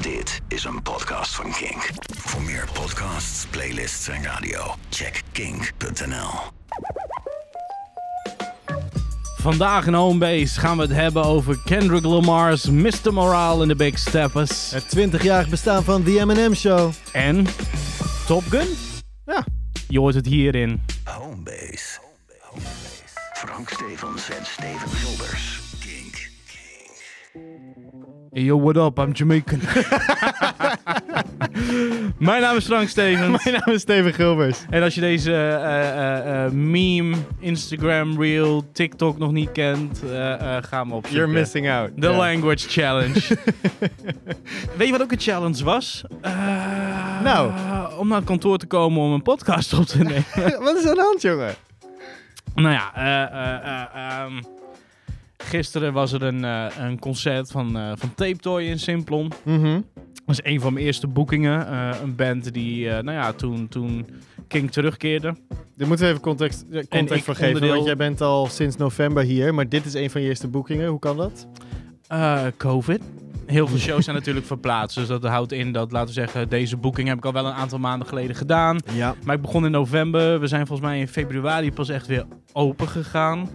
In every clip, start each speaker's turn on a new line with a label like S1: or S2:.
S1: Dit is een podcast van Kink. Voor meer podcasts, playlists en radio, check kink.nl.
S2: Vandaag in Homebase gaan we het hebben over Kendrick Lamar's Mr. Morale in the Big Steppers.
S3: Het 20-jarig bestaan van The M&M Show.
S2: En Top Gun?
S3: Ja.
S2: Je hoort het hierin.
S1: Homebase. Frank Stevens en Steven Gulders.
S2: Hey, yo, what up? I'm Jamaican. Mijn naam is Frank Stevens.
S3: Mijn naam is Steven Gilbers.
S2: En als je deze eh, eh, eh, meme, Instagram reel, TikTok nog niet kent, ga me opzoeken.
S3: You're missing out.
S2: The. Language Challenge. Weet je wat ook een challenge was?
S3: Nou.
S2: Om naar het kantoor te komen om een podcast op te nemen.
S3: Wat is aan de hand, jongen?
S2: nou ja, eh, eh, eh, ehm, gisteren was er een, eh, een concert van, eh van Tape Toy in Simplon.
S3: Mhm.
S2: Dat is een van mijn eerste boekingen. Eh, een band die, nou ja, toen, toen King terugkeerde.
S3: Daar moeten we even context, context voor geven.
S2: onderdeel-
S3: Want jij bent al sinds november hier. Maar dit is een van je eerste boekingen. Hoe kan dat?
S2: COVID. Heel veel shows zijn natuurlijk verplaatst. Dus dat houdt in dat, laten we zeggen, deze boeking heb ik al wel een aantal maanden geleden gedaan.
S3: Ja.
S2: Maar ik begon in november. We zijn volgens mij in februari pas echt weer open gegaan.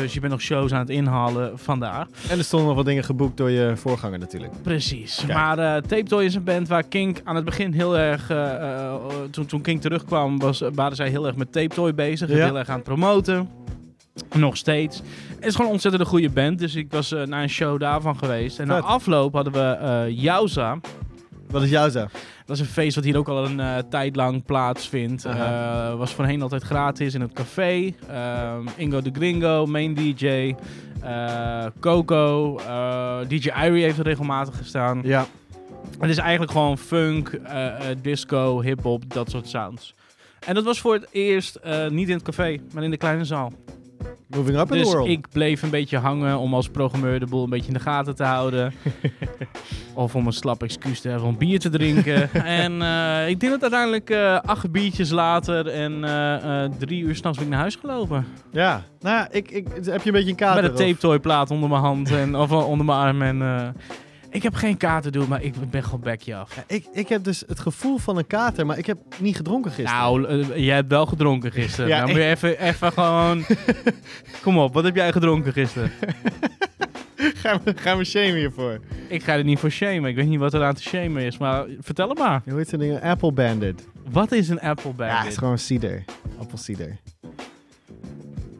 S2: Dus je bent nog shows aan het inhalen vandaar.
S3: En er stonden nog wat dingen geboekt door je voorganger natuurlijk.
S2: Precies.
S3: Kijk.
S2: Maar eh Tape Toy is een band waar Kink aan het begin heel erg... eh, eh, toen, toen Kink terugkwam, was, waren zij heel erg met Tape Toy bezig.
S3: Ja.
S2: Heel erg aan het promoten. Nog steeds. Het is gewoon een ontzettend goede band. Dus ik was eh, naar een show daarvan geweest. En na afloop hadden we Jouza.
S3: Wat is jouw zo?
S2: Dat is een feest wat hier ook al een eh, tijd lang plaatsvindt. Eh, was voorheen altijd gratis in het café. Ehm, Ingo de Gringo, main DJ. eh, Coco. DJ Irie heeft er regelmatig gestaan.
S3: Ja.
S2: Het is eigenlijk gewoon funk, disco, hip-hop, dat soort sounds. En dat was voor het eerst niet in het café, maar in de kleine zaal.
S3: Moving up in
S2: Dus
S3: the world.
S2: ik bleef een beetje hangen om als programmeur de boel een beetje in de gaten te houden. of om een slap excuus te hebben om bier te drinken. en eh, ik denk dat uiteindelijk eh, acht biertjes later en eh, drie uur s'nachts ben ik naar huis gelopen.
S3: Ja. Nou ja, ik, ik, heb je een beetje een kater?
S2: Met een tape toy plaat onder mijn hand en, of onder mijn arm. En, ik heb geen kater doen, maar ik ben gewoon bekje af.
S3: Ja, ik, ik heb dus het gevoel van een kater, maar ik heb niet gedronken gisteren.
S2: Nou, eh, jij hebt wel gedronken gisteren.
S3: Ja,
S2: nou moet je even, even gewoon... Kom op, wat heb jij gedronken gisteren?
S3: ga, me, ga me shamen hiervoor.
S2: Ik ga er niet voor shamen. Ik weet niet wat er aan te shamen is, maar vertel het maar.
S3: Hoe heet zo'n ding? Apple Bandit.
S2: Wat is een apple
S3: Ja, het
S2: bandit?
S3: is gewoon cider. Appelcider.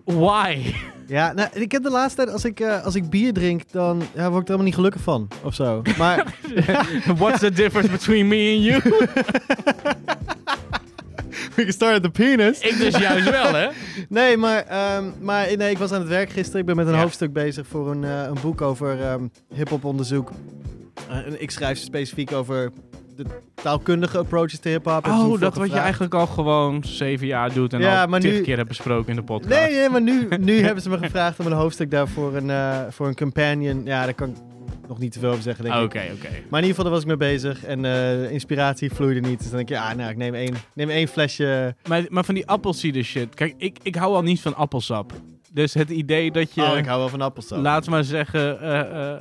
S2: Why?
S3: Ja, nou, ik heb de laatste tijd, als ik, eh, als ik bier drink, dan ja, word ik er helemaal niet gelukkig van. Of zo. Maar
S2: What's the difference between me and you?
S3: we can start at the penis.
S2: ik dus juist wel, hè?
S3: Nee, maar, ehm, maar nee, ik was aan het werk gisteren. Ik ben met een
S2: Ja.
S3: hoofdstuk bezig voor een, eh, een boek over ehm hip-hop onderzoek. En ik schrijf specifiek over de taalkundige approaches to hip-hop.
S2: Oh, dat wat je eigenlijk al gewoon zeven jaar doet en
S3: Ja,
S2: al
S3: nu-
S2: keer hebt besproken in de podcast.
S3: Nee, nee, maar nu, nu hebben ze me gevraagd om een hoofdstuk daarvoor een, eh, voor een companion. Ja, daar kan ik nog niet te veel over zeggen, denk ik.
S2: Oké, oké.
S3: Maar in ieder geval, daar was ik mee bezig. En eh, inspiratie vloeide niet. Dus dan denk ik, ja, nou, ik neem één, neem één flesje.
S2: Maar, maar van die appelsieder shit. Kijk, ik, ik hou al niet van appelsap. Dus het idee dat je...
S3: Oh, ik hou wel van appelsap.
S2: We maar zeggen, eh, eh,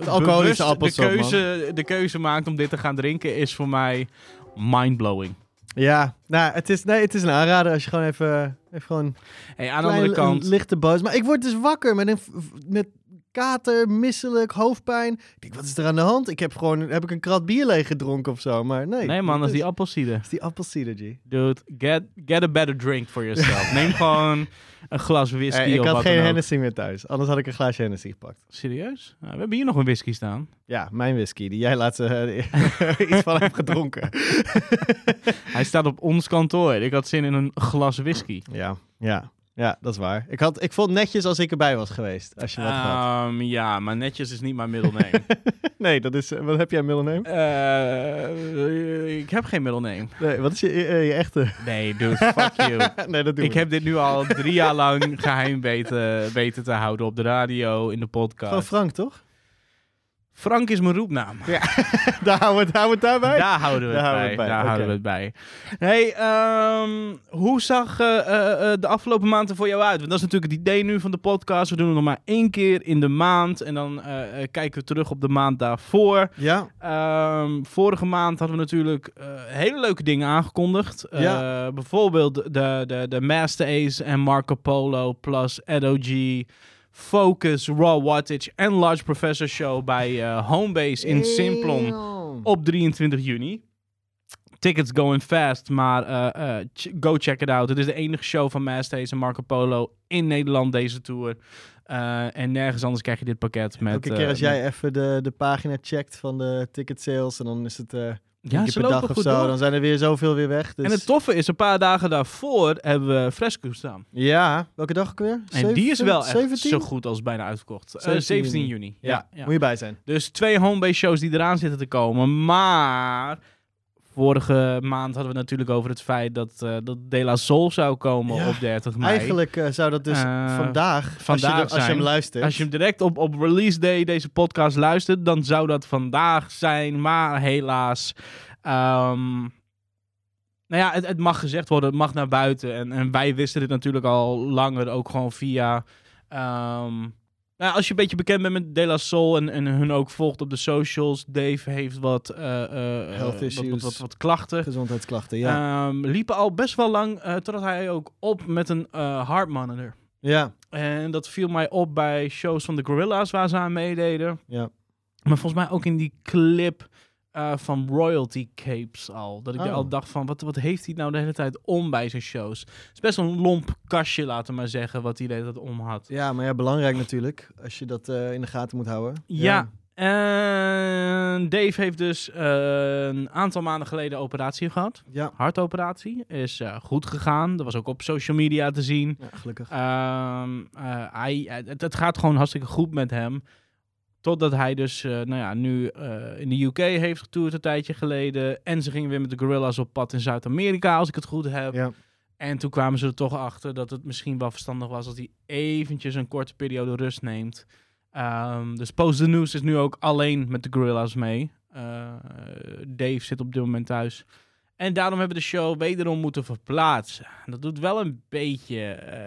S2: eh,
S3: alcoholische appelsap,
S2: de keuze, de keuze maakt om dit te gaan drinken is voor mij mindblowing.
S3: Ja, nou, het is, nee, het is een aanrader als je gewoon even, even gewoon
S2: Hey, aan de andere kant,
S3: lichte boos. Maar ik word dus wakker met een met kater, misselijk, hoofdpijn. Ik denk, wat is er aan de hand? Ik heb gewoon, heb ik een krat bier leeg gedronken of zo? Maar nee.
S2: nee man, dat is die
S3: dat
S2: appelsieder.
S3: is die appelsieder, G.
S2: Dude, get, get a better drink for yourself. Neem gewoon een glas whisky
S3: Eh, ik
S2: of
S3: had geen. Hennessy meer thuis. Anders had ik een glaasje Hennessy gepakt.
S2: Serieus? Nou, we hebben hier nog een whisky staan.
S3: Ja, mijn whisky, die jij laatst eh, iets van hebt gedronken.
S2: Hij staat op ons kantoor. Ik had zin in een glas whisky.
S3: Ja, ja. Ja, dat is waar. Ik, had, ik vond netjes als ik erbij was geweest. Als je wat had.
S2: Ehm, ja, maar netjes is niet mijn middelneem.
S3: Nee, dat is... eh, wat heb jij een middelneem?
S2: Eh, ik heb geen middelneem.
S3: Nee, wat is je, eh, je echte?
S2: Nee, dude, fuck you.
S3: nee, dat doe
S2: Ik heb dit nu al drie jaar lang geheim weten, weten te houden op de radio, in de podcast.
S3: Frank, toch?
S2: Frank is mijn roepnaam.
S3: daar houden we het, houden we het daarbij.
S2: Daar houden we het
S3: Daar
S2: bij.
S3: houden we het bij,
S2: Daar houden we het bij. Hey, ehm, hoe zag eh, eh, eh, de afgelopen maand er voor jou uit? Want dat is natuurlijk het idee nu van de podcast. We doen het nog maar één keer in de maand. En dan kijken we terug op de maand daarvoor.
S3: Ja,
S2: Ehm, vorige maand hadden we natuurlijk hele leuke dingen aangekondigd.
S3: Ja.
S2: Bijvoorbeeld de, de, de Master Ace en Marco Polo plus Edo G. Focus, Raw Wattage en Large Professor Show bij eh, Homebase in Simplon op 23 juni. Tickets going fast, maar eh, eh, ch- go check it out. Het is de enige show van Master Ace en Marco Polo in Nederland deze tour. En nergens anders krijg je dit pakket met...
S3: Elke keer als jij even de, de pagina checkt van de ticket sales en dan is het
S2: Ja,
S3: keer per dag of zo,
S2: door.
S3: dan zijn er weer zoveel weer weg. Dus...
S2: En het toffe is, een paar dagen daarvoor hebben we Fresco staan.
S3: Ja, welke dag ook weer?
S2: En die is wel echt
S3: 17?
S2: zo goed als bijna uitverkocht. Eh,
S3: 17
S2: 17
S3: juni.
S2: juni.
S3: Ja,
S2: Ja, ja.
S3: moet je bij zijn.
S2: Dus twee homebase shows die eraan zitten te komen. Maar vorige maand hadden we natuurlijk over het feit dat, eh dat De La Soul zou komen
S3: Ja,
S2: op 30 mei.
S3: Eigenlijk eh, zou dat dus
S2: Eh,
S3: vandaag, als,
S2: vandaag
S3: je, de- als je hem luistert.
S2: Als je hem direct op, op release day deze podcast luistert, dan zou dat vandaag zijn. Maar helaas. ehm, nou ja, het, het mag gezegd worden, het mag naar buiten. En, en wij wisten dit natuurlijk al langer, ook gewoon via. ehm, nou, als je een beetje bekend bent met De La Soul en, en hun ook volgt op de socials. Dave heeft wat, eh, eh, eh,
S3: Health
S2: wat,
S3: issues.
S2: wat, wat, wat klachten.
S3: Gezondheidsklachten, ja.
S2: Ehm, liepen al best wel lang, eh, totdat hij ook op met een eh heart monitor.
S3: ja,
S2: En dat viel mij op bij shows van de Gorilla's waar ze aan meededen.
S3: ja.
S2: Maar volgens mij ook in die clip eh, van Royalty Capes al. Dat ik
S3: Oh.
S2: al dacht van, wat, wat heeft hij nou de hele tijd om bij zijn shows? Het is best een lomp kastje, laten we maar zeggen, wat hij de hele tijd om had.
S3: Ja, maar ja, belangrijk natuurlijk, als je dat eh, in de gaten moet houden.
S2: Ja. En Dave heeft dus eh, een aantal maanden geleden operatie gehad.
S3: Ja,
S2: Hartoperatie. Is goed gegaan. Dat was ook op social media te zien.
S3: ja gelukkig.
S2: Ehm, eh, hij, het, het gaat gewoon hartstikke goed met hem. Totdat hij dus, eh, nou ja, nu eh, in de UK heeft getoerd een tijdje geleden. En ze gingen weer met de Gorillas op pad in Zuid-Amerika, als ik het goed heb.
S3: Ja.
S2: En toen kwamen ze er toch achter dat het misschien wel verstandig was als hij eventjes een korte periode rust neemt. Ehm, dus Post the News is nu ook alleen met de Gorillas mee. Eh, Dave zit op dit moment thuis. En daarom hebben we de show wederom moeten verplaatsen. Dat doet wel een beetje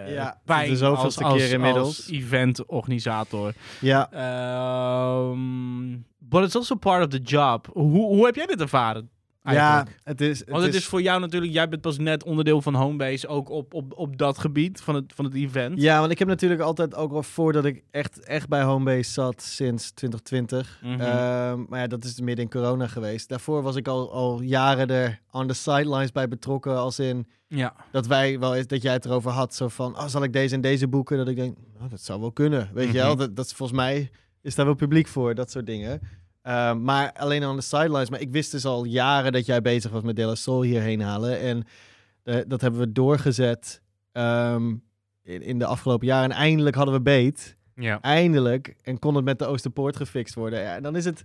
S3: Ja, is
S2: pijn
S3: de
S2: als,
S3: keer inmiddels.
S2: als eventorganisator.
S3: Ja,
S2: Ehm but it's also part of the job. Hoe, hoe heb jij dit ervaren?
S3: Ja het is... Het
S2: Want het is voor jou natuurlijk, jij bent pas net onderdeel van Homebase, ook op, op, op dat gebied van het, van het event.
S3: Ja, want ik heb natuurlijk altijd ook al voordat ik echt, echt bij Homebase zat sinds 2020.
S2: Mhm.
S3: Ehm, maar ja, dat is midden in corona geweest. Daarvoor was ik al, al jaren er on the sidelines bij betrokken. Als in
S2: Ja.
S3: dat wij wel eens dat jij het erover had. Zo van, oh, zal ik deze en deze boeken? Dat ik denk, nou, dat zou wel kunnen. Weet je wel,
S2: Mhm.
S3: dat, dat is volgens mij is daar wel publiek voor, dat soort dingen. Ehm, maar alleen on the sidelines. Maar ik wist dus al jaren dat jij bezig was met De La Soul hierheen halen. En eh, dat hebben we doorgezet ehm, in, in de afgelopen jaren. En eindelijk hadden we beet.
S2: Ja.
S3: Eindelijk. En kon het met de Oosterpoort gefixt worden. Ja, en dan is het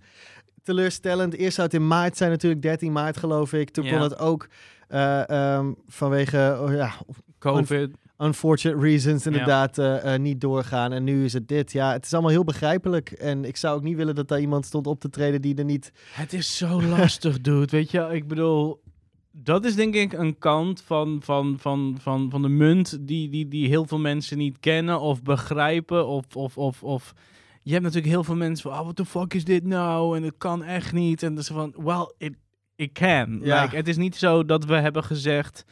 S3: teleurstellend. Eerst zou het in maart zijn, natuurlijk 13 maart geloof ik. Toen
S2: Ja.
S3: kon het ook eh, ehm, vanwege oh, ja,
S2: COVID.
S3: Unfortunate reasons inderdaad eh, eh, niet doorgaan. En nu is het dit. Ja, het is allemaal heel begrijpelijk. En ik zou ook niet willen dat daar iemand stond op te treden die er niet...
S2: Het is zo lastig, dude. Weet je, ik bedoel, dat is denk ik een kant van, van, van, van, van de munt die, die, die heel veel mensen niet kennen of begrijpen. Of, of, of, of je hebt natuurlijk heel veel mensen van, oh, what the fuck is dit nou? En het kan echt niet. En dus van, well, it, it can.
S3: Ja.
S2: Like, het is niet zo dat we hebben gezegd,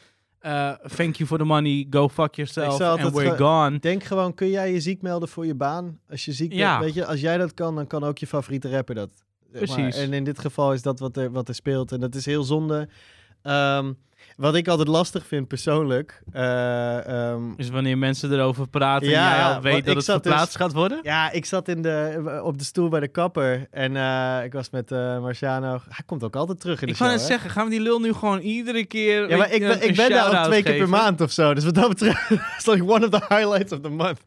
S2: eh, thank you for the money, go fuck yourself, and we're gone.
S3: Denk gewoon, kun jij je ziek melden voor je baan? Als je ziek
S2: Ja.
S3: bent, weet je, als jij dat kan, dan kan ook je favoriete rapper dat. maar.
S2: Precies.
S3: En in dit geval is dat wat er, wat er speelt. En dat is heel zonde. Ehm, wat ik altijd lastig vind persoonlijk. eh, ehm,
S2: Dus wanneer mensen erover praten
S3: Ja,
S2: en jij al weet
S3: ik
S2: dat het
S3: dus-
S2: verplaatst gaat worden?
S3: ja, ik zat in de, op de stoel bij de kapper. En eh, ik was met eh, Marciano. Hij komt ook altijd terug in de
S2: Ik
S3: show.
S2: wou net
S3: hè?
S2: zeggen, gaan we die lul nu gewoon iedere keer...
S3: Ja, maar ik ben, ik ben daar ook twee keer per maand of zo. Dus wat dat betreft is like one of the highlights of the month.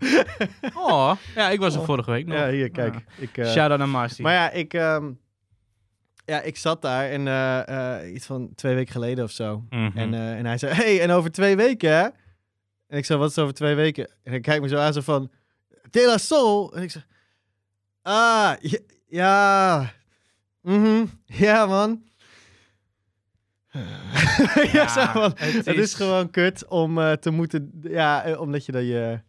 S2: Oh, ja, ik was er
S3: Oh.
S2: vorige week nog.
S3: Ja, hier, kijk.
S2: Ja.
S3: Ik, eh,
S2: Shout-out naar Marcy.
S3: Maar ja, ik, ehm, ja, ik zat daar en eh, eh, iets van twee weken geleden of zo.
S2: Mhm.
S3: En, eh, en hij zei, hey, en over twee weken, hè? En ik zei, wat is over twee weken? En hij kijkt me zo aan, zo van, De La Soul. En ik zeg, ah, ja, Ja. Mhm. Ja, man. ja, zeg man.
S2: het
S3: Het,
S2: is-
S3: gewoon kut om te moeten... Ja, omdat je dat je...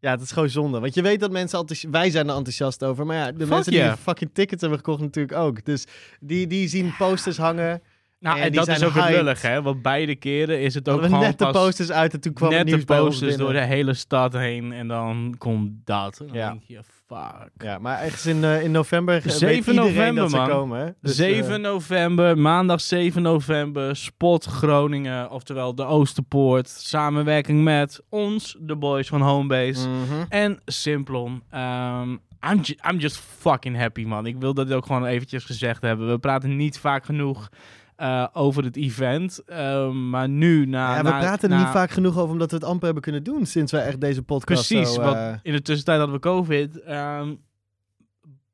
S3: Ja, het is gewoon zonde. Want je weet dat mensen... enthousi- Wij zijn er enthousiast over. Maar ja, de
S2: Fuck
S3: mensen die fucking tickets hebben gekocht natuurlijk ook. Dus die, die zien posters hangen.
S2: Nou,
S3: En
S2: en,
S3: die
S2: dat is
S3: zijn
S2: ook
S3: hyped.
S2: lullig, hè? Want beide keren is het ook gewoon
S3: net de posters uit en toen kwam
S2: net de posters door de hele stad heen en dan komt dat. En dan
S3: Ja.
S2: denk je, fuck.
S3: Ja, maar ergens in, eh, in november eh, weet
S2: 7
S3: iedereen
S2: november,
S3: dat ze
S2: man.
S3: komen. Hè? Dus,
S2: 7
S3: eh,
S2: november, maandag 7 november, Spot Groningen, oftewel de Oosterpoort, samenwerking met ons, de boys van Homebase,
S3: mhm.
S2: en Simplon. Ehm, I'm, ju- I'm just fucking happy, man. Ik wil dat ook gewoon eventjes gezegd hebben. We praten niet vaak genoeg eh, over het event, Ehm, maar nu na...
S3: ja, we
S2: na-
S3: praten er niet vaak genoeg over omdat we het amper hebben kunnen doen sinds wij echt deze podcast
S2: Precies,
S3: zo...
S2: want
S3: eh,
S2: in de tussentijd hadden we COVID.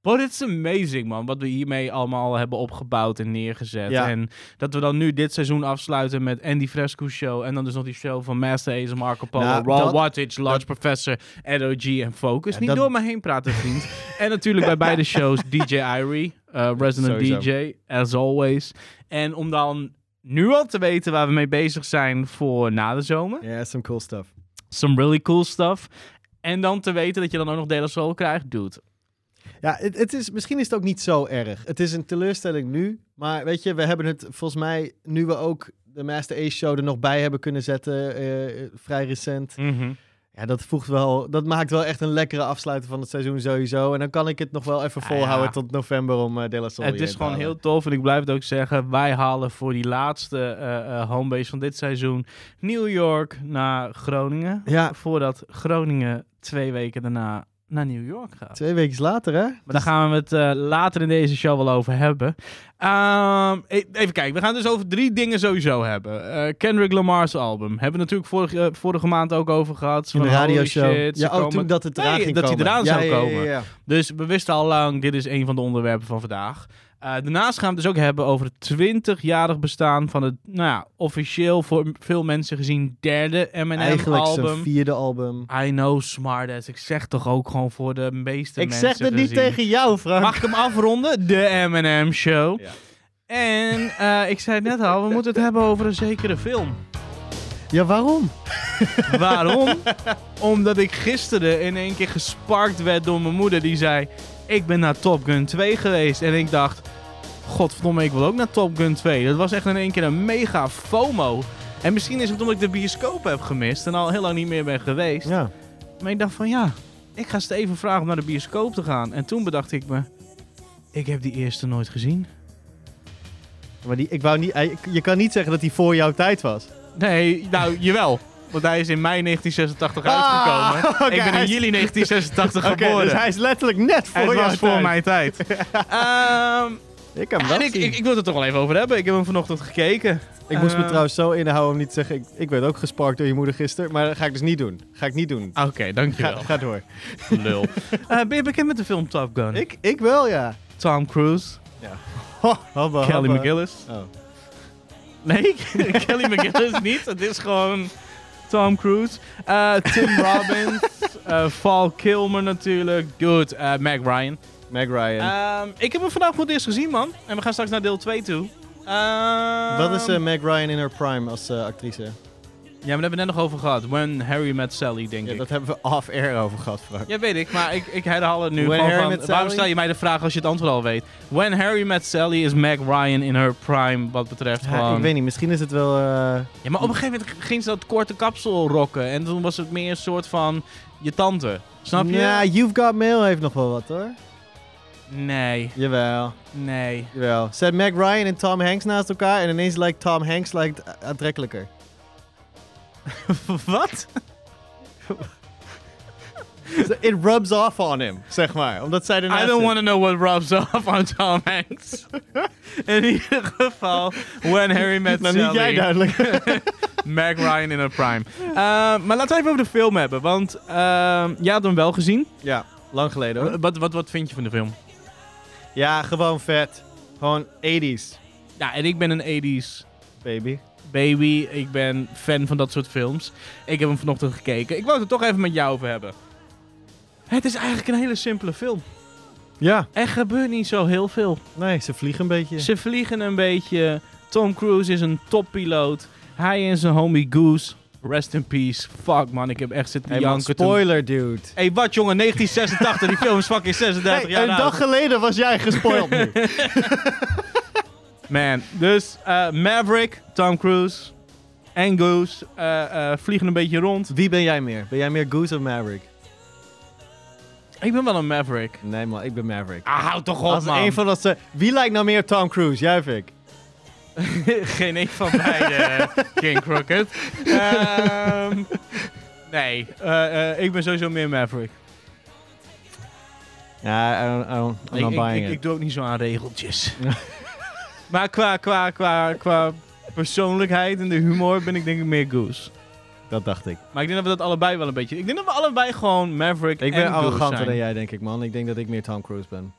S2: But it's amazing, man. Wat we hiermee allemaal hebben opgebouwd en neergezet.
S3: Ja.
S2: En dat we dan nu dit seizoen afsluiten met Andy Fresco Show. En dan dus nog die show van Master Ace, Marco Polo,
S3: Nou,
S2: Raw
S3: dat-
S2: Wattage, Large Professor, LOG en Focus.
S3: Ja,
S2: Niet
S3: dat-
S2: door me heen praten, vriend. en natuurlijk bij beide shows DJ Irie, eh, resident
S3: Sowieso.
S2: DJ, as always. En om dan nu al te weten waar we mee bezig zijn voor na de zomer
S3: Ja, some cool stuff.
S2: some really cool stuff. En dan te weten dat je dan ook nog De La Soul krijgt, dude.
S3: Ja, het, het is, misschien is het ook niet zo erg. Het is een teleurstelling nu. Maar weet je, we hebben het volgens mij, nu we ook de Master Ace Show er nog bij hebben kunnen zetten, eh, vrij recent. Ja, dat voegt wel, dat maakt wel echt een lekkere afsluiting van het seizoen sowieso. En dan kan ik het nog wel even
S2: Ja,
S3: volhouden
S2: ja.
S3: tot november om eh De La Soul
S2: Het is gewoon
S3: halen.
S2: heel tof en ik blijf het ook zeggen. Wij halen voor die laatste eh, homebase van dit seizoen New York naar Groningen.
S3: Ja.
S2: Voordat Groningen twee weken daarna naar New York gaat.
S3: Twee weken later, hè?
S2: Maar daar gaan we het eh, later in deze show wel over hebben. Ehm, e- even kijken, we gaan het dus over drie dingen sowieso hebben. Eh, Kendrick Lamar's album. Hebben we natuurlijk vorige, eh, vorige maand ook over gehad.
S3: In de radioshow.
S2: shit, ze
S3: Ja, ook
S2: komen-
S3: toen dat het eraan
S2: Nee,
S3: ging
S2: dat hij eraan
S3: Ja,
S2: zou
S3: ja,
S2: komen.
S3: ja.
S2: Dus we wisten al lang, dit is een van de onderwerpen van vandaag. Eh, daarnaast gaan we het dus ook hebben over het 20-jarig bestaan van het, nou ja, officieel voor veel mensen gezien derde
S3: Eigenlijk zijn vierde album.
S2: I know, smartass. Ik zeg toch ook gewoon voor de meeste
S3: Ik
S2: mensen
S3: zeg het niet tegen jou, Frank.
S2: Mag ik hem afronden? De Eminem Show.
S3: Ja.
S2: En eh, ik zei het net al, we moeten het hebben over een zekere film.
S3: Ja, waarom?
S2: Waarom? Omdat ik gisteren in één keer gesparkt werd door mijn moeder. Die zei, ik ben naar Top Gun 2 geweest. En ik dacht, godverdomme, ik wil ook naar Top Gun 2. Dat was echt in één keer een mega FOMO. En misschien is het omdat ik de bioscoop heb gemist en al heel lang niet meer ben geweest.
S3: Ja.
S2: Maar ik dacht van ja, ik ga Steven vragen om naar de bioscoop te gaan. En toen bedacht ik me, ik heb die eerste nooit gezien.
S3: Maar die, ik wou niet, je kan niet zeggen dat hij voor jouw tijd was.
S2: Nee, nou jawel. Want hij is in mei 1986
S3: Ah,
S2: uitgekomen.
S3: oké,
S2: ik ben in juli 1986
S3: Oké,
S2: geboren.
S3: dus hij is letterlijk net voor jouw
S2: was voor
S3: tijd.
S2: mijn tijd. Ehm,
S3: Ik heb hem wel
S2: en ik, ik, ik wil het er toch wel even over hebben. Ik heb hem vanochtend gekeken.
S3: Ik moest me
S2: Eh,
S3: trouwens zo inhouden om niet te zeggen... Ik, ik werd ook gesparkt door je moeder gisteren. Maar dat ga ik dus niet doen. Ga ik niet doen.
S2: Oké,
S3: Ga,
S2: dankjewel.
S3: ga door.
S2: Lul. Eh, ben je bekend met de film Top Gun?
S3: Ik, ik wel, ja.
S2: Tom Cruise,
S3: Ho, hobba,
S2: Kelly. McGillis.
S3: Oh.
S2: Nee, Kelly McGillis niet. Het is gewoon Tom Cruise. Eh, Tim Robbins. eh Val Kilmer natuurlijk. Dude, eh Meg Ryan.
S3: Meg Ryan.
S2: Ehm, ik heb hem vandaag voor het eerst gezien, man. En we gaan straks naar deel 2 toe. Ehm,
S3: Wat is eh, Meg Ryan in haar prime als actrice?
S2: Ja, maar daar hebben we het net nog over gehad. When Harry Met Sally, denk
S3: Ja,
S2: ik.
S3: dat hebben we off-air over gehad, Frank.
S2: Ja, weet ik, maar ik, ik herhaal het nu
S3: When
S2: gewoon
S3: Harry
S2: van,
S3: Met
S2: waarom stel je mij de vraag als je het antwoord al weet? When Harry Met Sally is Meg Ryan in her prime, wat betreft
S3: Ja,
S2: gewoon...
S3: ik weet niet, misschien is het wel... eh,
S2: Ja, maar op een gegeven moment ging ze dat korte kapsel rocken. En toen was het meer een soort van je tante. Snap je?
S3: Ja, You've Got Mail heeft nog wel wat, hoor.
S2: Nee,
S3: Jawel,
S2: nee.
S3: jawel. Zet Meg Ryan en Tom Hanks naast elkaar en ineens lijkt Tom Hanks lijkt aantrekkelijker.
S2: Wat?
S3: It rubs off on him, zeg maar. Omdat zij ernaast
S2: I don't want to know what rubs off on Tom Hanks. in ieder geval, When Harry Met
S3: Nou,
S2: Sally.
S3: niet jij duidelijk.
S2: Meg Ryan in her prime. Uh, maar laten we even over de film hebben. Want uh, jij had hem wel gezien.
S3: ja, lang geleden hoor.
S2: Wat, wat, wat vind je van de film?
S3: Ja, gewoon vet. Gewoon 80s,
S2: Ja, en ik ben een 80s
S3: baby.
S2: Baby. Ik ben fan van dat soort films. Ik heb hem vanochtend gekeken. Ik wou het er toch even met jou over hebben. Het is eigenlijk een hele simpele film.
S3: Ja,
S2: Er gebeurt niet zo heel veel.
S3: nee, ze vliegen een beetje.
S2: Ze vliegen een beetje. Tom Cruise is een toppiloot. Hij en zijn homie Goose. Rest in peace. Fuck man, ik heb echt zitten
S3: Hey
S2: toen-
S3: spoiler, dude.
S2: Hey, wat jongen, 1986, die film is fucking 36
S3: Hey,
S2: jaar
S3: een dag geleden was jij gespoild nu.
S2: Man, dus eh, Maverick, Tom Cruise en Goose eh, eh, vliegen een beetje rond.
S3: Wie ben jij meer? Ben jij meer Goose of Maverick?
S2: Ik ben wel een Maverick.
S3: Nee man, ik ben Maverick.
S2: Ah, houd toch op,
S3: Als
S2: man.
S3: een van dat ze... Wie lijkt nou meer Tom Cruise? Jij of ik?
S2: Geen een van beiden, King Crooked. Ehm, nee, ik ben sowieso meer Maverick.
S3: Ja, I don't, I don't, I'm
S2: Ik,
S3: not buying
S2: ik,
S3: it.
S2: ik doe ook niet zo aan regeltjes. maar qua, qua, qua, qua persoonlijkheid en de humor ben ik denk ik meer Goose.
S3: Dat dacht ik.
S2: Maar ik denk dat we dat allebei wel een beetje... Ik denk dat we allebei gewoon Maverick
S3: Ik
S2: en
S3: ben
S2: Goose
S3: arroganter
S2: zijn.
S3: dan jij, denk ik, man. Ik denk dat ik meer Tom Cruise ben.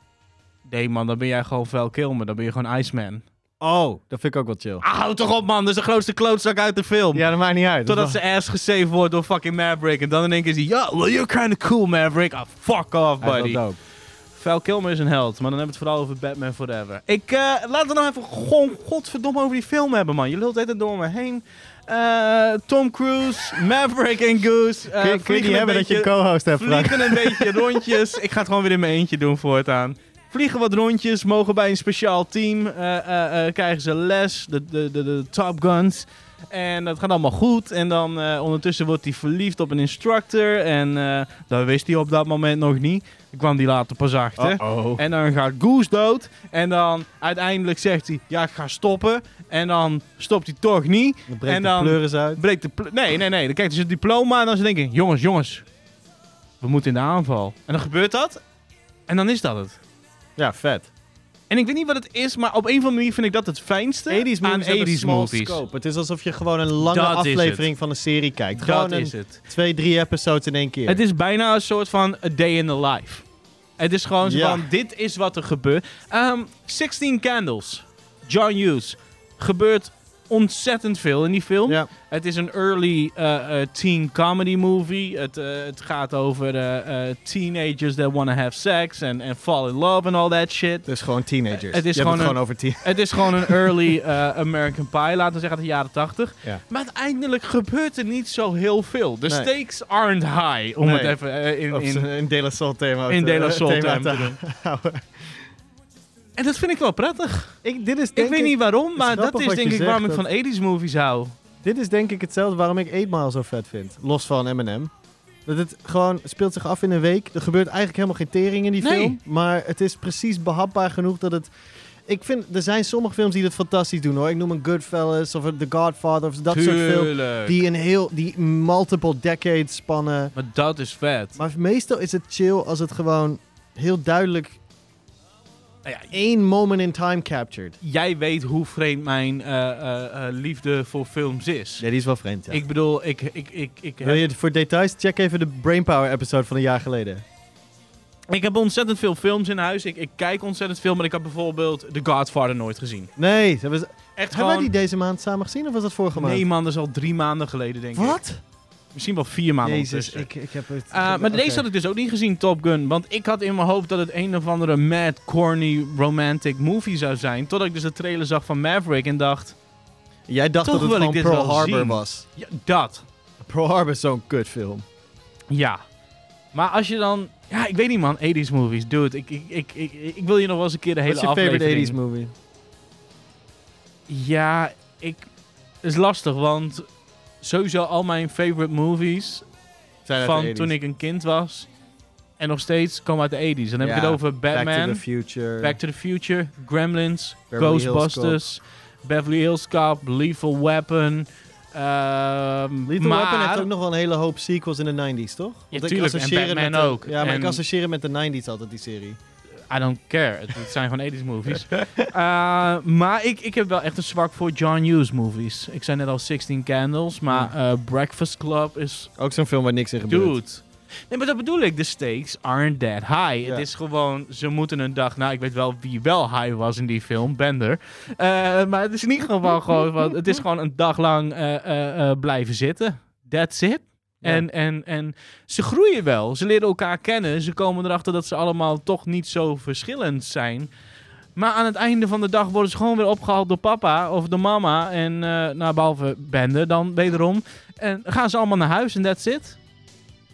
S2: Nee man, dan ben jij gewoon Val Kilmer. Dan ben je gewoon Iceman.
S3: Oh, dat vind ik ook wel chill.
S2: Ah, houd toch op man, dat is de grootste klootzak uit de film.
S3: Ja, dat maakt niet uit. Dat
S2: Totdat ze ass gesaved wordt door fucking Maverick. En dan in één keer zie je, ja, well, you're kind of cool Maverick. Ah, fuck off, buddy. Val Kilmer is een held, maar dan hebben we het vooral over Batman Forever. Ik, eh laten we nou even gewoon godverdomme over die film hebben, man. Je lult het door me heen. Eh, Tom Cruise, Maverick en Goose. eh,
S3: Kun je- kun je hebben dat je co-host hebt?
S2: Vliegen een beetje rondjes. Ik ga het gewoon weer in mijn eentje doen voortaan. Vliegen wat rondjes, mogen bij een speciaal team. krijgen ze les, de, de, de, de Top Guns. En dat gaat allemaal goed. En dan eh, ondertussen wordt hij verliefd op een instructor. En eh, dat wist hij op dat moment nog niet. Ik kwam die later pas achter.
S3: Oh.
S2: En dan gaat Goose dood. En dan uiteindelijk zegt hij, ja ik ga stoppen. En dan stopt hij toch niet.
S3: Dan breekt
S2: en
S3: de
S2: dan-
S3: pleuris uit.
S2: Breekt de nee, nee, nee. Dan kijkt hij zijn diploma en dan ze denken, jongens, jongens. We moeten in de aanval. En dan gebeurt dat. En dan is dat het.
S3: Ja, vet.
S2: En ik weet niet wat het is, maar op een of andere manier vind ik dat het fijnste
S3: 80s
S2: aan
S3: movies hebben
S2: 80s
S3: small
S2: movies.
S3: scope. Het is alsof je gewoon een lange
S2: Dat
S3: aflevering van een serie kijkt. Gewoon
S2: Dat
S3: een
S2: is het.
S3: twee, drie episodes in één keer.
S2: Het is bijna een soort van a day in the life. Het is gewoon zo
S3: Ja.
S2: van, dit is wat er gebeurt. Ehm 16 Candles. John Hughes. Gebeurt ontzettend veel in die film.
S3: Ja.
S2: Het is een early eh, eh, teen comedy movie. Het, eh, het gaat over teenagers that want to have sex and, and fall in love and all that shit.
S3: Het is gewoon teenagers.
S2: Het is
S3: je
S2: gewoon een-
S3: gewoon over tien.
S2: Het is gewoon een early American Pie, laten we zeggen uit de jaren 80.
S3: Ja.
S2: Maar uiteindelijk gebeurt er niet zo heel veel. De
S3: Nee.
S2: stakes aren't high, om
S3: Nee.
S2: het even in, in,
S3: een De La Soul thema.
S2: in De La Soul
S3: thema
S2: te
S3: te
S2: doen. En dat vind ik wel prettig.
S3: Ik, dit is
S2: Ik weet niet waarom, maar dat is denk ik waarom ik van 80s movies hou.
S3: Dit is denk ik hetzelfde waarom ik 8 Mile zo vet vind. Los van Eminem. Dat het gewoon speelt zich af in een week. Er gebeurt eigenlijk helemaal geen tering in die
S2: Nee.
S3: film. Maar het is precies behapbaar genoeg dat het... Ik vind, er zijn sommige films die het fantastisch doen hoor. Ik noem een Goodfellas of The Godfather of dat soort films. Die een heel, die multiple decades spannen.
S2: Maar dat is vet.
S3: Maar meestal is het chill als het gewoon heel duidelijk
S2: ja,
S3: één moment in time captured.
S2: jij weet hoe vreemd mijn eh, eh, eh, liefde voor films is.
S3: Ja, die is wel vreemd, ja.
S2: Ik bedoel, ik, ik, ik, ik,
S3: Wil je voor details? Check even de Brainpower episode van een jaar geleden.
S2: ik heb ontzettend veel films in huis. Ik, ik kijk ontzettend veel, maar ik heb bijvoorbeeld The Godfather nooit gezien.
S3: Nee, ze hebben, ze-
S2: Echt
S3: hebben wij
S2: gewoon...
S3: die deze maand samen gezien of was dat vorige maand?
S2: Nee man, dat is al drie maanden geleden denk ik.
S3: Wat?
S2: Misschien wel vier maanden
S3: Jezus,
S2: ondertussen.
S3: ik, ik heb het...
S2: Uh, maar deze had ik dus ook niet gezien, Top Gun. Want ik had in mijn hoofd dat het een of andere mad, corny, romantic movie zou zijn. Totdat ik dus de trailer zag van Maverick en dacht...
S3: Jij dacht
S2: Toch
S3: dat het
S2: dit
S3: Pearl Harbor
S2: zien.
S3: was.
S2: Ja, dat.
S3: Pearl Harbor is zo'n kutfilm.
S2: Ja. Maar als je dan... Ja, ik weet niet man. 80s movies. Dude, ik, ik, ik, ik, ik wil je nog wel eens een keer de
S3: Wat
S2: hele
S3: is je favorite
S2: aflevering...
S3: 80s movie?
S2: Ja, ik... Het is lastig, want... Sowieso al mijn favorite movies
S3: Zijn uit
S2: van
S3: de 80s.
S2: toen ik een kind was... En nog steeds komen uit de 80s. Dan heb ik
S3: Ja,
S2: het over Batman... Back to the Future, Gremlins,
S3: Beverly Hills
S2: Ghostbusters, Beverly Hills Cop, Lethal Weapon. ehm
S3: Lethal
S2: maar,
S3: Weapon heeft ook nog wel een hele hoop sequels in de 90s, toch? Want ik
S2: tuurlijk, en
S3: associeer het
S2: Batman
S3: met de-
S2: ook.
S3: Ja, maar ik associeer het met de 90s altijd, die serie.
S2: I don't care. Het, het zijn gewoon 80s movies. Eh, maar ik, ik heb wel echt een zwak voor John Hughes movies. Ik zei net al 16 Candles, maar eh, Breakfast Club is...
S3: Ook zo'n film waar niks in gebeurt.
S2: Dude. Nee, maar dat bedoel ik. De stakes aren't that high.
S3: Ja.
S2: Het is gewoon, ze moeten een dag... Nou, ik weet wel wie wel high was in die film. Bender. Eh, maar het is in ieder geval gewoon... het is gewoon een dag lang blijven zitten. That's it. En, en, en ze groeien wel. Ze leren elkaar kennen. Ze komen erachter dat ze allemaal toch niet zo verschillend zijn. Maar aan het einde van de dag worden ze gewoon weer opgehaald door papa of door mama. En uh, nou, behalve Bende dan wederom. En gaan ze allemaal naar huis en that's it.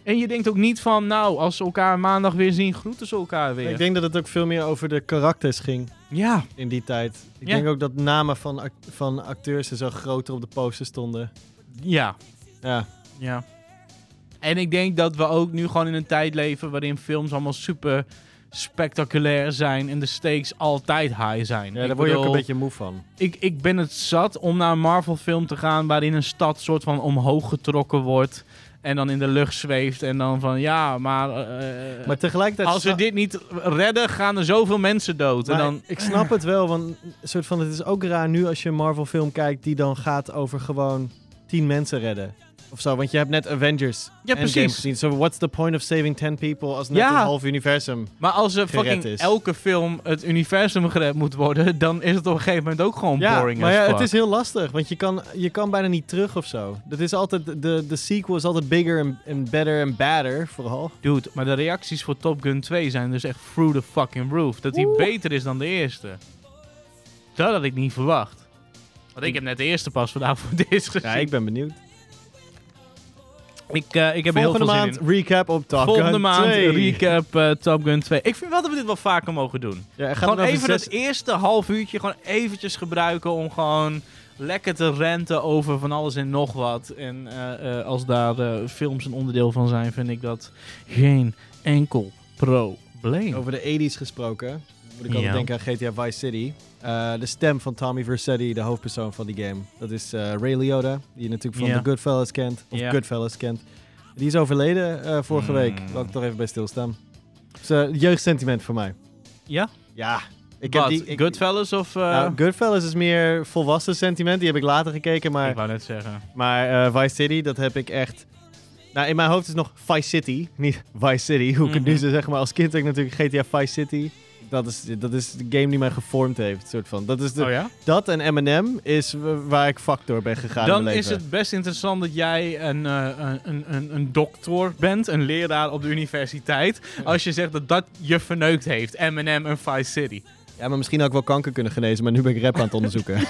S2: En je denkt ook niet van, nou, als ze elkaar maandag weer zien, groeten ze elkaar weer.
S3: Ik denk dat het ook veel meer over de karakters ging
S2: ja.
S3: in die tijd. Ik
S2: Ja.
S3: denk ook dat namen van, act- van acteurs en zo groter op de poster stonden.
S2: Ja.
S3: Ja,
S2: Ja. En ik denk dat we ook nu gewoon in een tijd leven waarin films allemaal super spectaculair zijn en de stakes altijd high zijn.
S3: ja
S2: Ik
S3: daar word je ook een beetje moe van.
S2: Ik, ik ben het zat om naar een Marvel film te gaan waarin een stad soort van omhoog getrokken wordt en dan in de lucht zweeft en dan van ja, maar, eh,
S3: Maar tegelijkertijd...
S2: als we dit niet redden, gaan er zoveel mensen dood. En dan,
S3: Ik snap het wel, want soort van, het is ook raar nu als je een Marvel film kijkt die dan gaat over gewoon tien mensen redden. Of zo, want je hebt net Avengers
S2: Ja, precies.
S3: gezien. So what's the point of saving 10 people als net
S2: Ja.
S3: een half universum...
S2: maar als er fucking
S3: is.
S2: elke film het universum gered moet worden, dan is het op een gegeven moment ook gewoon
S3: Ja,
S2: boring
S3: maar ja, het is heel lastig, want je kan, je kan bijna niet terug of zo. Dat is altijd, de, de sequel is altijd bigger and, better and badder, vooral.
S2: Dude, maar de reacties voor Top Gun 2 zijn dus echt through the fucking roof. Dat die beter is dan de eerste. Dat had ik niet verwacht. Want ik heb net de eerste pas vandaag voor eerst gezien.
S3: Ja, ik ben benieuwd.
S2: Ik, eh, ik heb er heel
S3: Volgende
S2: veel zin
S3: maand
S2: in.
S3: recap op Top
S2: Volgende
S3: Gun
S2: maand
S3: 2.
S2: recap eh, Top Gun 2. Ik vind wel dat we dit wel vaker mogen doen.
S3: Ja,
S2: Gewoon even
S3: zes-
S2: dat eerste half uurtje gewoon eventjes gebruiken om gewoon lekker te renten over van alles en nog wat. En eh, als daar films een onderdeel van zijn, vind ik dat geen enkel probleem.
S3: Over de 80s gesproken, moet ik altijd
S2: Ja.
S3: denken aan GTA Vice City. Eh, de stem van Tommy Vercetti, de hoofdpersoon van die game. Dat is eh, Ray Liotta, die je natuurlijk van
S2: Ja.
S3: The Goodfellas kent. Of. Goodfellas kent. Die is overleden eh, vorige
S2: Mm.
S3: week. Laat ik toch even bij stilstaan. Dus eh, jeugdsentiment voor mij.
S2: Ja?
S3: Ja. Ik heb die, ik,
S2: Goodfellas of...
S3: Nou, Goodfellas is meer volwassen sentiment. Die heb ik later gekeken. Maar,
S2: ik wou net zeggen.
S3: maar Vice City, dat heb ik echt... Nou, in mijn hoofd is nog Vice City. Niet Vice City. Hoe ik het nu
S2: Mhm.
S3: zeg. Maar als kind heb ik natuurlijk GTA Vice City. Dat is, dat is de game die mij gevormd heeft. Soort van. Dat, is de,
S2: Oh ja?
S3: dat en Eminem is waar ik fuck door ben gegaan in
S2: Dan is het best interessant dat jij een, eh, een, een, een, dokter bent, een leraar op de universiteit. Als je zegt dat dat je verneukt heeft, Eminem en Vice City.
S3: Ja, maar misschien had ik wel kanker kunnen genezen. Maar nu ben ik rap aan het onderzoeken.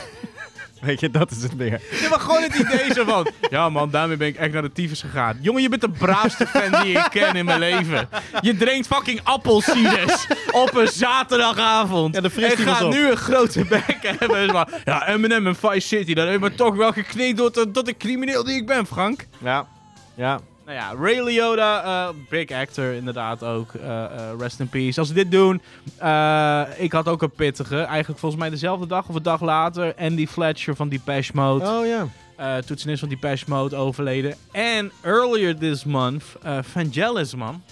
S3: Weet je, dat is het meer.
S2: Ja, maar gewoon het idee zo van... Ja man, daarmee ben ik echt naar de tyfus gegaan. Jongen, je bent de braafste fan die ik ken in mijn leven. Je drinkt fucking appelsieders op een zaterdagavond.
S3: Ja, de
S2: en gaat
S3: op.
S2: nu een grote bek hebben. Dus maar, ja, Eminem en Vice City, dat heeft me toch wel gekneed tot de crimineel die ik ben, Frank.
S3: Ja. Ja.
S2: Nou ja, Ray Liotta, eh, big actor inderdaad ook. eh, eh, rest in peace. Als ze dit doen, eh, ik had ook een pittige. Eigenlijk volgens mij dezelfde dag of een dag later. Andy Fletcher van Depeche Mode.
S3: Oh ja.
S2: eh toetsenist van Depeche Mode overleden. En earlier this month, eh Vangelis man.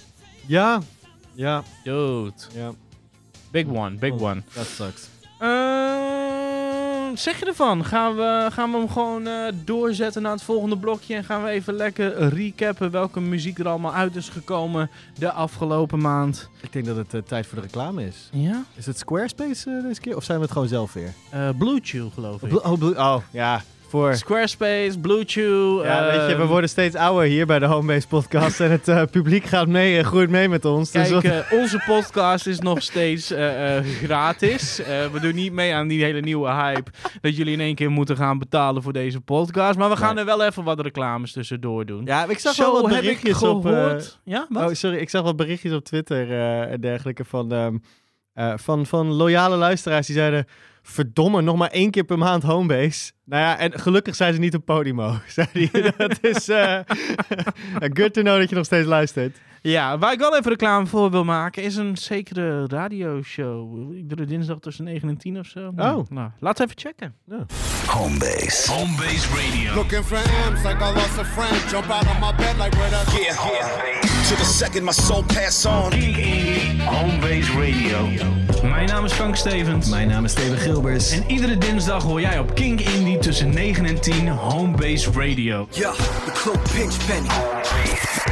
S3: Ja. Ja.
S2: Dude.
S3: Ja.
S2: Big one, big
S3: Oh.
S2: one.
S3: Dat sucks.
S2: Ehm, zeg je ervan? Gaan we, gaan we hem gewoon eh, doorzetten naar het volgende blokje en gaan we even lekker recappen welke muziek er allemaal uit is gekomen de afgelopen maand?
S3: Ik denk dat het eh, tijd voor de reclame is.
S2: Ja?
S3: Is het Squarespace eh, deze keer? Of zijn we het gewoon zelf weer?
S2: Blue Chew geloof ik.
S3: Blu- Oh, oh ja. Voor...
S2: Squarespace, Blue Chew.
S3: Ja, weet je, we
S2: ehm,
S3: worden steeds ouder hier bij de Homebase podcast. en het eh, publiek gaat mee en groeit mee met ons. Dus wat-
S2: eh, onze podcast is nog steeds eh, gratis. We doen niet mee aan die hele nieuwe hype dat jullie in één keer moeten gaan betalen voor deze podcast. Maar we gaan
S3: Nee.
S2: er wel even wat reclames tussendoor doen.
S3: ja, ik zag wel wat berichtjes op...
S2: ja, wat?
S3: oh, sorry. Ik zag wat berichtjes op Twitter en dergelijke van, ehm, eh, van, van loyale luisteraars die zeiden... Verdomme, nog maar één keer per maand Homebase. Nou ja, en gelukkig zijn ze niet op Podimo. Zei die. dat is eh, good to know dat je nog steeds luistert.
S2: Ja, waar ik wel even reclame voor wil maken is een zekere radioshow. Iedere dinsdag tussen 9 en 10 of zo. Nou, nou, laten we even checken.
S1: Homebase.
S4: Homebase Radio.
S5: Looking for M's like I lost a friend. Jump out of my bed like where the
S4: Yeah. To the second my soul pass on.
S1: Indie Homebase Radio.
S2: Mijn naam is Frank Stevens.
S6: Mijn naam is Steven Gilbers.
S2: En iedere dinsdag hoor jij op Kink Indie tussen 9 en 10 Homebase Radio.
S4: Yeah, the cloak pinch penny.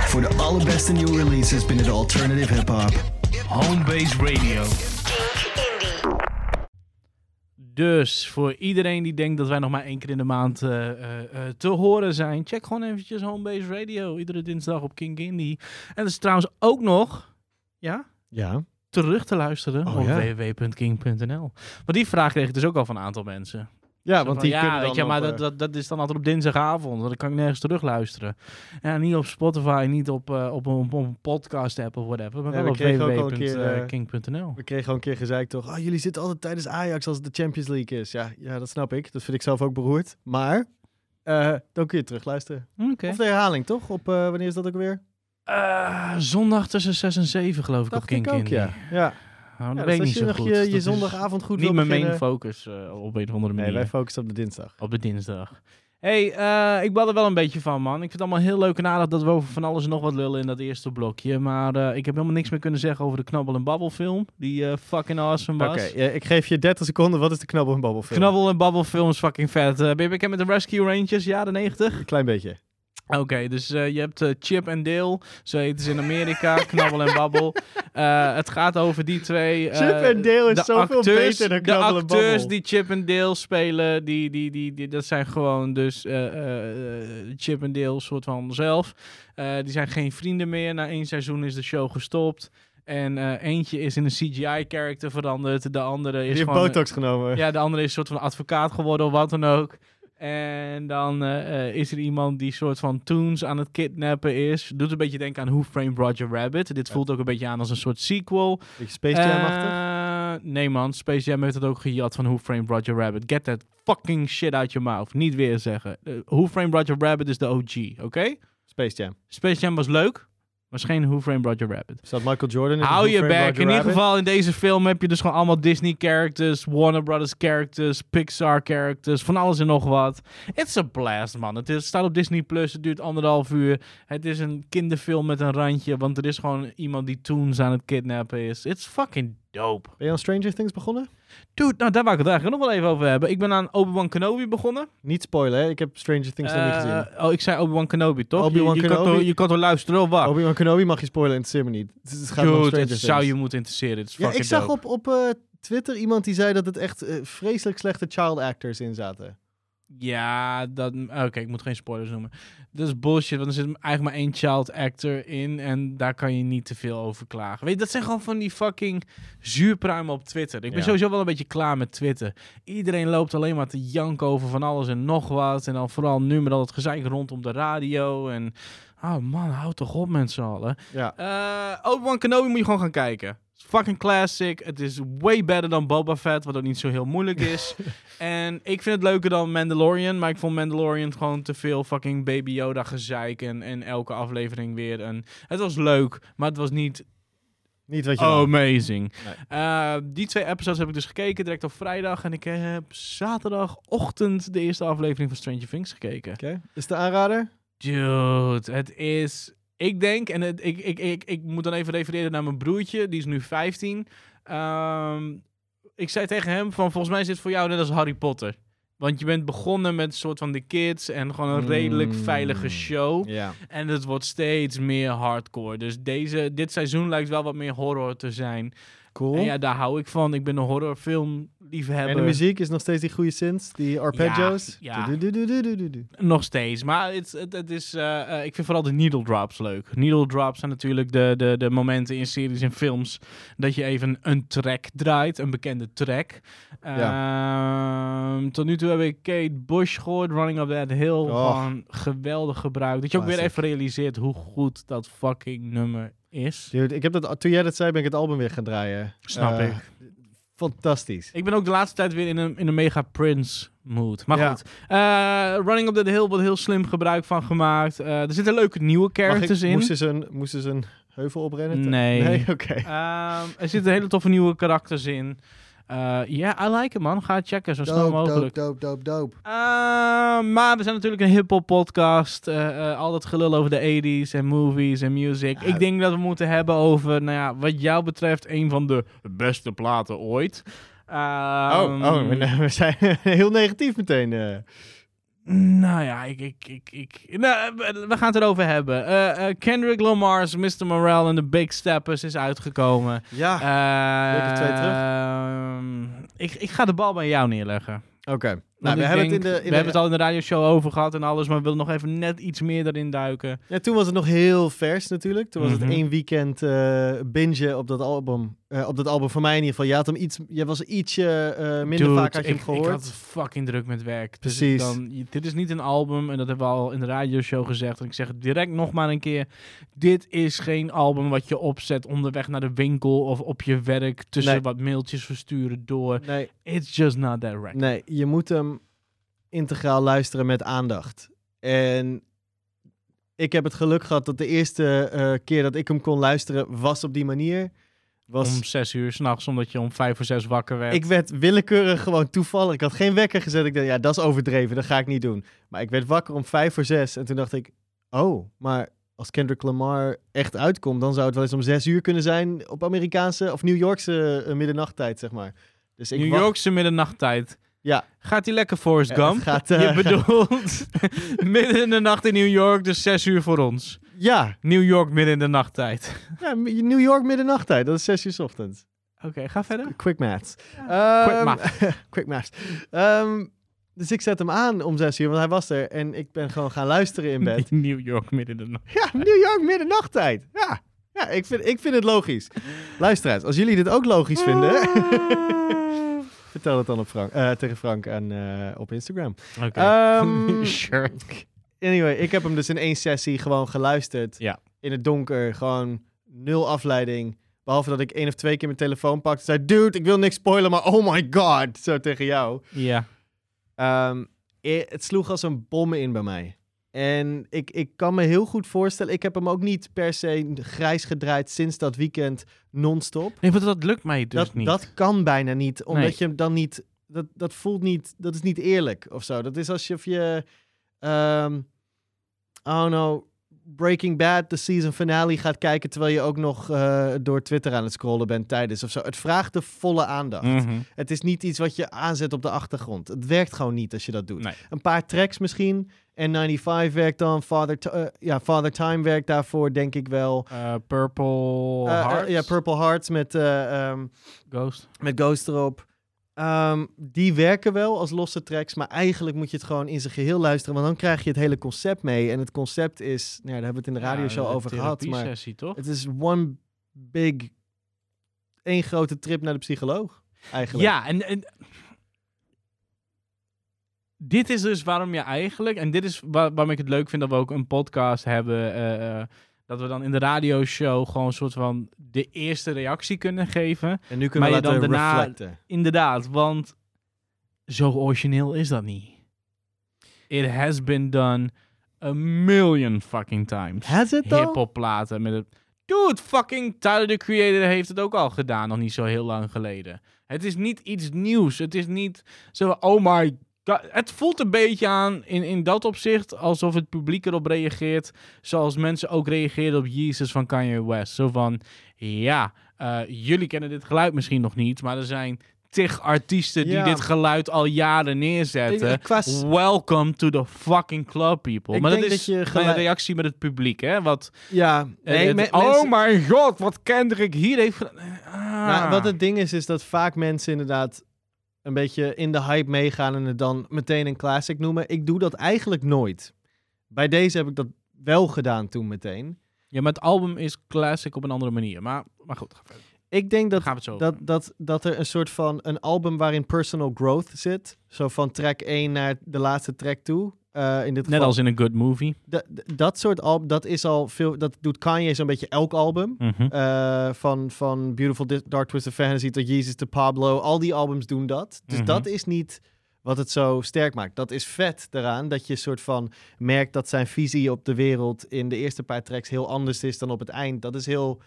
S6: Voor de allerbeste nieuwe releases binnen de alternative hip-hop.
S2: Homebase Radio. Dus voor iedereen die denkt dat wij nog maar één keer in de maand eh, eh, eh, te horen zijn, check gewoon eventjes Homebase Radio. Iedere dinsdag op King Indie. En dat is trouwens ook nog, ja,
S3: Ja.
S2: Terug te luisteren
S3: Oh,
S2: op
S3: ja.
S2: www.king.nl. Maar die vraag kreeg ik dus ook al van een aantal mensen.
S3: Ja,
S2: Zo
S3: want
S2: van,
S3: die
S2: ja,
S3: kunnen dan
S2: je, maar dat,
S3: eh,
S2: dat, dat is dan altijd op dinsdagavond. Dan kan ik nergens terug luisteren. Ja, niet op Spotify, niet op, eh, op, een, op een podcast app of whatever. Maar
S3: Ja,
S2: wel
S3: we
S2: op
S3: kregen ook al een keer, eh,
S2: www.king.nl.
S3: We kregen al een keer gezegd toch, ah, jullie zitten altijd tijdens Ajax als het de Champions League is. Ja, ja, dat snap ik. Dat vind ik zelf ook beroerd. Maar dan kun je terugluisteren.
S2: Oké.
S3: Of de herhaling, toch? Op, wanneer is dat ook weer?
S2: Eh, zondag tussen 6 en 7 geloof ik op King
S3: ik ook, ja. ja.
S2: Nou, dat
S3: Ja,
S2: weet
S3: dus
S2: niet
S3: als
S2: zo
S3: je
S2: goed.
S3: je, je zondagavond goed
S2: niet mijn main focus eh, op een of andere
S3: Nee,
S2: manier.
S3: wij focussen op de dinsdag.
S2: Op de dinsdag. hey, eh, ik bad er wel een beetje van, man. Ik vind het allemaal heel leuk en aardig dat we over van alles nog wat lullen in dat eerste blokje. Maar ik heb helemaal niks meer kunnen zeggen over de Knabbel en Babbel film. Die fucking awesome
S3: Oké,
S2: was.
S3: ja, ik geef je 30 seconden. Wat is de knabbel en babbel film?
S2: Knabbel en Babbel film is fucking vet. Ben je bekend met de Rescue Rangers, jaren 90?
S3: Een klein beetje.
S2: Oké, dus eh, je hebt eh, Chip en Dale, zo heten ze in Amerika, Knabbel en Babbel. Eh, het gaat over die twee.
S3: Chip en Dale is
S2: de
S3: zoveel
S2: acteurs,
S3: beter dan
S2: De
S3: Knabbel en
S2: acteurs
S3: Babbel.
S2: die Chip en Dale spelen, die, die, die, die, dat zijn gewoon dus Chip en Dale soort van zelf. Die zijn geen vrienden meer. Na één seizoen is de show gestopt. En eentje is in een CGI-character veranderd. De andere
S3: Die
S2: is
S3: heeft
S2: gewoon...
S3: botox genomen.
S2: Ja, de andere is een soort van advocaat geworden of wat dan ook. En dan eh, eh, is er iemand die soort van toons aan het kidnappen is. Doet een beetje denken aan Who Framed Roger Rabbit. Dit voelt ook een beetje aan als een soort sequel.
S3: Beetje Space Jam-achtig.
S2: Eh, nee man, Space Jam heeft het ook gejat van Who Framed Roger Rabbit. Get that fucking shit out your mouth. Niet weer zeggen. Eh, Who Framed Roger Rabbit is de OG, oké?
S3: Space Jam.
S2: Space Jam was leuk, was geen Who Framed Roger Rabbit.
S3: Zat Michael Jordan in
S2: Hou je back. In ieder geval in deze film heb je dus gewoon allemaal Disney characters, Warner Brothers characters, Pixar characters, van alles en nog wat. It's a blast, man. Het is, staat op Disney Plus. Het duurt anderhalf uur. Het is een kinderfilm met een randje, want er is gewoon iemand die toons aan het kidnappen is. It's fucking dope.
S3: Ben je aan Stranger Things begonnen?
S2: Dude, nou daar wou ik het eigenlijk nog wel even over hebben. Ik ben aan Obi-Wan Kenobi begonnen.
S3: Niet spoilen, hè? Ik heb Stranger Things nog niet gezien.
S2: Eh, oh, ik zei Obi-Wan Kenobi, toch?
S3: Obi-Wan
S2: je, je, kan
S3: Kenobi?
S2: toch, je kan toch luisteren of wat?
S3: Obi-Wan Kenobi mag je spoilen, interesseert me niet. Het, het gaat om
S2: Dude,
S3: Stranger
S2: het zou
S3: Things.
S2: je moeten interesseren. Het is
S3: Ja, ik zag
S2: dope.
S3: op, op eh, Twitter iemand die zei dat het echt eh, vreselijk slechte child actors in zaten.
S2: Ja, dat... Oké, ik moet geen spoilers noemen. Dat is bullshit, want er zit eigenlijk maar één child actor in en daar kan je niet te veel over klagen. Weet je, dat zijn gewoon van die fucking zuurpruimen op Twitter. Ik ben
S3: Ja.
S2: sowieso wel een beetje klaar met Twitter. Iedereen loopt alleen maar te janken over van alles en nog wat. En dan vooral nu met al het gezeik rondom de radio en... Oh man, houd toch op met z'n allen.
S3: Ja.
S2: Eh Obi-Wan Kenobi moet je gewoon gaan kijken. Fucking classic. Het is way better dan Boba Fett, wat ook niet zo heel moeilijk is. en ik vind het leuker dan Mandalorian, maar ik vond Mandalorian gewoon te veel fucking Baby Yoda gezeik en, en elke aflevering weer een... Het was leuk, maar het was niet
S3: Niet wat je wou.
S2: amazing.
S3: Nee.
S2: Eh, die twee episodes heb ik dus gekeken direct op vrijdag en ik heb zaterdagochtend de eerste aflevering van Stranger Things gekeken.
S3: Oké. Is de aanrader?
S2: Dude, het is. Ik denk, en het, ik, ik, ik, ik moet dan even refereren naar mijn broertje, die is nu 15. Ehm, ik zei tegen hem: van volgens mij is dit voor jou net als Harry Potter. Want je bent begonnen met een soort van de kids en gewoon een redelijk
S3: Mm.
S2: veilige show.
S3: Ja.
S2: En het wordt steeds meer hardcore. Dus deze, dit seizoen lijkt wel wat meer horror te zijn.
S3: Cool.
S2: En ja, daar hou ik van. Ik ben een horrorfilm liefhebber.
S3: En de muziek is nog steeds die goede synths, die arpeggios.
S2: ja.
S3: Du-du-du-du-du-du-du.
S2: Nog steeds. Maar het, het, het is, eh, eh, ik vind vooral de needle drops leuk. Needle drops zijn natuurlijk de, de, de momenten in series en films dat je even een track draait, een bekende track. Ehm, tot nu toe heb ik Kate Bush gehoord, Running Up That Hill. Gewoon geweldig gebruikt. Dat je ook weer even realiseert hoe goed dat fucking nummer is.
S3: Dude, ik heb dat, toen jij dat zei, ben ik het album weer gaan draaien.
S2: Snap
S3: Eh,
S2: ik.
S3: Fantastisch.
S2: Ik ben ook de laatste tijd weer in een, in een mega Prince mood. Maar
S3: Ja.
S2: goed. Eh, Running Up That Hill wordt heel slim gebruik van gemaakt. Eh, er zitten leuke nieuwe characters in.
S3: Moesten ze, een, moesten ze een heuvel oprennen?
S2: Nee.
S3: Nee, oké.
S2: Ehm, er zitten hele toffe nieuwe karakters in. Eh, Ja, I like it man. Ga het checken zo snel mogelijk.
S3: dope, dope, dope, dope.
S2: Ehm, maar we zijn natuurlijk een hip-hop podcast. Eh, eh, al dat gelul over de 80s en movies en music.
S3: Ja.
S2: Ik denk dat we moeten hebben over, nou ja, wat jou betreft, een van de beste platen ooit.
S3: Oh,
S2: Ehm,
S3: oh we, we zijn heel negatief meteen.
S2: Nou ja, ik, ik, ik, ik, nou, we gaan het erover hebben. Eh, eh, Kendrick Lamar's Mr. Morale and the Big Steppers is uitgekomen.
S3: Ja, of twee terug.
S2: ehm, ik, ik ga de bal bij jou neerleggen.
S3: oké. Nou, we hebben
S2: denk-
S3: het in de... In
S2: we
S3: de-
S2: hebben het al in de radioshow over gehad en alles, maar we willen nog even net iets meer erin duiken.
S3: Ja, toen was het nog heel vers natuurlijk. Toen was
S2: Mhm.
S3: het één weekend bingen op dat album. Eh, op dat album voor mij in ieder geval. Je, had hem iets, je was ietsje eh, minder
S2: Dude,
S3: vaak had je
S2: ik,
S3: hem gehoord.
S2: Ik had fucking druk met werk. Dus
S3: Precies.
S2: Dan, dit is niet een album, en dat hebben we al in de radioshow gezegd. En ik zeg het direct nog maar een keer. Dit is geen album wat je opzet onderweg naar de winkel of op je werk. Tussen
S3: Nee.
S2: wat mailtjes versturen door.
S3: Nee,
S2: It's just not that record.
S3: nee, je moet hem integraal luisteren met aandacht. En ik heb het geluk gehad dat de eerste eh, keer dat ik hem kon luisteren was op die manier. Was,
S2: Om zes uur s'nachts, omdat je om vijf voor zes wakker werd.
S3: Ik werd willekeurig gewoon toevallig. Ik had geen wekker gezet. Ik dacht, ja, dat is overdreven. Dat ga ik niet doen. Maar ik werd wakker om vijf voor zes. En toen dacht ik, oh, maar als Kendrick Lamar echt uitkomt, dan zou het wel eens om zes uur kunnen zijn op Amerikaanse of New Yorkse eh, middernachttijd, zeg maar. Dus ik
S2: New
S3: wacht-
S2: Yorkse middernachttijd.
S3: Ja.
S2: Gaat hij lekker Forrest
S3: Ja,
S2: Gump?
S3: gaat, eh,
S2: je bedoelt midden in de nacht in New York, dus zes uur voor ons.
S3: Ja,
S2: New York midden in de nachttijd.
S3: ja, New York middernachttijd. Dat is zes uur 's ochtends.
S2: Oké, ga verder.
S3: Quick maths.
S2: Quick
S3: Ehm,
S2: math.
S3: quick maths. Ehm, dus ik zet hem aan om zes uur, want hij was er. En ik ben gewoon gaan luisteren in bed.
S2: New York midden in de nacht.
S3: Ja, New York middernachttijd. Ja, ja ik, vind, ik vind het logisch. Luisteraars, als jullie dit ook logisch vinden, vertel het dan op Frank, eh, tegen Frank en, eh, op Instagram.
S2: Oké.
S3: Ehm,
S2: sure.
S3: Anyway, ik heb hem dus in één sessie gewoon geluisterd.
S2: Ja.
S3: In het donker, gewoon nul afleiding. Behalve dat ik één of twee keer mijn telefoon pakte zei... Dude, ik wil niks spoilen, maar oh my god. Zo tegen jou.
S2: Ja.
S3: Ehm, het sloeg als een bom in bij mij. En ik, ik kan me heel goed voorstellen... Ik heb hem ook niet per se grijs gedraaid sinds dat weekend non-stop.
S2: Nee, maar dat lukt mij dus
S3: dat,
S2: niet.
S3: dat kan bijna niet, omdat
S2: Nee.
S3: je hem dan niet... Dat, dat voelt niet... Dat is niet eerlijk of zo. Dat is alsof je... I don't know... Breaking Bad, de season finale gaat kijken... terwijl je ook nog eh, door Twitter aan het scrollen bent tijdens of zo. Het vraagt de volle aandacht.
S2: Mhm.
S3: Het is niet iets wat je aanzet op de achtergrond. Het werkt gewoon niet als je dat doet.
S2: Nee.
S3: Een paar tracks misschien. N95 werkt dan. Father, eh, ja, Father Time werkt daarvoor, denk ik wel.
S2: Eh, Purple Hearts.
S3: ja, Purple Hearts met, eh, ehm,
S2: Ghost.
S3: met Ghost erop. Ehm, die werken wel als losse tracks, maar eigenlijk moet je het gewoon in zijn geheel luisteren, want dan krijg je het hele concept mee. En het concept is, nou, daar hebben we het in de radioshow
S2: Ja,
S3: over gehad, maar
S2: sessie toch?
S3: het is one big, één grote trip naar de psycholoog, eigenlijk.
S2: Ja, en, en dit is dus waarom je eigenlijk, en dit is waar, waarom ik het leuk vind dat we ook een podcast hebben, eh, eh, dat we dan in de radioshow gewoon een soort van de eerste reactie kunnen geven.
S3: En nu kunnen we
S2: Maar je
S3: laten
S2: dan daarna-
S3: reflecten.
S2: Inderdaad, want zo origineel is dat niet. It has been done a million fucking times.
S3: Has it though?
S2: Hip-hop platen met het. Dude, fucking Tyler the Creator heeft het ook al gedaan, nog niet zo heel lang geleden. Het is niet iets nieuws. Het is niet zo, oh my. Het voelt een beetje aan in, in dat opzicht alsof het publiek erop reageert. Zoals mensen ook reageerden op Jesus van Kanye West. Zo van, ja, eh, jullie kennen dit geluid misschien nog niet, maar er zijn tig artiesten die
S3: Ja.
S2: dit geluid al jaren neerzetten.
S3: Ik- ik was-
S2: Welcome to the fucking club, people.
S3: Ik
S2: maar dat
S3: denk
S2: is
S3: dat gelijk-
S2: reactie met het publiek, hè? Wat,
S3: Ja,
S2: eh,
S3: nee,
S2: het- oh mijn god, wat Kendrick hier heeft gedaan. Ah.
S3: Nou, wat het ding is, is dat vaak mensen inderdaad een beetje in de hype meegaan en het dan meteen een classic noemen. Ik doe dat eigenlijk nooit. Bij deze heb ik dat wel gedaan toen meteen.
S2: Ja, maar het album is classic op een andere manier. Maar, maar goed, ga verder.
S3: Ik denk dat, dat,
S2: over
S3: dat, dat er een soort van een album waarin personal growth zit. Zo van track 1 naar de laatste track toe. Eh, in dit
S2: Net
S3: geval,
S2: als in een good movie.
S3: Da- da- dat soort album, dat is al veel, dat doet Kanye zo'n beetje elk album.
S2: Mhm.
S3: Eh, van, van Beautiful Dark Twisted Fantasy tot Jesus to Pablo. Al die albums doen dat. Dus
S2: Mhm.
S3: dat is niet wat het zo sterk maakt. Dat is vet eraan. Dat je soort van merkt dat zijn visie op de wereld in de eerste paar tracks heel anders is dan op het eind. Dat is heel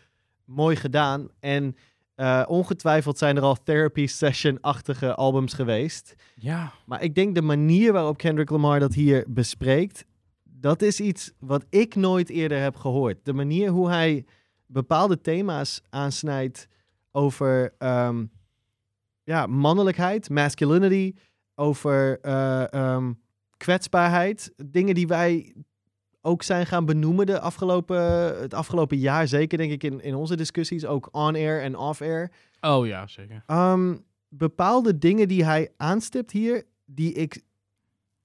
S3: mooi gedaan. En eh, ongetwijfeld zijn er al therapy session-achtige albums geweest.
S2: Ja.
S3: Maar ik denk de manier waarop Kendrick Lamar dat hier bespreekt, dat is iets wat ik nooit eerder heb gehoord. De manier hoe hij bepaalde thema's aansnijdt over ehm, ja, mannelijkheid, masculinity, over eh, ehm, kwetsbaarheid. Dingen die wij ook zijn gaan benoemen de afgelopen, het afgelopen jaar. Zeker denk ik in, in onze discussies, ook on-air en off-air.
S2: Oh ja, zeker.
S3: Ehm, bepaalde dingen die hij aanstipt hier, die ik.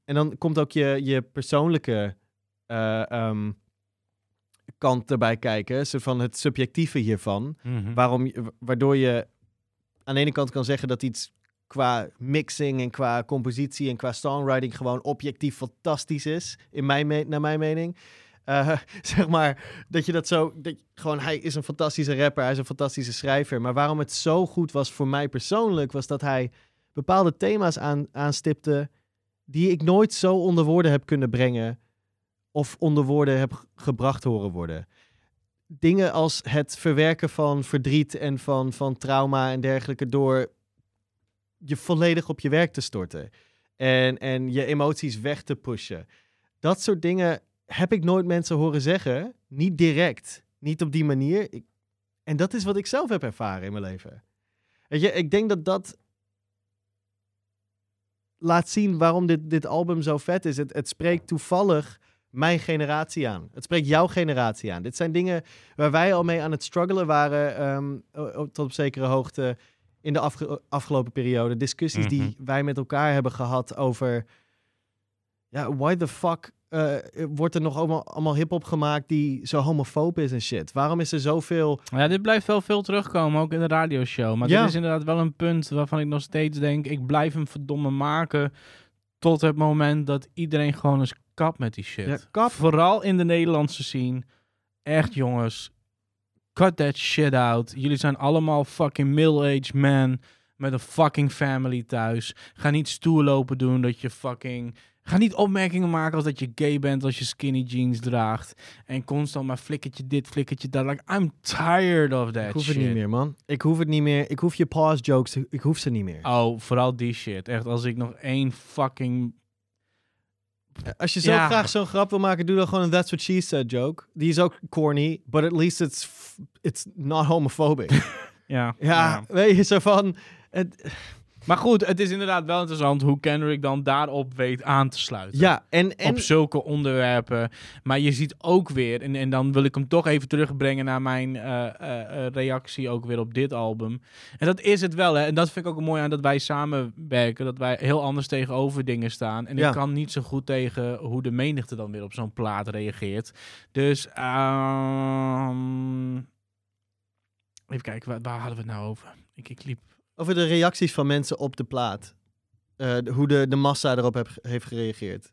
S3: En dan komt ook je, je persoonlijke eh, ehm, kant erbij kijken. Zo van het subjectieve hiervan.
S2: Mhm.
S3: Waarom, waardoor je aan de ene kant kan zeggen dat iets qua mixing en qua compositie en qua songwriting gewoon objectief fantastisch is, in mijn naar mijn mening. Eh, zeg maar, dat je dat zo, dat, gewoon hij is een fantastische rapper, hij is een fantastische schrijver. Maar waarom het zo goed was voor mij persoonlijk, was dat hij bepaalde thema's aan, aanstipte die ik nooit zo onder woorden heb kunnen brengen of onder woorden heb gebracht horen worden dingen als het verwerken van verdriet en van, van trauma en dergelijke door je volledig op je werk te storten. En, en je emoties weg te pushen. Dat soort dingen heb ik nooit mensen horen zeggen. Niet direct. Niet op die manier. Ik, en dat is wat ik zelf heb ervaren in mijn leven. Weet je, ik denk dat dat laat zien waarom dit, dit album zo vet is. Het, het spreekt toevallig mijn generatie aan. Het spreekt jouw generatie aan. Dit zijn dingen waar wij al mee aan het struggelen waren ehm, tot op zekere hoogte in de afge- afgelopen periode. Discussies
S2: Mhm.
S3: die wij met elkaar hebben gehad over... Ja, why the fuck eh, wordt er nog allemaal, allemaal hip-hop gemaakt die zo homofoob is en shit? Waarom is er zoveel...
S2: Ja, dit blijft wel veel terugkomen, ook in de radioshow. Maar
S3: Ja.
S2: dit is inderdaad wel een punt waarvan ik nog steeds denk... ik blijf hem verdomme maken tot het moment dat iedereen gewoon eens kap met die shit.
S3: Ja, kap.
S2: Vooral in de Nederlandse scene. Echt jongens, cut that shit out. Jullie zijn allemaal fucking middle-aged men met een fucking family thuis. Ga niet stoer lopen doen dat je fucking... Ga niet opmerkingen maken als dat je gay bent als je skinny jeans draagt. En constant maar flikkertje dit, flikkertje dat. Like, I'm tired of that
S3: Ik hoef
S2: shit.
S3: het niet meer, man. Ik hoef het niet meer. Ik hoef je pause jokes. Ik hoef ze niet meer.
S2: Oh, vooral die shit. Echt, als ik nog één fucking...
S3: Als je zo
S2: Ja.
S3: graag zo'n grap wil maken, doe dan gewoon een That's What She Said joke. Die is ook corny, but at least it's, it's not homophobic.
S2: Ja,
S3: ja, weet je, zo van... Het,
S2: Maar goed, het is inderdaad wel interessant hoe Kendrick dan daarop weet aan te sluiten.
S3: ja, en... en
S2: op zulke onderwerpen. Maar je ziet ook weer, en, en dan wil ik hem toch even terugbrengen naar mijn eh, eh, eh, reactie ook weer op dit album. En dat is het wel, hè. En dat vind ik ook mooi aan dat wij samenwerken, dat wij heel anders tegenover dingen staan. En
S3: Ja.
S2: ik kan niet zo goed tegen hoe de menigte dan weer op zo'n plaat reageert. Dus, ehm, even kijken, waar, waar hadden we het nou over? Ik, ik liep...
S3: Over de reacties van mensen op de plaat. Eh, hoe de, de massa erop heb, heeft gereageerd.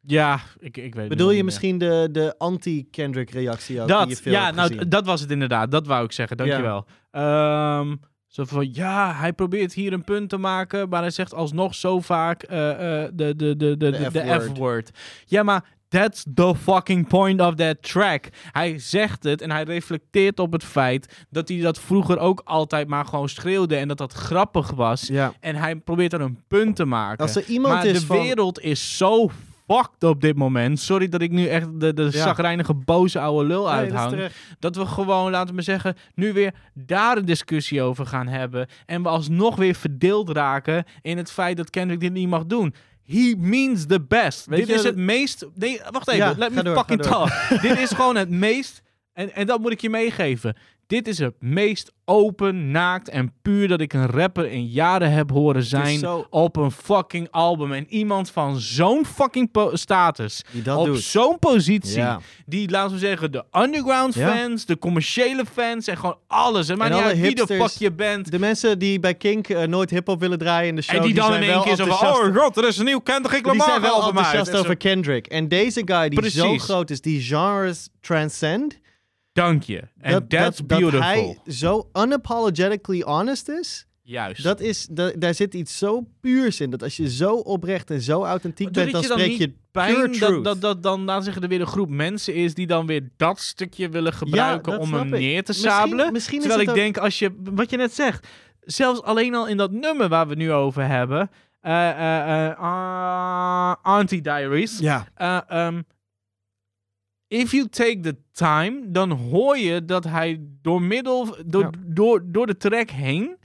S2: Ja, ik, ik weet het
S3: Bedoel je
S2: meer.
S3: misschien de, de anti-Kendrick reactie ook? die je
S2: Dat, ja, nou, dat was het inderdaad. Dat wou ik zeggen. Dankjewel. Ehm zo van, ja, hij probeert hier een punt te maken, maar hij zegt alsnog zo vaak eh, eh, de, de, de, de, de.
S3: F-word.
S2: Ja, maar that's the fucking point of that track. Hij zegt het en hij reflecteert op het feit dat hij dat vroeger ook altijd maar gewoon schreeuwde en dat dat grappig was.
S3: Ja.
S2: En hij probeert er een punt te maken.
S3: Als er iemand
S2: maar
S3: is
S2: de
S3: van-
S2: wereld is zo fucked op dit moment. Sorry dat ik nu echt de, de
S3: Ja.
S2: zagrijnige, boze oude lul
S3: Nee, dat is
S2: uithang.
S3: terecht.
S2: Dat we gewoon, laten we zeggen, nu weer daar een discussie over gaan hebben. En we alsnog weer verdeeld raken in het feit dat Kendrick dit niet mag doen. He means the best.
S3: Weet
S2: dit
S3: je
S2: is het meest... Nee, wacht even.
S3: Ja,
S2: Let me
S3: door,
S2: fucking talk. dit is gewoon het meest... En, en dat moet ik je meegeven. Dit is het meest open, naakt en puur dat ik een rapper in jaren heb horen zijn
S3: zo-
S2: op een fucking album. En iemand van zo'n fucking status,
S3: Die
S2: op zo'n positie,
S3: Ja.
S2: die, laten we zeggen, de underground
S3: Ja.
S2: fans, de commerciële fans en gewoon alles. En maar
S3: En
S2: niet
S3: alle
S2: uit wie de fuck je bent.
S3: De mensen die bij Kink eh, nooit hip-hop willen draaien in de show.
S2: en die dan in één keer zo van, oh god, er is een nieuw Kendrick
S3: die
S2: Lamar
S3: zijn wel enthousiast
S2: En zo-
S3: over Kendrick. En deze guy die zo
S2: Precies.
S3: groot is, die genres transcend.
S2: Dank je. En
S3: dat,
S2: that's
S3: dat,
S2: beautiful.
S3: dat hij zo unapologetically honest is.
S2: Juist.
S3: Dat is da- daar zit iets zo puurs in. Dat als je zo oprecht en zo authentiek bent, dan
S2: het je dan
S3: spreek je pure
S2: pijn
S3: truth.
S2: dat, dat, dat dan, laten zeggen, er weer een groep mensen is die dan weer dat stukje willen gebruiken om hem
S3: ik.
S2: neer te
S3: Misschien-
S2: sabelen.
S3: misschien is
S2: Terwijl ik
S3: ook-
S2: denk, als je, wat je net zegt, zelfs alleen al in dat nummer waar we nu over hebben, eh, ah, Anti-Diaries,
S3: Ja,
S2: eh, ehm, if you take the time, dan hoor je dat hij door middel, door,
S3: Ja.
S2: door, door de track heen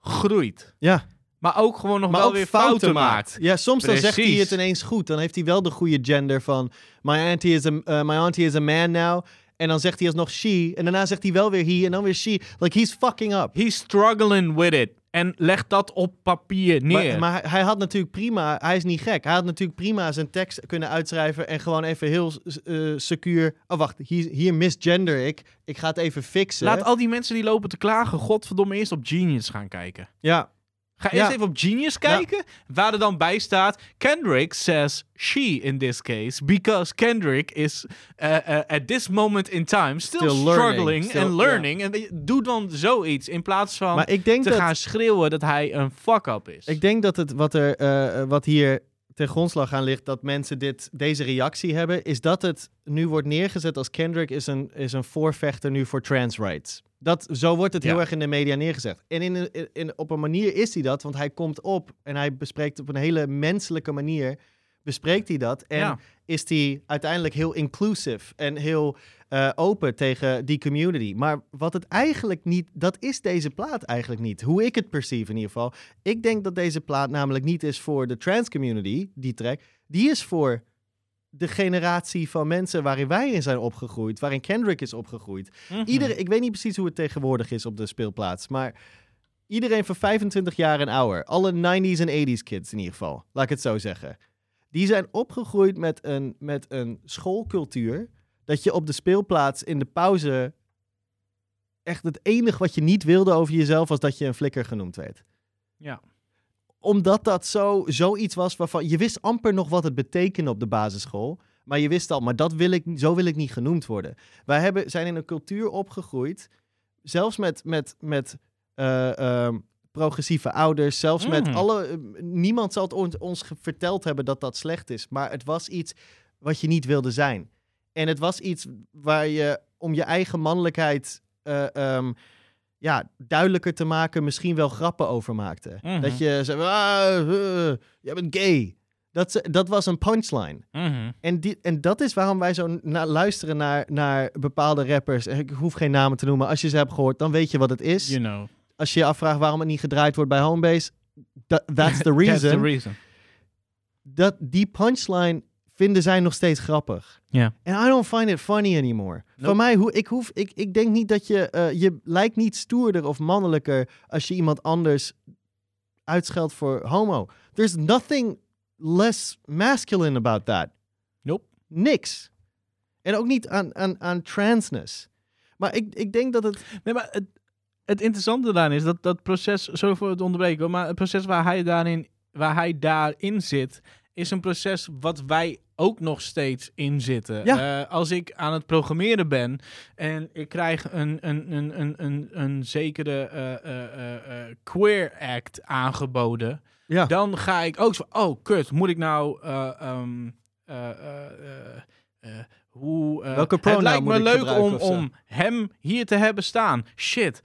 S2: groeit.
S3: ja.
S2: Maar ook gewoon nog
S3: maar
S2: wel weer fouten, maakt.
S3: Ja, soms dan zegt hij het ineens goed. Dan heeft hij wel de goede gender van my auntie is a, uh, my auntie is a man now. En dan zegt hij alsnog she. En daarna zegt hij wel weer he en dan weer she. Like he's fucking up.
S2: He's struggling with it. En leg dat op papier neer.
S3: Maar, maar hij, had natuurlijk prima, hij is niet gek. Hij had natuurlijk prima zijn tekst kunnen uitschrijven en gewoon even heel eh secuur. Oh wacht, hier, hier misgender ik. Ik ga het even fixen.
S2: Laat al die mensen die lopen te klagen, godverdomme, eerst op Genius gaan kijken.
S3: Ja,
S2: Ga eerst
S3: Ja.
S2: even op Genius kijken, waar er dan bij staat... Kendrick says she in this case, because Kendrick is uh, uh, at this moment in time still, struggling and learning. En doe dan zoiets in plaats van
S3: maar ik denk
S2: te
S3: dat
S2: gaan schreeuwen dat hij een fuck-up is.
S3: Ik denk dat het wat, er, eh, wat hier ten grondslag aan ligt, dat mensen dit, deze reactie hebben, is dat het nu wordt neergezet als Kendrick is een, is een voorvechter nu voor trans rights. Dat, zo wordt het
S2: Ja.
S3: heel erg in de media neergezet. En in, in, in- op een manier is hij dat, want hij komt op en hij bespreekt op een hele menselijke manier, bespreekt hij dat. En
S2: Ja.
S3: is hij uiteindelijk heel inclusive en heel eh, open tegen die community. Maar wat het eigenlijk niet, dat is deze plaat eigenlijk niet. Hoe ik het perceive in ieder geval. Ik denk dat deze plaat namelijk niet is voor de trans community, die track. Die is voor de generatie van mensen waarin wij in zijn opgegroeid, waarin Kendrick is opgegroeid. Iedereen, ik weet niet precies hoe het tegenwoordig is op de speelplaats, maar iedereen van 25 jaar en ouder, alle 90s en 80s kids in ieder geval, laat ik het zo zeggen. Die zijn opgegroeid met een, met een schoolcultuur dat je op de speelplaats in de pauze echt het enige wat je niet wilde over jezelf was dat je een flikker genoemd werd
S2: Ja.
S3: Omdat dat zo, zoiets was waarvan je wist amper nog wat het betekende op de basisschool. Maar je wist al, maar dat wil ik, zo wil ik niet genoemd worden. Wij hebben, zijn in een cultuur opgegroeid, zelfs met, met, met eh, ehm, progressieve ouders, zelfs met
S2: Mhm.
S3: alle. eh, niemand zal het ons, ons verteld hebben dat dat slecht is. Maar het was iets wat je niet wilde zijn. En het was iets waar je om je eigen mannelijkheid. eh, ehm, ja, duidelijker te maken, misschien wel grappen over maakte.
S2: Mhm.
S3: Dat je zei, ah, eh, jij bent gay. Dat, dat was een punchline.
S2: Mhm.
S3: En, die, en dat is waarom wij zo na, luisteren naar, naar bepaalde rappers. Ik hoef geen namen te noemen. Als je ze hebt gehoord, dan weet je wat het is.
S2: You know.
S3: Als je je afvraagt waarom het niet gedraaid wordt bij Homebase, tha- that's the
S2: That's
S3: reason.
S2: the reason.
S3: dat die punchline vinden zij nog steeds grappig.
S2: Ja.
S3: En I don't find it funny anymore.
S2: Nope.
S3: Voor mij, hoe, ik, hoef, ik, ik denk niet dat je... eh, je lijkt niet stoerder of mannelijker als je iemand anders uitscheldt voor homo. There's nothing less masculine about that.
S2: Nope.
S3: Niks. En ook niet aan, aan, aan transness. Maar ik, ik denk dat het...
S2: Nee, maar het, het interessante daarin is dat dat proces, sorry voor het onderbreken, maar het proces waar hij daarin, waar hij daarin zit, is een proces wat wij ook nog steeds in zitten.
S3: Ja.
S2: Eh, als ik aan het programmeren ben en ik krijg een, een, een, een, een, een zekere eh, eh, queer act aangeboden,
S3: Ja.
S2: dan ga ik ook zo, oh kut, moet ik nou, eh, ehm, eh, eh, eh, eh, hoe,
S3: Welke
S2: het
S3: pronoun
S2: lijkt
S3: moet
S2: me leuk om, om hem hier te hebben staan. Shit,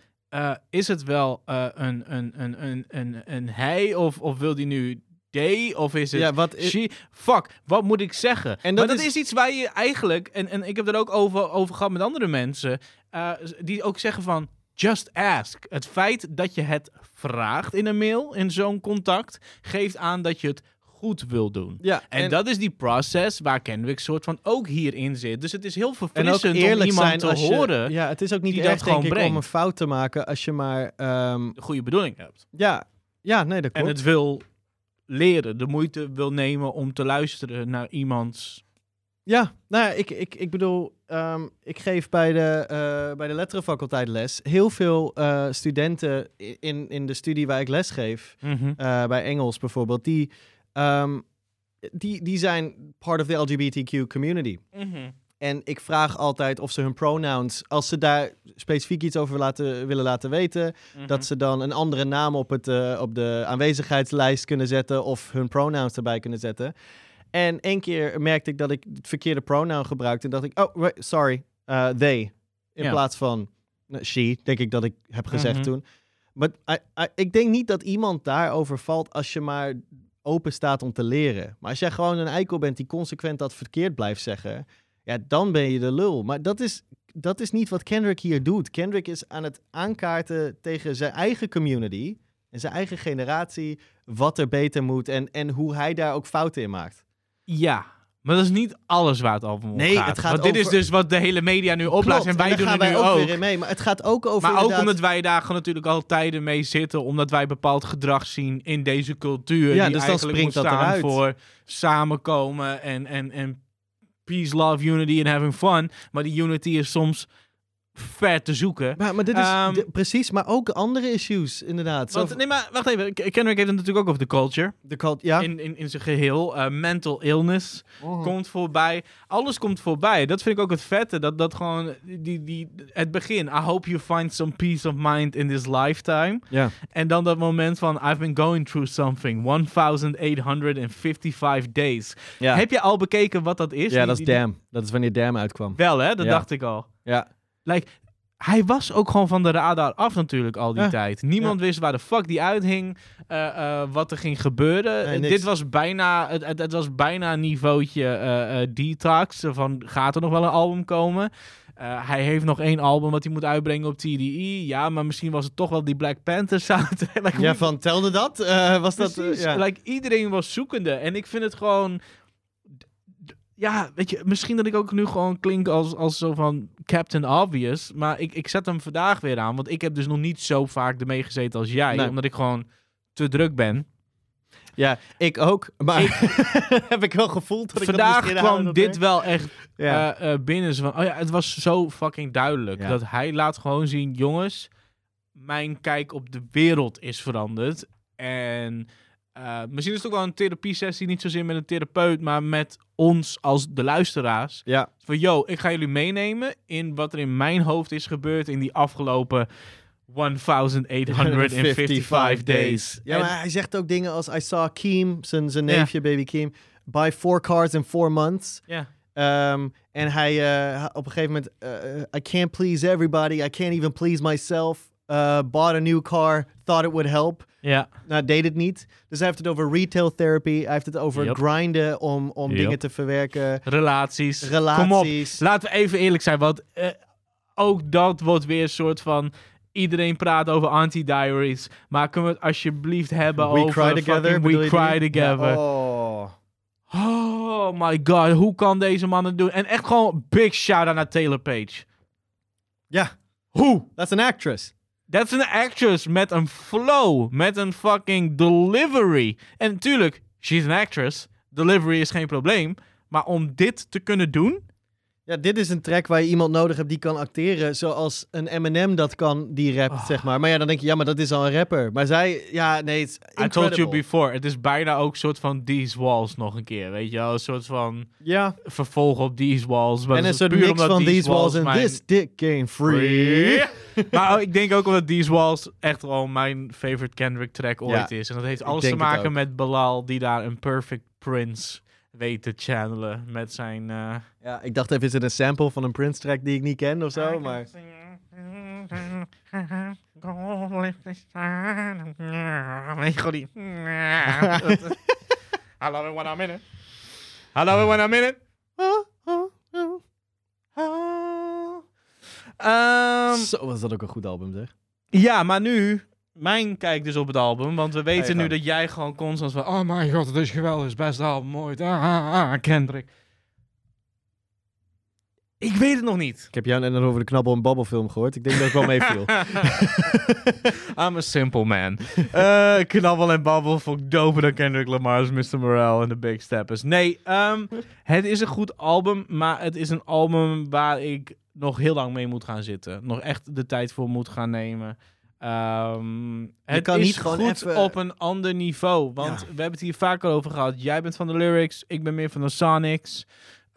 S2: is het wel een, een, een, een, een, een hij of, of wil die nu they of is het
S3: Ja, wat is-
S2: she? Fuck, wat moet ik zeggen?
S3: En
S2: maar
S3: dat
S2: dat is...
S3: is-
S2: iets waar je eigenlijk, en, en ik heb er ook over, over gehad met andere mensen, eh, die ook zeggen van, just ask. Het feit dat je het vraagt in een mail, in zo'n contact, geeft aan dat je het goed wil doen.
S3: Ja,
S2: En, dat is die proces waar Kendrick soort van ook hierin zit. Dus het is heel
S3: en
S2: verfrissend om iemand
S3: zijn
S2: te
S3: je,
S2: horen
S3: Ja, het is ook niet
S2: die
S3: erg,
S2: dat gewoon
S3: denk ik, om
S2: brengt.
S3: een fout te maken als je maar... ehm,
S2: de goede bedoeling hebt.
S3: ja, ja, nee, dat
S2: En
S3: klopt.
S2: het wil leren, de moeite wil nemen om te luisteren naar iemands...
S3: Ja, nou ja, ik, ik, ik bedoel, ehm, ik geef bij de, eh, bij de letterenfaculteit les. Heel veel eh, studenten in, in de studie waar ik les geef, eh, bij Engels bijvoorbeeld, die, ehm, die, die zijn part of the LGBTQ community. En ik vraag altijd of ze hun pronouns, als ze daar specifiek iets over laten, willen laten weten, dat ze dan een andere naam op, het, eh, op de aanwezigheidslijst kunnen zetten of hun pronouns erbij kunnen zetten. En één keer merkte ik dat ik het verkeerde pronoun gebruikte en dacht ik, oh, sorry, uh, they. In plaats van eh, she, denk ik dat ik heb gezegd
S2: Mhm.
S3: toen. Maar I- I- ik denk niet dat iemand daarover valt als je maar open staat om te leren. Maar als jij gewoon een eikel bent die consequent dat verkeerd blijft zeggen, ja, dan ben je de lul. Maar dat is, dat is niet wat Kendrick hier doet. Kendrick is aan het aankaarten tegen zijn eigen community, en zijn eigen generatie wat er beter moet en, en hoe hij daar ook fouten in maakt.
S2: Ja, maar dat is niet alles waar het om
S3: Nee,
S2: gaat.
S3: het gaat
S2: Want dit is
S3: over-
S2: dus wat de hele media nu opblaast en wij doen het nu
S3: ook
S2: ook.
S3: weer in mee. Maar het gaat ook over
S2: Maar ook omdat wij daar natuurlijk al tijden mee zitten, omdat wij bepaald gedrag zien in deze cultuur.
S3: Ja,
S2: die
S3: dus dan springt dat eruit.
S2: voor samenkomen en, en, en peace, love, unity en having fun. Maar die unity is soms ver te zoeken.
S3: Maar, maar dit is
S2: Ehm,
S3: precies, maar ook andere issues inderdaad.
S2: Want, nee, maar wacht even. Kendrick heeft het natuurlijk ook over de culture.
S3: de cult, ja.
S2: In, in, in zijn geheel. Eh, mental illness
S3: Oh.
S2: komt voorbij. Alles komt voorbij. Dat vind ik ook het vette. Dat, dat gewoon die, die, het begin. I hope you find some peace of mind in this lifetime.
S3: ja.
S2: En dan dat moment van I've been going through something. 1855 days.
S3: Ja.
S2: Heb je al bekeken wat dat is?
S3: ja,
S2: Die-
S3: dat is
S2: die-
S3: Damn. Dat is wanneer Damn uitkwam.
S2: Wel hè, dat
S3: Ja.
S2: dacht ik al.
S3: Ja.
S2: Like, hij was ook gewoon van de radar af natuurlijk al die
S3: Ja.
S2: tijd. Niemand wist waar de fuck die uithing, eh, wat er ging gebeuren.
S3: Nee.
S2: Dit was bijna, het, het, het was bijna een niveautje eh, detox. Van, gaat er nog wel een album komen? Hij heeft nog één album wat hij moet uitbrengen op TDE. Ja, maar misschien was het toch wel die Black Panther. Like,
S3: Ja, van telde dat? Was dat? ja.
S2: Like, iedereen was zoekende. En ik vind het gewoon... Ja, weet je, misschien dat ik ook nu gewoon klink als, als zo van Captain Obvious. Maar ik, ik zet hem vandaag weer aan. Want ik heb dus nog niet zo vaak ermee gezeten als jij.
S3: Nee.
S2: Omdat ik gewoon te druk ben.
S3: ja, ik ook. Maar heb ik wel gevoeld dat ik dat
S2: vandaag
S3: misschien aan
S2: kwam dit wel echt
S3: Ja.
S2: eh, binnen. Van, oh ja, het was zo fucking duidelijk.
S3: Ja.
S2: Dat hij laat gewoon zien, jongens, mijn kijk op de wereld is veranderd. En eh, misschien is het ook wel een therapie-sessie, niet zozeer met een therapeut, maar met ons als de luisteraars.
S3: ja.
S2: Van, yo, ik ga jullie meenemen in wat er in mijn hoofd is gebeurd in die afgelopen 1855 days.
S3: Ja,
S2: En-
S3: maar hij zegt ook dingen als I saw Keem, zijn, neefje, baby Keem, buy four cars in four months.
S2: ja.
S3: Ehm, en hij uh, op een gegeven moment, uh, I can't please everybody, I can't even please myself. Uh, bought a new car, thought it would help.
S2: Ja.
S3: Nou, deed het niet. Dus hij heeft het over retail therapy. Hij heeft het over
S2: Yep.
S3: grinden om, om
S2: Yep.
S3: dingen te verwerken.
S2: Relaties.
S3: Relaties.
S2: Kom op, laten we even eerlijk zijn, want eh, ook dat wordt weer een soort van... Iedereen praat over anti-diaries, maar kunnen we het alsjeblieft hebben
S3: We
S2: over
S3: cry together.
S2: We Cry
S3: die?
S2: Together.
S3: Ja, oh.
S2: Oh my god, hoe kan deze man het doen? En echt gewoon big shout-out naar Taylor Page.
S3: Ja,
S2: Hoe?
S3: that's an actress.
S2: Dat is een actress met een flow, met een fucking delivery. En natuurlijk, she's an actress. Delivery is geen probleem. Maar om dit te kunnen doen,
S3: Ja, dit is een track waar je iemand nodig hebt die kan acteren zoals een Eminem dat kan, die rapt,
S2: Ah.
S3: zeg maar. Maar ja, dan denk je, ja, maar dat is al een rapper. Maar zij, ja, nee,
S2: I told you before, het is bijna ook een soort van These Walls nog een keer, weet je wel? Een soort van
S3: Ja,
S2: vervolg op These Walls. Maar
S3: en een
S2: is
S3: soort mix van These Walls en This Dick Game Free.
S2: maar ook- ik denk ook omdat These Walls echt wel mijn favorite Kendrick track ooit
S3: Ja,
S2: is. En dat heeft alles te maken met Bilal, die daar een perfect prince weet te channelen met zijn... eh,
S3: Ja, ik dacht even, is het een sample van een Prince track die ik niet ken of zo? Maar
S2: die... I love it when I'm in it. I love it when I'm in it. Ehm,
S3: zo was dat ook een goed album, zeg.
S2: ja, maar nu, mijn kijk dus op het album. Want we weten nu dat jij gewoon constant van... Oh mijn god, het is geweldig, het is het beste album ooit. Ah, ah, ah, Kendrick. Ik weet het nog niet.
S3: Ik heb jou net over de Knabbel en Babbel film gehoord. Ik denk dat ik wel meeviel.
S2: I'm a simple man. Eh knabbel en babbel vond ik doper dan Kendrick Lamar's Mr. Morale en The Big Steppers. Nee, ehm, het is een goed album, maar het is een album waar ik nog heel lang mee moet gaan zitten. Nog echt de tijd voor moet gaan nemen. Ehm, het
S3: kan
S2: is
S3: niet gewoon
S2: goed
S3: even-
S2: op een ander niveau. Want
S3: Ja.
S2: we hebben het hier vaker over gehad. Jij bent van de lyrics, ik ben meer van de Sonics.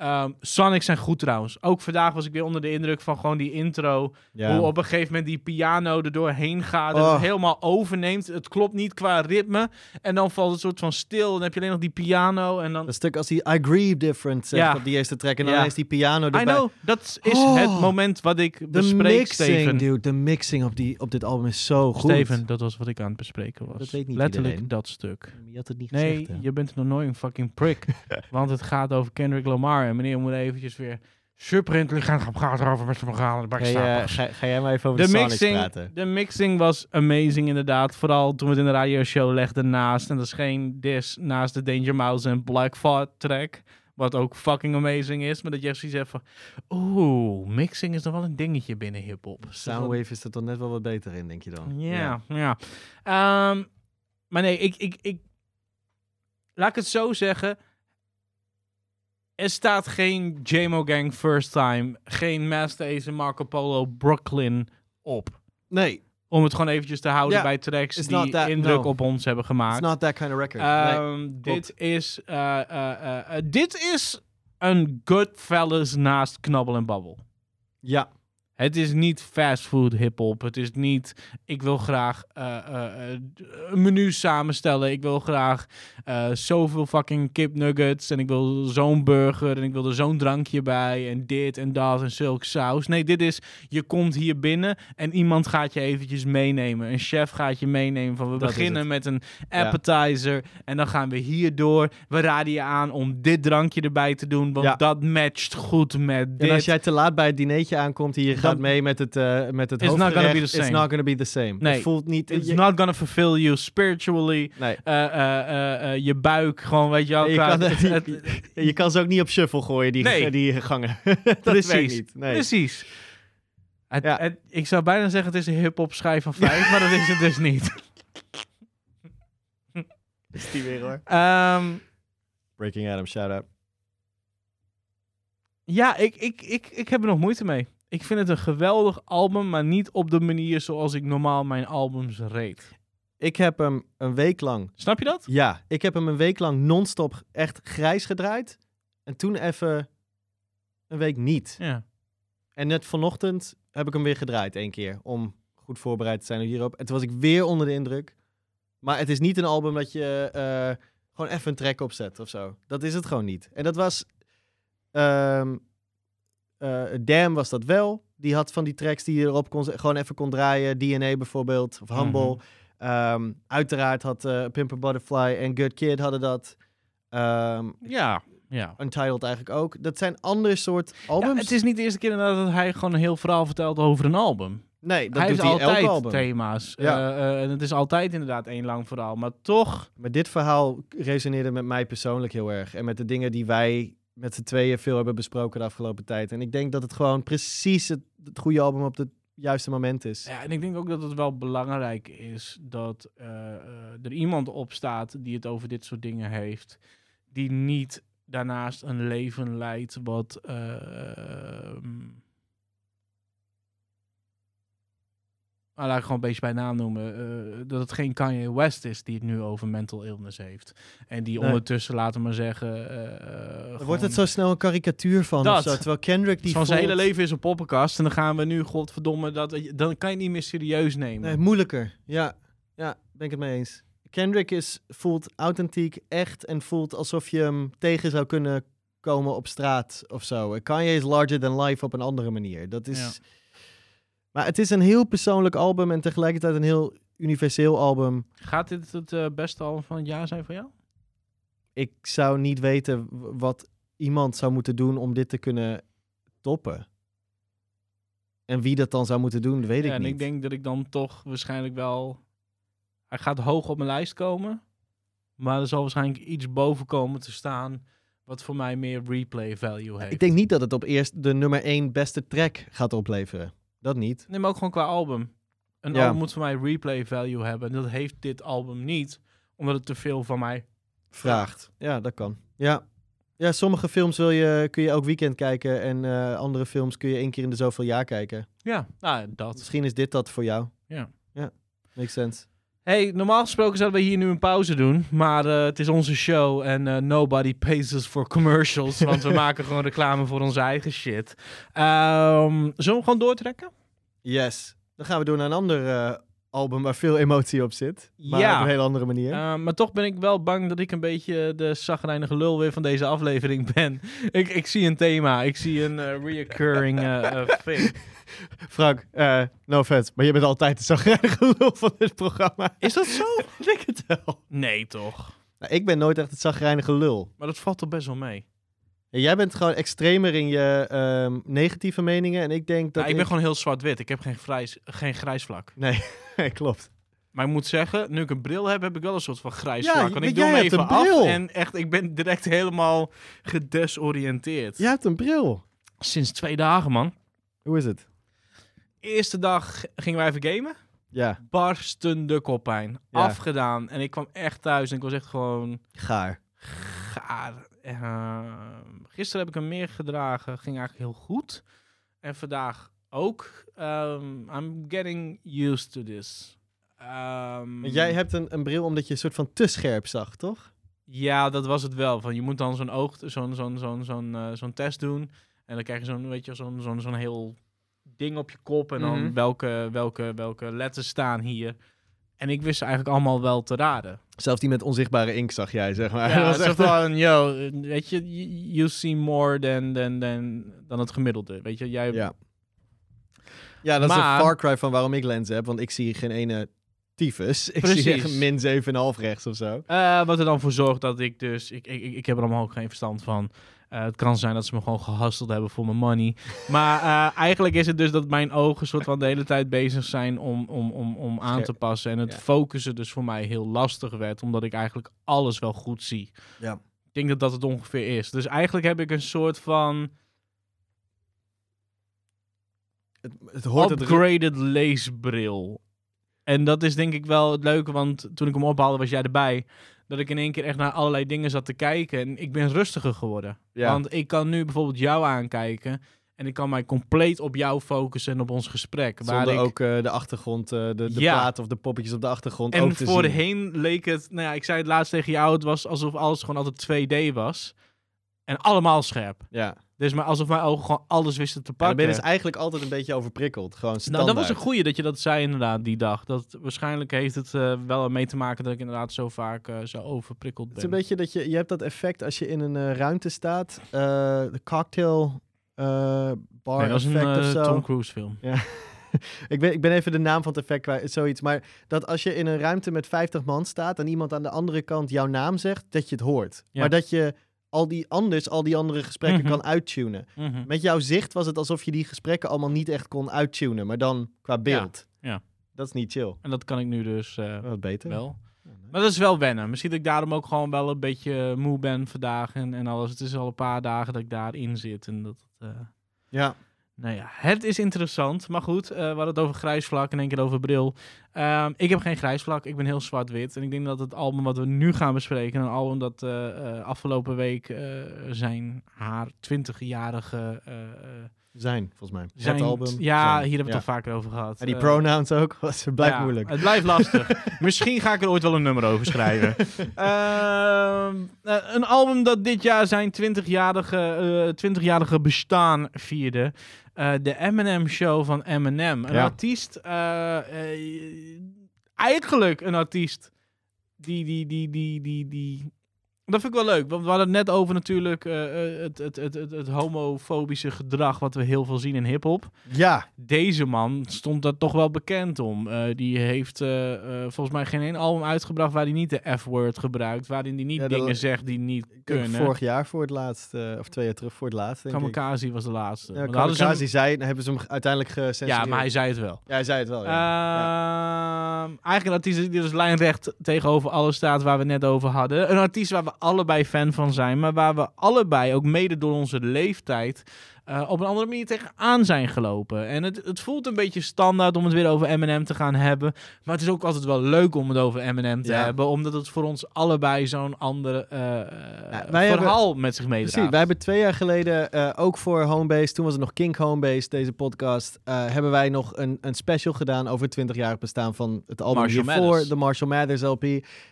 S2: Ehm Sonics zijn goed trouwens. Ook vandaag was ik weer onder de indruk van gewoon die intro.
S3: Ja.
S2: Hoe op een gegeven moment die piano er doorheen gaat. En
S3: Oh.
S2: het helemaal overneemt. Het klopt niet qua ritme. En dan valt het soort van stil. Dan heb je alleen nog die piano. En dan...
S3: Dat stuk als hij I Grieve Different zegt
S2: Ja.
S3: op die eerste track. En dan
S2: Ja.
S3: is die piano erbij.
S2: I know, dat is
S3: Oh.
S2: het moment wat ik
S3: De
S2: bespreek,
S3: mixing,
S2: Steven.
S3: dude. De mixing op, die, op dit album is zo goed.
S2: Steven, dat was wat ik aan het bespreken was.
S3: Dat weet niet
S2: Letterlijk
S3: iedereen.
S2: dat stuk.
S3: Je had het niet
S2: Nee,
S3: gezegd,
S2: je bent nog nooit een fucking prick. want het gaat over Kendrick Lamar. En meneer moet eventjes weer super intelligent gaan praten over met zijn verhalen.
S3: Ga, je- ga, ga jij maar even over
S2: De mixing,
S3: praten?
S2: de mixing was amazing inderdaad. Vooral toen we het in de radioshow legden naast. En dat is geen dis naast de Danger Mouse en Black Thought track. Wat ook fucking amazing is. Maar dat je echt zoiets hebt van... Oeh, mixing is nog wel een dingetje binnen hiphop. Dus
S3: Soundwave is er toch net wel wat beter in, denk je dan?
S2: Ja, ja. Ehm, maar nee, ik, ik, ik... Laat ik het zo zeggen. Er staat geen JMO Gang First Time, geen Master Ace en Marco Polo Brooklyn op.
S3: Nee,
S2: Om het gewoon eventjes te houden
S3: Ja,
S2: bij tracks
S3: it's
S2: die
S3: not that-
S2: indruk
S3: no.
S2: op ons hebben
S3: it's
S2: gemaakt.
S3: not that kind of record. nee.
S2: Ehm, dit, is, eh, eh, eh, eh, dit is een Goodfellas naast Knabbel en Babbel.
S3: Ja,
S2: Het is niet fastfood hip-hop. Het is niet. Ik wil graag eh, eh, een menu samenstellen. Ik wil graag eh, zoveel fucking kipnuggets. En ik wil zo'n burger. En ik wil er zo'n drankje bij. En dit en dat. En zulk saus. Nee, dit is. Je komt hier binnen. En iemand gaat je eventjes meenemen. Een chef gaat je meenemen. Van we
S3: Dat
S2: beginnen met een appetizer. En dan gaan we hier door. We raden je aan om dit drankje erbij te doen. Want
S3: Ja.
S2: dat matcht goed met dit.
S3: en als jij te laat bij het dinertje aankomt je gaat mee met het, eh met het
S2: It's not gonna be the
S3: it's
S2: same.
S3: not gonna be the same.
S2: Nee.
S3: Het voelt niet...
S2: It's
S3: je,
S2: not gonna fulfill you spiritually.
S3: nee.
S2: Eh, eh, je buik, gewoon, weet je wel.
S3: Je kan,
S2: het- het-
S3: je kan ze ook niet op shuffle gooien, die,
S2: Nee.
S3: die gangen. dat
S2: precies.
S3: werkt niet. Nee.
S2: Precies. Het,
S3: Ja.
S2: het- ik zou bijna zeggen het is een hip-hop schijf van vijf, maar dat is het dus niet.
S3: Is die weer hoor.
S2: Ehm,
S3: Breaking Adam, shout-out.
S2: ja, ik, ik, ik, ik heb er nog moeite mee. Ik vind het een geweldig album, maar niet op de manier zoals ik normaal mijn albums reed.
S3: Ik heb hem een week lang...
S2: Snap je dat?
S3: Ja, ik heb hem een week lang non-stop echt grijs gedraaid. En toen even een week niet.
S2: Ja.
S3: En net vanochtend heb ik hem weer gedraaid één keer. Om goed voorbereid te zijn hierop. En toen was ik weer onder de indruk. Maar het is niet een album dat je eh, gewoon even een track opzet of zo. Dat is het gewoon niet. En dat was... ehm eh, Damn was dat wel. Die had van die tracks die je erop kon, gewoon even kon draaien. DNA bijvoorbeeld. Of Humble.
S2: Mhm.
S3: Ehm, uiteraard had eh Pimper Butterfly en Good Kid hadden dat. Ehm,
S2: Ja. Ja.
S3: Untitled eigenlijk ook. Dat zijn andere soort
S2: Ja,
S3: albums.
S2: het is niet de eerste keer inderdaad dat hij gewoon een heel verhaal vertelt over een album.
S3: nee, dat
S2: hij
S3: doet
S2: heeft
S3: hij
S2: altijd
S3: album.
S2: thema's.
S3: Ja.
S2: Eh, en het is altijd inderdaad één lang verhaal. Maar toch...
S3: Maar dit verhaal resoneerde met mij persoonlijk heel erg. En met de dingen die wij met z'n tweeën veel hebben besproken de afgelopen tijd. En ik denk dat het gewoon precies het, goede album op het juiste moment is.
S2: Ja, en ik denk ook dat het wel belangrijk is dat eh, eh, er iemand op staat die het over dit soort dingen heeft. Die niet daarnaast een leven leidt wat... eh, ehm, nou, laat ik gewoon een beetje bij naam noemen. eh, dat het geen Kanye West is die het nu over mental illness heeft. En die
S3: Nee.
S2: ondertussen, laten we maar zeggen... gewoon-
S3: wordt het zo snel een karikatuur van.
S2: Dat.
S3: Zo, terwijl Kendrick die
S2: van zijn hele leven is een poppenkast. En dan gaan we nu, godverdomme, dat, dan kan je niet meer serieus nemen.
S3: Nee, moeilijker. Ja, ja, ben ik het mee eens. Kendrick is, voelt authentiek, echt en voelt alsof je hem tegen zou kunnen komen op straat of zo. Kanye is larger than life op een andere manier. Dat is...
S2: Ja.
S3: Maar het is een heel persoonlijk album en tegelijkertijd een heel universeel album.
S2: Gaat dit het eh, beste album van het jaar zijn voor jou?
S3: Ik zou niet weten wat iemand zou moeten doen om dit te kunnen toppen. En wie dat dan zou moeten doen, weet
S2: ja,
S3: ik
S2: en
S3: niet.
S2: ik denk dat ik dan toch waarschijnlijk wel... Hij gaat hoog op mijn lijst komen. Maar er zal waarschijnlijk iets boven komen te staan... wat voor mij meer replay value heeft.
S3: Ik denk niet dat het op eerst de nummer 1 beste track gaat opleveren. Dat niet.
S2: Nee, maar ook gewoon qua album. Een
S3: Ja.
S2: album moet voor mij replay value hebben. En dat heeft dit album niet. Omdat het te veel van mij...
S3: Vraagt. Ja, dat kan. Ja. Ja, sommige films wil je, kun je elk weekend kijken. En eh, andere films kun je één keer in de zoveel jaar kijken.
S2: Ja, nou, dat.
S3: Misschien is dit dat voor jou.
S2: Ja.
S3: Ja, makes sense.
S2: Hey, normaal gesproken zouden we hier nu een pauze doen. Maar eh, het is onze show en eh, nobody pays us for commercials. want we maken gewoon reclame voor onze eigen shit. Ehm, zullen we hem gewoon doortrekken?
S3: Yes. Dan gaan we door naar een ander eh, album waar veel emotie op zit. Maar
S2: Ja.
S3: op een hele andere manier.
S2: Eh, maar toch ben ik wel bang dat ik een beetje de zagrijnige lul weer van deze aflevering ben. ik, ik zie een thema, ik zie een eh, reoccurring eh eh, thing.
S3: Frank, no offense, maar je bent altijd de zagrijnige lul van dit programma.
S2: Is dat zo?
S3: Ik denk het wel.
S2: Nee, toch?
S3: Nou, ik ben nooit echt het zagrijnige lul.
S2: Maar dat valt toch best wel mee.
S3: Ja, jij bent gewoon extremer in je ehm, negatieve meningen. En ik denk dat.
S2: Ja, ik ben gewoon heel zwart-wit. Ik heb geen, grijs, geen grijs vlak.
S3: Nee, klopt.
S2: Maar ik moet zeggen, nu ik een bril heb, heb ik wel een soort van grijs
S3: Ja,
S2: vlak.
S3: je-
S2: Want ik doe hem even af en echt, ik ben direct helemaal gedesoriënteerd.
S3: Jij hebt een bril.
S2: Sinds twee dagen, man.
S3: Hoe is het?
S2: Eerste dag gingen wij even gamen.
S3: Ja,
S2: Barstende koppijn.
S3: Ja.
S2: Afgedaan. En ik kwam echt thuis en ik was echt gewoon
S3: gaar.
S2: gaar. Eh, gisteren heb ik hem meer gedragen. Ging eigenlijk heel goed. En vandaag ook. Ehm, I'm getting used to this. Ehm,
S3: jij hebt een, een bril omdat je een soort van te scherp zag, toch?
S2: Ja, dat was het wel. Van, je moet dan zo'n oog, zo'n zo'n zo'n zo'n eh, zo'n test doen. En dan krijg je zo'n, weet je, zo'n zo'n zo'n heel ding op je kop. En dan
S3: Mhm.
S2: welke, welke, welke letters staan hier. En ik wist ze eigenlijk allemaal wel te raden.
S3: Zelfs die met onzichtbare ink zag jij, zeg maar.
S2: Ja,
S3: Dat was echt-
S2: van, yo, eh, weet je, you, see more than, than, than, dan het gemiddelde. Weet je, jij...
S3: Ja. Ja, dat is een far cry van waarom ik lenzen heb. Want ik zie geen ene tyfus. Ik zie echt min 7,5 rechts of zo.
S2: Eh, wat er dan voor zorgt dat ik dus... Ik, ik, ik, ik heb er allemaal ook geen verstand van. Eh, het kan zijn dat ze me gewoon gehusteld hebben voor mijn money. Maar eh, eigenlijk is het dus dat mijn ogen soort van de hele tijd bezig zijn om, om, om, om aan te passen. En het
S3: Ja.
S2: focussen dus voor mij heel lastig werd. Omdat ik eigenlijk alles wel goed zie.
S3: Ja.
S2: Ik denk dat dat het ongeveer is. Dus eigenlijk heb ik een soort van
S3: Het, het hoort het...
S2: upgraded leesbril. En dat is denk ik wel het leuke, want toen ik hem ophaalde was jij erbij. Dat ik in één keer echt naar allerlei dingen zat te kijken. En ik ben rustiger geworden.
S3: Ja.
S2: Want ik kan nu bijvoorbeeld jou aankijken. En ik kan mij compleet op jou focussen en op ons gesprek. Waar
S3: Zonder
S2: ik...
S3: ook eh, de achtergrond, eh, de, de
S2: Ja.
S3: plaat of de poppetjes op de achtergrond ook
S2: En
S3: te zien.
S2: voorheen leek het, nou ja, ik zei het laatst tegen jou, het was alsof alles gewoon altijd 2D was. En allemaal scherp.
S3: Ja.
S2: Dus maar alsof mijn ogen gewoon alles wisten te
S3: En dan
S2: pakken.
S3: ben je dus eigenlijk altijd een beetje overprikkeld. Gewoon
S2: Nou,
S3: standaard.
S2: dat was een goeie dat je dat zei inderdaad die dag. Dat, waarschijnlijk heeft het eh, wel mee te maken dat ik inderdaad zo vaak eh, zo overprikkeld ben.
S3: Het is een beetje dat je, je hebt dat effect als je in een eh, ruimte staat. de cocktail bar
S2: Nee, dat is een
S3: effect of zo.
S2: Tom Cruise film.
S3: ik, ben, ik ben even de naam van het effect kwijt, zoiets. Maar dat als je in een ruimte met 50 man staat en iemand aan de andere kant jouw naam zegt, dat je het hoort.
S2: Ja.
S3: Maar dat je al die anders, al die andere gesprekken
S2: Mhm.
S3: kan uittunen.
S2: Mhm.
S3: Met jouw zicht was het alsof je die gesprekken allemaal niet echt kon uittunen, maar dan qua beeld.
S2: ja.
S3: Dat is niet chill.
S2: En dat kan ik nu dus eh,
S3: Wat beter.
S2: wel. Maar dat is wel wennen. Misschien dat ik daarom ook gewoon wel een beetje moe ben vandaag en, en alles. Het is al een paar dagen dat ik daarin zit. En dat, eh,
S3: Ja.
S2: Nou ja, het is interessant. Maar goed, eh we hadden het over grijs vlak en één keer over bril. Ehm, ik heb geen grijs vlak. Ik ben heel zwart-wit. En ik denk dat het album wat we nu gaan bespreken... een album dat eh, eh, afgelopen week zijn haar 20-jarige... eh,
S3: Zijn, volgens mij.
S2: zijn,
S3: het album.
S2: Ja,
S3: Zijn.
S2: hier hebben we het
S3: Ja.
S2: al vaker over gehad.
S3: En die pronouns ook. Het blijft
S2: ja,
S3: moeilijk.
S2: Het blijft lastig. Misschien ga ik er ooit wel een nummer over schrijven. Ehm, eh, een album dat dit jaar zijn 20-jarige, eh 20-jarige bestaan vierde. Eh, de Eminem Show van Eminem. Een
S3: Ja.
S2: artiest, eh, eh, eigenlijk een artiest die, die, die, die, die, die... Dat vind ik wel leuk, want we hadden het net over natuurlijk eh, eh, het, het, het, het, het homofobische gedrag wat we heel veel zien in hip-hop
S3: Ja,
S2: deze man stond daar toch wel bekend om. Eh, die heeft eh, eh, volgens mij geen één album uitgebracht waar hij niet de F-word gebruikt. Waarin hij niet
S3: Ja,
S2: dingen zegt die niet kunnen.
S3: vorig jaar voor het laatst, eh, of twee jaar terug voor het laatst, denk ik.
S2: Kamikaze was de laatste.
S3: Ja, Kamikaze
S2: hem-
S3: zei, dan hebben ze hem uiteindelijk gecensureerd.
S2: ja, maar hij zei het wel.
S3: Ja, hij zei het wel, ja. Ja.
S2: Ehm, Eigenlijk een artiest die dus lijnrecht tegenover alles staat waar we net over hadden. Een artiest waar we allebei fan van zijn, maar waar we allebei ook mede door onze leeftijd eh, op een andere manier tegenaan zijn gelopen. En het, het voelt een beetje standaard om het weer over Eminem te gaan hebben. Maar het is ook altijd wel leuk om het over Eminem te
S3: Ja.
S2: hebben, omdat het voor ons allebei zo'n andere eh, eh, verhaal met zich meedraagt.
S3: Precies, wij hebben twee jaar geleden eh, ook voor Homebase, toen was het nog Kink Homebase, deze podcast, hebben wij nog een, een special gedaan over het 20-jarig bestaan van het album
S2: Marshall
S3: hiervoor,
S2: Mathers.
S3: de Marshall Mathers LP,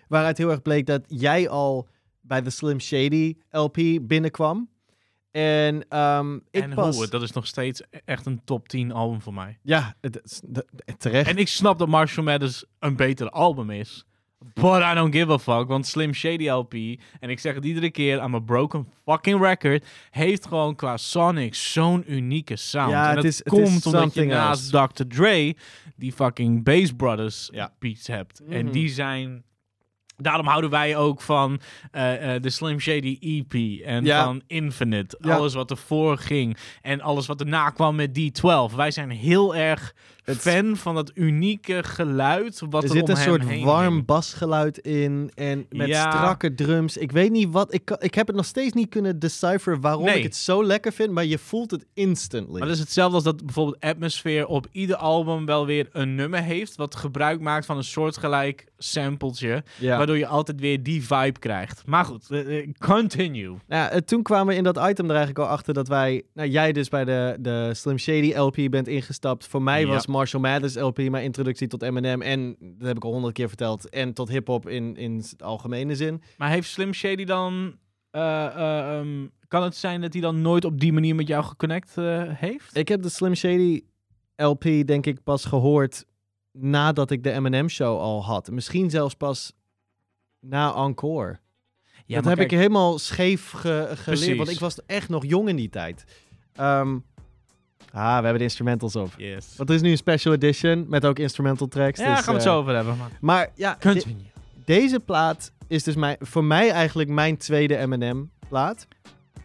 S3: waaruit heel erg bleek dat jij al bij de Slim Shady LP binnenkwam. En ik
S2: en
S3: pas...
S2: hoe, dat is nog steeds echt een top 10 album voor mij.
S3: Ja, het, terecht.
S2: En ik snap dat Marshall Mathers een beter album is. But I don't give a fuck. Want Slim Shady LP, en ik zeg het iedere keer, I'm a broken fucking record, heeft gewoon qua Sonic zo'n unieke sound.
S3: Ja,
S2: en
S3: het
S2: dat
S3: is-
S2: komt omdat je naast Dr. Dre die fucking Bass Brothers
S3: Ja.
S2: beats hebt. En
S3: Mhm.
S2: die zijn Daarom houden wij ook van eh, eh, de Slim Shady EP en
S3: Ja.
S2: van Infinite.
S3: Ja.
S2: Alles wat ervoor ging en alles wat erna kwam met D12. Wij zijn heel erg
S3: Het-
S2: fan van dat unieke geluid wat
S3: er
S2: er,
S3: zit
S2: om
S3: een soort
S2: heen
S3: warm basgeluid in en met
S2: Ja.
S3: strakke drums. Ik weet niet wat. Ik, ik heb het nog steeds niet kunnen decipher waarom
S2: Nee.
S3: ik het zo lekker vind, maar je voelt het instantly.
S2: Maar dat is hetzelfde als dat bijvoorbeeld Atmosphere op ieder album wel weer een nummer heeft. Wat gebruik maakt van een soortgelijk sampletje.
S3: ja.
S2: Waardoor je altijd weer die vibe krijgt. Maar goed, eh, eh, continue.
S3: Nou, toen kwamen we in dat item er eigenlijk al achter dat wij, nou jij dus bij de, de Slim Shady LP bent ingestapt. Voor mij
S2: Ja.
S3: was Marshall Mathers LP mijn introductie tot Eminem en, dat heb ik al honderd keer verteld, en tot hip-hop in, in het algemene zin.
S2: Maar heeft Slim Shady dan... eh, eh, ehm, kan het zijn dat hij dan nooit op die manier met jou geconnect eh, heeft?
S3: Ik heb de Slim Shady LP denk ik pas gehoord nadat ik de Eminem show al had. Misschien zelfs pas na Encore.
S2: Ja,
S3: dat heb ik helemaal scheef ge- geleerd,
S2: Precies.
S3: want ik was echt nog jong in die tijd. Ehm, ah, we hebben de instrumentals op.
S2: Yes.
S3: Want er is nu een special edition met ook instrumental tracks.
S2: Ja,
S3: dus,
S2: gaan we het
S3: eh,
S2: zo over hebben. Maar...
S3: Maar ja, de- deze plaat is dus mijn, voor mij eigenlijk mijn tweede Eminem plaat.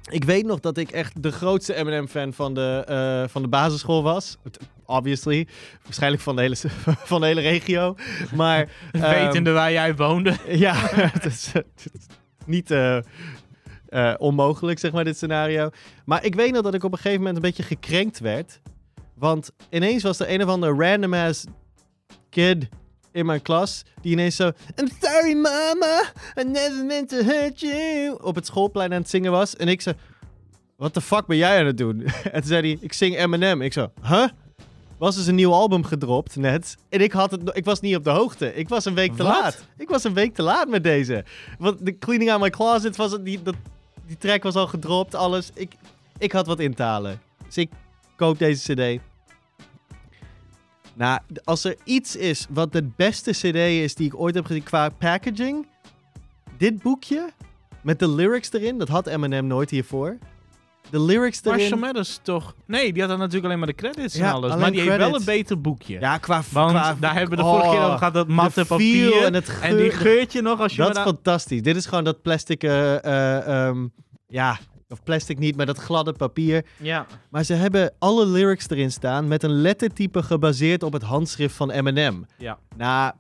S3: Ik weet nog dat ik echt de grootste Eminem-fan van de, eh, van de basisschool was. Obviously. Waarschijnlijk van de hele, van de hele regio. Maar ehm,
S2: Wetende waar jij woonde.
S3: ja, het is, het is niet eh, eh, onmogelijk, zeg maar, dit scenario. Maar ik weet nog dat ik op een gegeven moment een beetje gekrenkt werd. Want ineens was er een of andere random ass kid in mijn klas die ineens zo... I'm sorry mama, I never meant to hurt you. Op het schoolplein aan het zingen was. En ik zo... What the fuck ben jij aan het doen? en toen zei hij, ik zing Eminem. Ik zo, huh? Was dus een nieuw album gedropt net. En ik, had het, ik was niet op de hoogte. Ik was een week te
S2: Wat?
S3: laat. Ik was een week te laat met deze. Want de Cleaning Out My Closet was het, die, dat, die track was al gedropt, alles. Ik, ik had wat in te halen. Dus ik koop deze cd. Nou, als er iets is wat de beste cd is die ik ooit heb gezien qua packaging. Dit boekje met de lyrics erin, dat had Eminem nooit hiervoor. De lyrics erin.
S2: Marshall Mathers toch? Nee, die had dan natuurlijk alleen maar de credits
S3: Ja,
S2: en alles.
S3: alleen
S2: Maar die heeft wel een beter boekje.
S3: Ja, qua...
S2: Want
S3: qua,
S2: daar hebben we de vorige keer
S3: oh,
S2: over gehad, dat matte papier.
S3: en het
S2: En die
S3: geur-
S2: geurtje nog, als je
S3: Dat is fantastisch. Dit is gewoon dat plastic, eh, eh, ehm, ja, of plastic niet, maar dat gladde papier.
S2: Ja.
S3: Maar ze hebben alle lyrics erin staan met een lettertype gebaseerd op het handschrift van Eminem.
S2: Ja.
S3: Nou,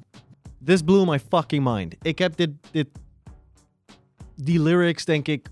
S3: this blew my fucking mind. Ik heb dit, dit, die lyrics denk ik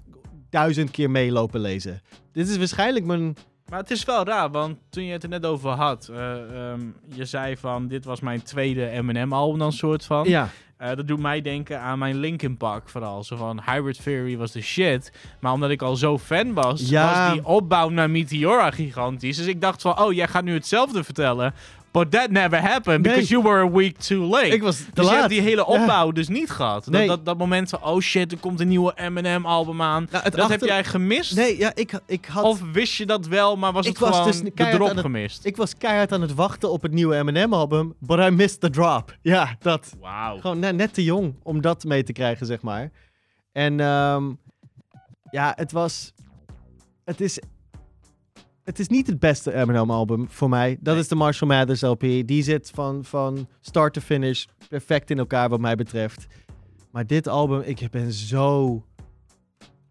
S3: duizend keer meelopen lezen. Dit is waarschijnlijk mijn...
S2: Maar het is wel raar, want toen je het er net over had, eh, ehm, je zei van dit was mijn tweede Eminem-album dan soort van.
S3: Ja,
S2: Eh, dat doet mij denken aan mijn Linkin Park vooral. Zo van Hybrid Theory was de shit. Maar omdat ik al zo fan was,
S3: Ja.
S2: was die opbouw naar Meteora gigantisch. Dus ik dacht van, oh, jij gaat nu hetzelfde vertellen. But that never happened
S3: Nee.
S2: because you were a week too late.
S3: ik was te
S2: dus je hebt die hele
S3: Ja.
S2: opbouw dus niet gehad.
S3: Nee.
S2: Dat, dat, dat moment van, oh shit, er komt een nieuwe Eminem-album aan.
S3: Nou, het
S2: dat heb jij gemist?
S3: Nee, ja, ik, ik had...
S2: Of wist je dat wel, maar was
S3: Ik
S2: het
S3: was
S2: gewoon
S3: dus
S2: de drop
S3: het-
S2: gemist?
S3: Ik was keihard aan het wachten op het nieuwe Eminem-album, but I missed the drop. Ja, dat.
S2: Wauw.
S3: Gewoon net, net te jong om dat mee te krijgen, zeg maar. En ehm, ja, het was... Het is... Het is niet het beste Eminem-album voor mij. Dat
S2: Nee.
S3: is de Marshall Mathers LP. Die zit van, van start to finish perfect in elkaar wat mij betreft. Maar dit album, ik ben zo...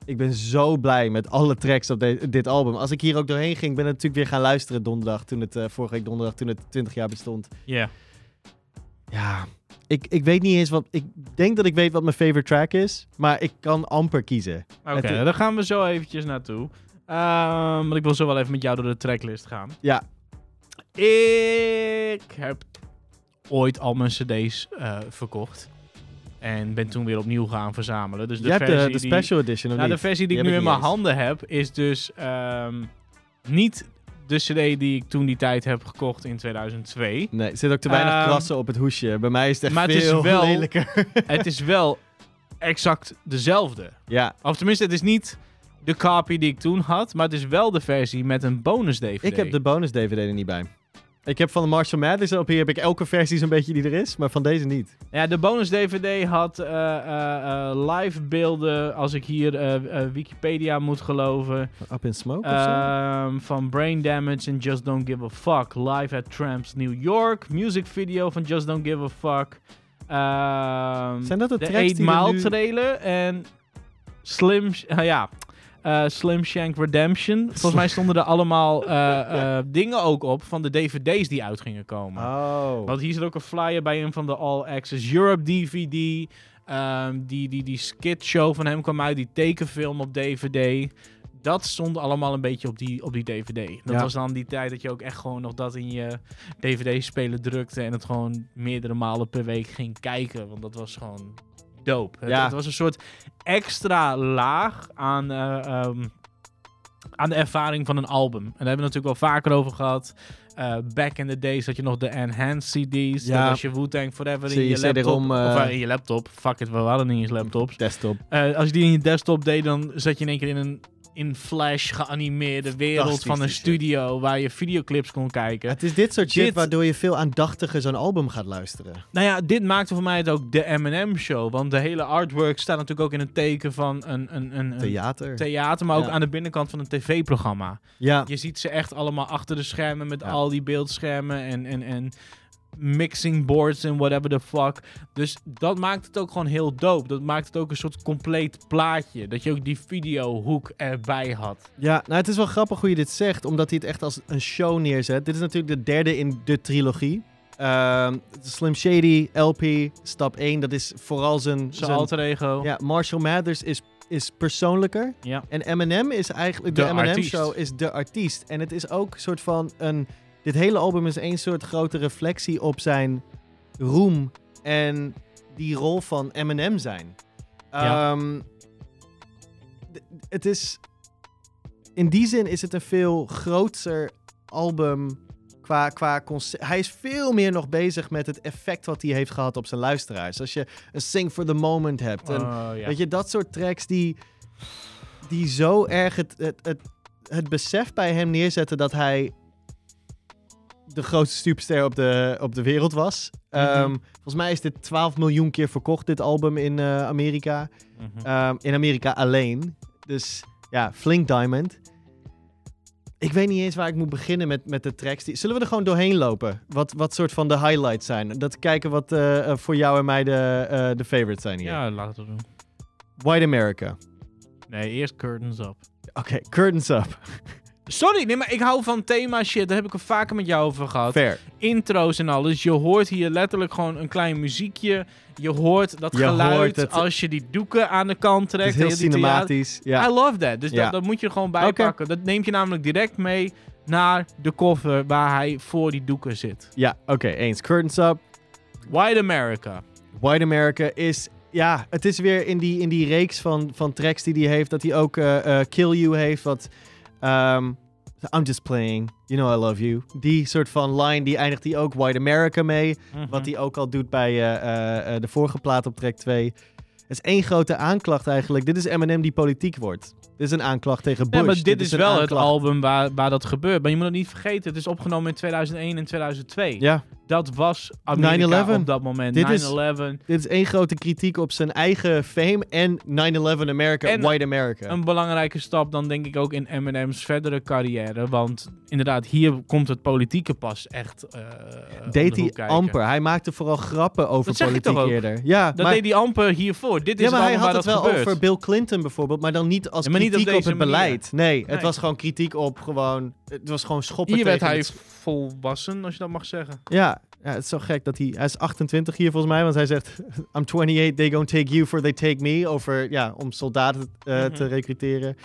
S3: Ik ben zo blij met alle tracks op de- dit album. Als ik hier ook doorheen ging, ben ik natuurlijk weer gaan luisteren donderdag. Toen het, eh, vorige week donderdag, toen het 20 jaar bestond.
S2: Ja.
S3: Ja, ik, ik weet niet eens wat... Ik denk dat ik weet wat mijn favorite track is. Maar ik kan amper kiezen.
S2: Oké,
S3: Het-
S2: daar gaan we zo eventjes naartoe. Want ik wil zo wel even met jou door de tracklist gaan.
S3: Ja.
S2: Ik heb ooit al mijn cd's eh, verkocht. En ben toen weer opnieuw gaan verzamelen. Dus de
S3: Jij hebt
S2: versie
S3: de, de
S2: die-
S3: special edition, of
S2: Nou, de
S3: niet?
S2: versie die,
S3: Die
S2: ik nu in mijn
S3: eens.
S2: handen heb, is dus ehm, niet de cd die ik toen die tijd heb gekocht in 2002.
S3: Nee, er zit ook te weinig krassen op het hoesje. Bij mij is het echt
S2: maar het is
S3: veel
S2: wel-
S3: lelijker.
S2: het is wel exact dezelfde.
S3: ja,
S2: Of tenminste, het is niet de copy die ik toen had, maar het is wel de versie met een bonus DVD.
S3: ik heb de bonus DVD er niet bij. Ik heb van de Marshall Mathers LP heb ik elke versie zo'n beetje die er is, maar van deze niet.
S2: Ja, de bonus DVD had eh, eh, eh, live beelden, als ik hier Wikipedia moet geloven,
S3: Up in Smoke of zo?
S2: ehm, van Brain Damage en Just Don't Give a Fuck. Live at Tramps New York. Music video van Just Don't Give a Fuck. Ehm,
S3: Zijn dat de
S2: de
S3: tracks
S2: 8
S3: die er
S2: Mile
S3: nu-
S2: trailer en Slim, ah ja, eh, Slim Shank Redemption. Volgens mij stonden er allemaal eh, eh, dingen ook op van de DVD's die uit gingen komen.
S3: Oh.
S2: Want hier zit ook een flyer bij een van de All Access Europe DVD. Ehm, die, die, die skit show van hem kwam uit, die tekenfilm op DVD. Dat stond allemaal een beetje op die, op die DVD. Dat
S3: Ja.
S2: was dan die tijd dat je ook echt gewoon nog dat in je DVD-speler drukte. En het gewoon meerdere malen per week ging kijken. Want dat was gewoon dope. Het,
S3: Ja.
S2: het was een soort extra laag aan, eh, ehm, aan de ervaring van een album. En daar hebben we natuurlijk wel vaker over gehad. Eh, back in the days had je nog de enhanced CD's.
S3: Ja.
S2: Dat als je Wu-Tang Forever in
S3: je
S2: laptop...
S3: Eh,
S2: of in je laptop. Fuck it, we hadden niet eens laptops.
S3: Desktop.
S2: Als je die in je desktop deed, dan zat je in één keer in een in Flash geanimeerde wereld van een studio waar je videoclips kon kijken.
S3: Het is dit soort shit
S2: Dit-
S3: waardoor je veel aandachtiger zo'n album gaat luisteren.
S2: Nou ja, dit maakte voor mij het ook de M&M show. Want de hele artwork staat natuurlijk ook in een teken van een, een, een, een
S3: Theater.
S2: theater, maar ook
S3: Ja.
S2: aan de binnenkant van een tv-programma.
S3: ja.
S2: Je ziet ze echt allemaal achter de schermen met
S3: Ja.
S2: al die beeldschermen en, en, en mixing boards en whatever the fuck. Dus dat maakt het ook gewoon heel dope. Dat maakt het ook een soort compleet plaatje. Dat je ook die videohoek erbij had.
S3: Ja, nou het is wel grappig hoe je dit zegt, omdat hij het echt als een show neerzet. Dit is natuurlijk de derde in de trilogie. Ehm, Slim Shady, LP, stap 1, dat is vooral zijn...
S2: Zijn alter ego.
S3: ja, Marshall Mathers is, is persoonlijker.
S2: Ja.
S3: En Eminem is eigenlijk...
S2: De
S3: De, Eminem
S2: artiest.
S3: Show is de artiest. En het is ook een soort van een... Dit hele album is één soort grote reflectie op zijn roem en die rol van Eminem zijn.
S2: Ja.
S3: Ehm, het is... In die zin is het een veel groter album qua, qua concept. Hij is veel meer nog bezig met het effect wat hij heeft gehad op zijn luisteraars. Als je een Sing for the Moment hebt. En,
S2: Oh, ja.
S3: Weet je, dat soort tracks die, die zo erg het, het, het, het besef bij hem neerzetten dat hij de grootste superster op de, op de wereld was.
S2: Mhm.
S3: Ehm, volgens mij is dit 12 miljoen keer verkocht, dit album in eh, Amerika.
S2: Mhm.
S3: Ehm, in Amerika alleen. Dus ja, flink diamond. Ik weet niet eens waar ik moet beginnen met, met de tracks. Die... Zullen we er gewoon doorheen lopen? Wat, wat soort van de highlights zijn? Dat kijken wat eh, eh, voor jou en mij de, eh, de favorites zijn hier.
S2: ja, laten we doen.
S3: White America.
S2: Nee, eerst Curtains Up.
S3: Oké, curtains up.
S2: Sorry, nee, maar ik hou van thema shit. Daar heb ik er vaker met jou over gehad.
S3: Fair.
S2: Intro's en alles. Je hoort hier letterlijk gewoon een klein muziekje. Je hoort dat
S3: Je
S2: geluid
S3: hoort het.
S2: als je die doeken aan de kant
S3: Het
S2: trekt.
S3: is heel cinematisch. Ja.
S2: I love that. Dus
S3: Ja.
S2: dat, dat moet je er gewoon bij
S3: Oké.
S2: pakken. Dat neemt je namelijk direct mee naar de koffer waar hij voor die doeken zit.
S3: Ja, oké, eens. Curtains up.
S2: White America.
S3: White America is... Ja, het is weer in die, in die reeks van, van tracks die hij heeft. Dat hij ook eh, eh, Kill You heeft. Wat... ehm, I'm just playing. You know I love you. Die soort van line, die eindigt hij ook White America mee.
S2: Mhm.
S3: Wat hij ook al doet bij eh, eh, eh, de vorige plaat op track 2. Het is één grote aanklacht eigenlijk. Dit is Eminem die politiek wordt. Dit is een aanklacht tegen Bush.
S2: Ja, maar dit, is, wel het album waar, waar dat gebeurt. Maar je moet het niet vergeten, het is opgenomen in 2001 en 2002.
S3: Ja,
S2: Dat was Amerika
S3: 9/11.
S2: op dat moment.
S3: Dit is-
S2: 9-11.
S3: dit is één grote kritiek op zijn eigen fame en 9-11 America,
S2: En
S3: White America.
S2: Een belangrijke stap dan denk ik ook in Eminem's verdere carrière. Want inderdaad, hier komt het politieke pas echt de
S3: deed hij
S2: kijken.
S3: amper. Hij maakte vooral grappen over
S2: Dat
S3: politiek eerder. Ja,
S2: Dat
S3: maar,
S2: deed hij amper hiervoor. Dit is
S3: ja, maar hij had het wel
S2: gebeurt.
S3: over Bill Clinton bijvoorbeeld, maar dan niet als
S2: Ja, maar niet op
S3: kritiek op, het
S2: manier.
S3: beleid. Nee, het was gewoon kritiek op gewoon... Het was gewoon schoppen
S2: Hier werd
S3: tegen
S2: hij
S3: het-
S2: volwassen, als je dat mag zeggen.
S3: Ja, ja, het is zo gek dat hij... Hij is 28 hier volgens mij, want hij zegt... I'm 28, they don't take you for they take me. Over, ja, om soldaten eh,
S2: Mhm.
S3: te recruteren.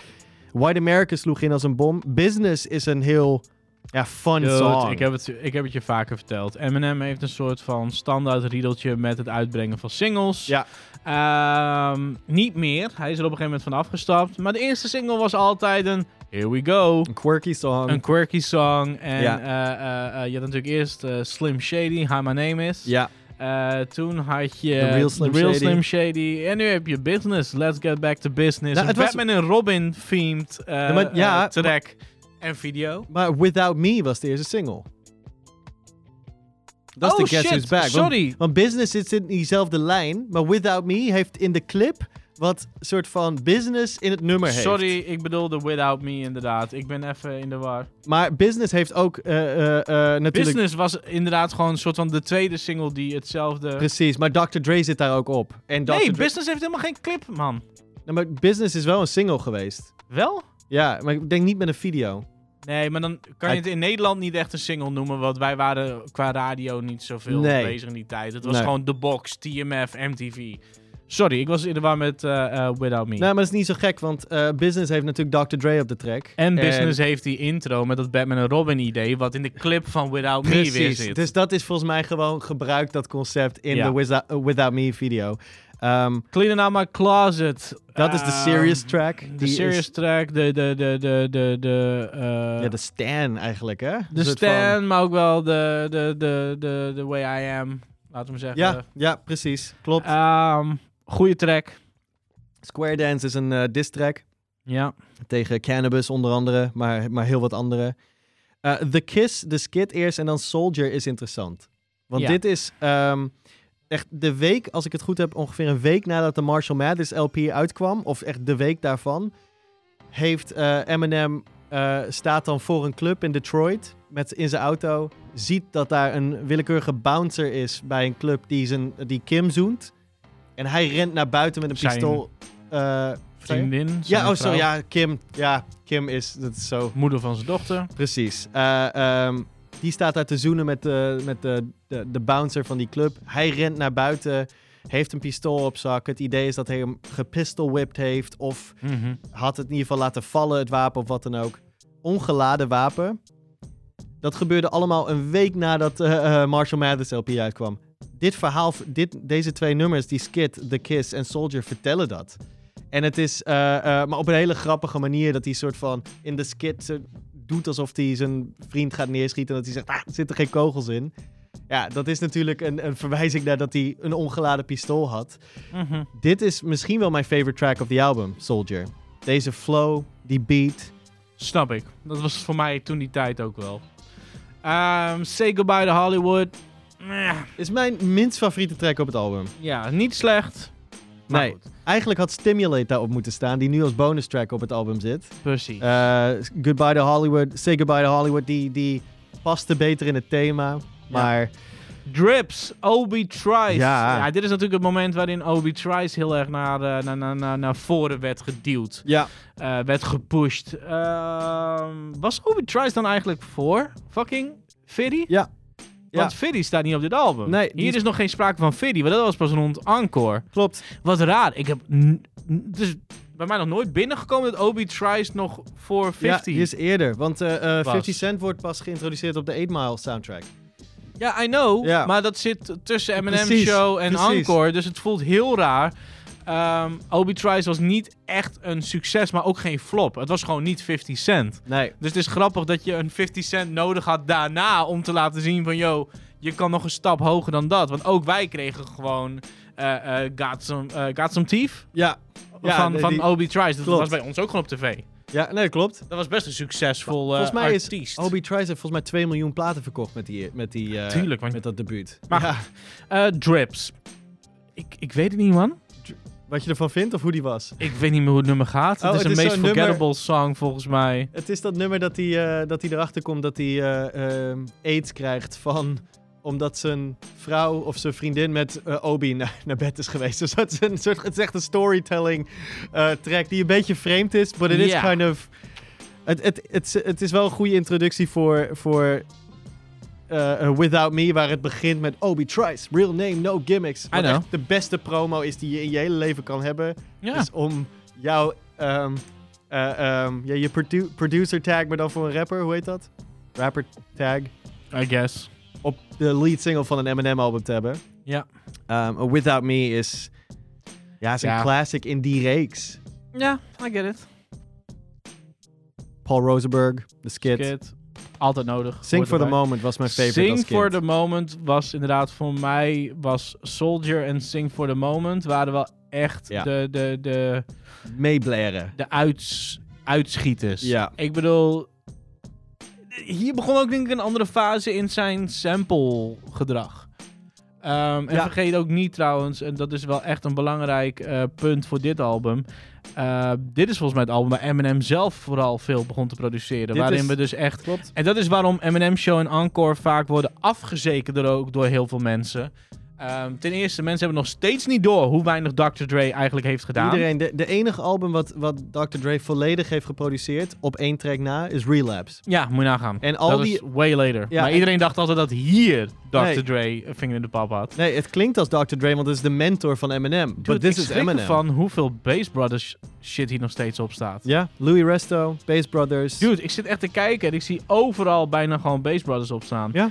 S3: White America sloeg in als een bom. Business is een heel... Ja, fun
S2: Dude,
S3: song.
S2: ik, heb het, ik heb het je vaker verteld. Eminem heeft een soort van standaard riedeltje met het uitbrengen van singles.
S3: Ja.
S2: Ehm, niet meer. Hij is er op een gegeven moment van afgestapt. Maar de eerste single was altijd een Here We Go.
S3: Een quirky song.
S2: Een quirky song. En
S3: Ja.
S2: eh, eh, eh, je had natuurlijk eerst Slim Shady, Hi My Name Is.
S3: ja,
S2: Eh, toen had je
S3: The Real Slim
S2: The Real
S3: Shady.
S2: Slim Shady. En nu heb je Business. Let's Get Back to Business.
S3: Nou, het was-
S2: Batman en Robin themed eh,
S3: Ja, maar- ja,
S2: track en video.
S3: maar Without Me was de eerste single. Dat is
S2: oh
S3: de Guess
S2: shit,
S3: Who's Back. Want-
S2: sorry.
S3: Want Business zit in diezelfde lijn, maar Without Me heeft in de clip wat soort van business in het nummer heeft.
S2: Sorry, ik bedoelde Without Me inderdaad. Ik ben even in de war.
S3: Maar business heeft ook eh, eh, eh, natuurlijk...
S2: Business was inderdaad gewoon een soort van de tweede single die hetzelfde...
S3: Precies, maar Dr. Dre zit daar ook op. En Dr.
S2: Nee, Business heeft helemaal geen clip, man.
S3: Nou, maar business is wel een single geweest.
S2: Wel?
S3: Ja, maar ik denk niet met een video.
S2: Nee, maar dan kan je het in Nederland niet echt een single noemen, want wij waren qua radio niet zoveel
S3: Nee.
S2: bezig in die tijd. Het was
S3: Nee.
S2: gewoon The Box, TMF, MTV. Sorry, ik was in de war met eh, eh, Without Me.
S3: Nou, maar dat is niet zo gek, want eh, Business heeft natuurlijk Dr. Dre op de track.
S2: en Business heeft die intro met dat Batman en Robin idee, wat in de clip van Without Me weer
S3: Precies,
S2: zit.
S3: dus dat is volgens mij gewoon gebruikt, dat concept, in
S2: Ja.
S3: de Without, uh, Without Me video. Ehm,
S2: Cleaning Out My Closet.
S3: dat is de
S2: Ehm,
S3: serious track.
S2: De serious
S3: is-
S2: track, de, de, de, de, de, de, eh,
S3: ja, de Stan eigenlijk, hè?
S2: de
S3: van-
S2: Stan, maar ook wel de, de, de, de, de Way I Am, laten we zeggen.
S3: Ja, ja, precies. Klopt.
S2: Ehm, goeie track.
S3: Square Dance is een eh diss track.
S2: Ja.
S3: Tegen Cannabis onder andere, maar, maar heel wat andere. Eh, The Kiss, de skit eerst en dan Soldier is interessant. Want
S2: Ja.
S3: dit is ehm, echt de week, als ik het goed heb, ongeveer een week nadat de Marshall Mathers LP uitkwam, of echt de week daarvan, heeft eh, Eminem eh, staat dan voor een club in Detroit met in zijn auto, ziet dat daar een willekeurige bouncer is bij een club die, zijn, die Kim zoent. En hij rent naar buiten met een
S2: Zijn
S3: pistool. eh, je?
S2: Vriendin.
S3: Ja, oh, sorry, ja, Kim. Ja, Kim is, dat is zo.
S2: Moeder van zijn dochter.
S3: Precies. Eh, ehm, die staat daar te zoenen met, de, met de, de, de bouncer van die club. Hij rent naar buiten, heeft een pistool op zak. Het idee is dat hij hem gepistolwhipped heeft. Of
S2: Mhm.
S3: had het in ieder geval laten vallen, het wapen of wat dan ook. Ongeladen wapen. Dat gebeurde allemaal een week nadat eh, eh, Marshall Mathers LP uitkwam. Dit verhaal, dit, deze twee nummers, die skit, The Kiss en Soldier, vertellen dat. En het is, eh, eh, maar op een hele grappige manier, dat hij soort van in de skit doet alsof hij zijn vriend gaat neerschieten. En dat hij zegt, ah, er zitten geen kogels in. Ja, dat is natuurlijk een, een verwijzing naar dat hij een ongeladen pistool had.
S2: Mhm.
S3: Dit is misschien wel mijn favorite track of the album, Soldier. Deze flow, die beat.
S2: Snap ik. Dat was voor mij toen die tijd ook wel. Ehm, Say Goodbye to Hollywood.
S3: Is mijn minst favoriete track op het album.
S2: ja, niet slecht. Maar
S3: Nee.
S2: goed,
S3: Eigenlijk had Stimulate daarop moeten staan, die nu als bonus track op het album zit.
S2: precies.
S3: Eh, Goodbye to Hollywood, Say Goodbye to Hollywood, die, die paste beter in het thema. Maar
S2: Drips, Obi Trice.
S3: Ja.
S2: dit is natuurlijk het moment waarin Obi Trice heel erg naar, eh, naar, naar, naar, naar voren werd geduwd.
S3: ja,
S2: eh, werd gepusht. Ehm, was Obi Trice dan eigenlijk voor fucking Fiddy?
S3: Ja.
S2: Want
S3: Ja.
S2: Fiddy staat niet op dit album.
S3: Nee,
S2: Hier
S3: is-
S2: nog geen sprake van Fiddy, want dat was pas rond Encore.
S3: klopt.
S2: Wat raar. Ik heb... Het is bij mij nog nooit binnengekomen dat Obi Trice nog voor
S3: Ja,
S2: 50...
S3: die is eerder, want eh, eh,
S2: Was.
S3: 50 Cent wordt pas geïntroduceerd op de 8 Mile soundtrack.
S2: Ja, I know.
S3: Ja.
S2: Maar dat zit tussen
S3: Precies,
S2: show en
S3: precies.
S2: Encore. Dus het voelt heel raar. Ehm Obi Trice was niet echt een succes, maar ook geen flop. Het was gewoon niet 50 Cent.
S3: Nee,
S2: Dus het is grappig dat je een 50 cent nodig had daarna om te laten zien van, yo, je kan nog een stap hoger dan dat. Want ook wij kregen gewoon eh eh Got, Some, eh, Got Some Teeth
S3: ja. Ja,
S2: van,
S3: nee,
S2: van
S3: die-
S2: Obi Trice. Dat
S3: Klopt.
S2: was bij ons ook gewoon op tv.
S3: ja, nee, klopt.
S2: Dat was best een succesvol eh
S3: Volgens mij is. Obi Trice heeft volgens mij 2 miljoen platen verkocht met, die, met, die,
S2: Tuurlijk, want-
S3: met dat debuut.
S2: Maar-
S3: ja,
S2: Drips. Ik, ik weet het niet, man.
S3: Wat je ervan vindt of hoe die was.
S2: Ik weet niet meer hoe het nummer gaat.
S3: Oh,
S2: het is
S3: het
S2: een
S3: is
S2: meest
S3: nummer-
S2: forgettable song volgens mij.
S3: Het is dat nummer dat hij, eh, dat hij erachter komt dat hij eh, ehm, aids krijgt van omdat zijn vrouw of zijn vriendin met eh, Obi naar, naar bed is geweest. Dus dat is een soort, het is echt een storytelling eh, track die een beetje vreemd is, but it is kind of... Het, het, het, het is wel een goede introductie voor, voor eh, Without Me, waar het begint met Obi Trice, real name, no gimmicks. Wat
S2: know.
S3: echt de beste promo is die je in je hele leven kan hebben.
S2: Ja.
S3: Dus om jouw ehm, eh, ehm, ja, je produ- producer tag, maar dan voor een rapper, hoe heet dat? Rapper tag.
S2: I guess.
S3: Op de lead single van een Eminem album te hebben.
S2: Ja.
S3: Ehm, Without Me is, ja, is een
S2: Ja.
S3: classic in die reeks.
S2: Ja, I get it.
S3: Paul Rosenberg, de skit.
S2: Kid. Altijd nodig.
S3: Sing for the. Moment was mijn favorite als
S2: Sing for the Moment was inderdaad voor mij... was Soldier en Sing for the Moment... waren wel echt
S3: Ja.
S2: de, de, de,
S3: Meeblaren.
S2: de uits, uitschieters.
S3: Ja.
S2: Ik bedoel... Hier begon ook denk ik een andere fase in zijn sample gedrag. Ehm, en
S3: Ja.
S2: vergeet ook niet trouwens, en dat is wel echt een belangrijk eh, punt voor dit album. Eh, dit is volgens mij het album waar Eminem zelf vooral veel begon te produceren.
S3: Dit
S2: waarin
S3: is-
S2: we dus echt
S3: Klopt.
S2: En dat is waarom Eminem Show en Encore vaak worden afgezekerd ook door heel veel mensen. Ehm, ten eerste, mensen hebben nog steeds niet door hoe weinig Dr. Dre eigenlijk heeft gedaan.
S3: Iedereen, de, de enige album wat, wat Dr. Dre volledig heeft geproduceerd, op één track na, is Relapse.
S2: Ja, moet je nagaan.
S3: En al
S2: dat
S3: die-
S2: is way later.
S3: Ja,
S2: maar
S3: en-
S2: iedereen dacht altijd dat hier Dr.
S3: Nee.
S2: Dre een vinger in de pap had.
S3: Nee, het klinkt als Dr. Dre, want het is de mentor van Eminem.
S2: Dude,
S3: But this
S2: ik
S3: is Eminem.
S2: van hoeveel Bass Brothers shit hier nog steeds op staat.
S3: Ja, Louis Resto, Bass Brothers.
S2: Dude, ik zit echt te kijken en ik zie overal bijna gewoon Bass Brothers op staan.
S3: Ja.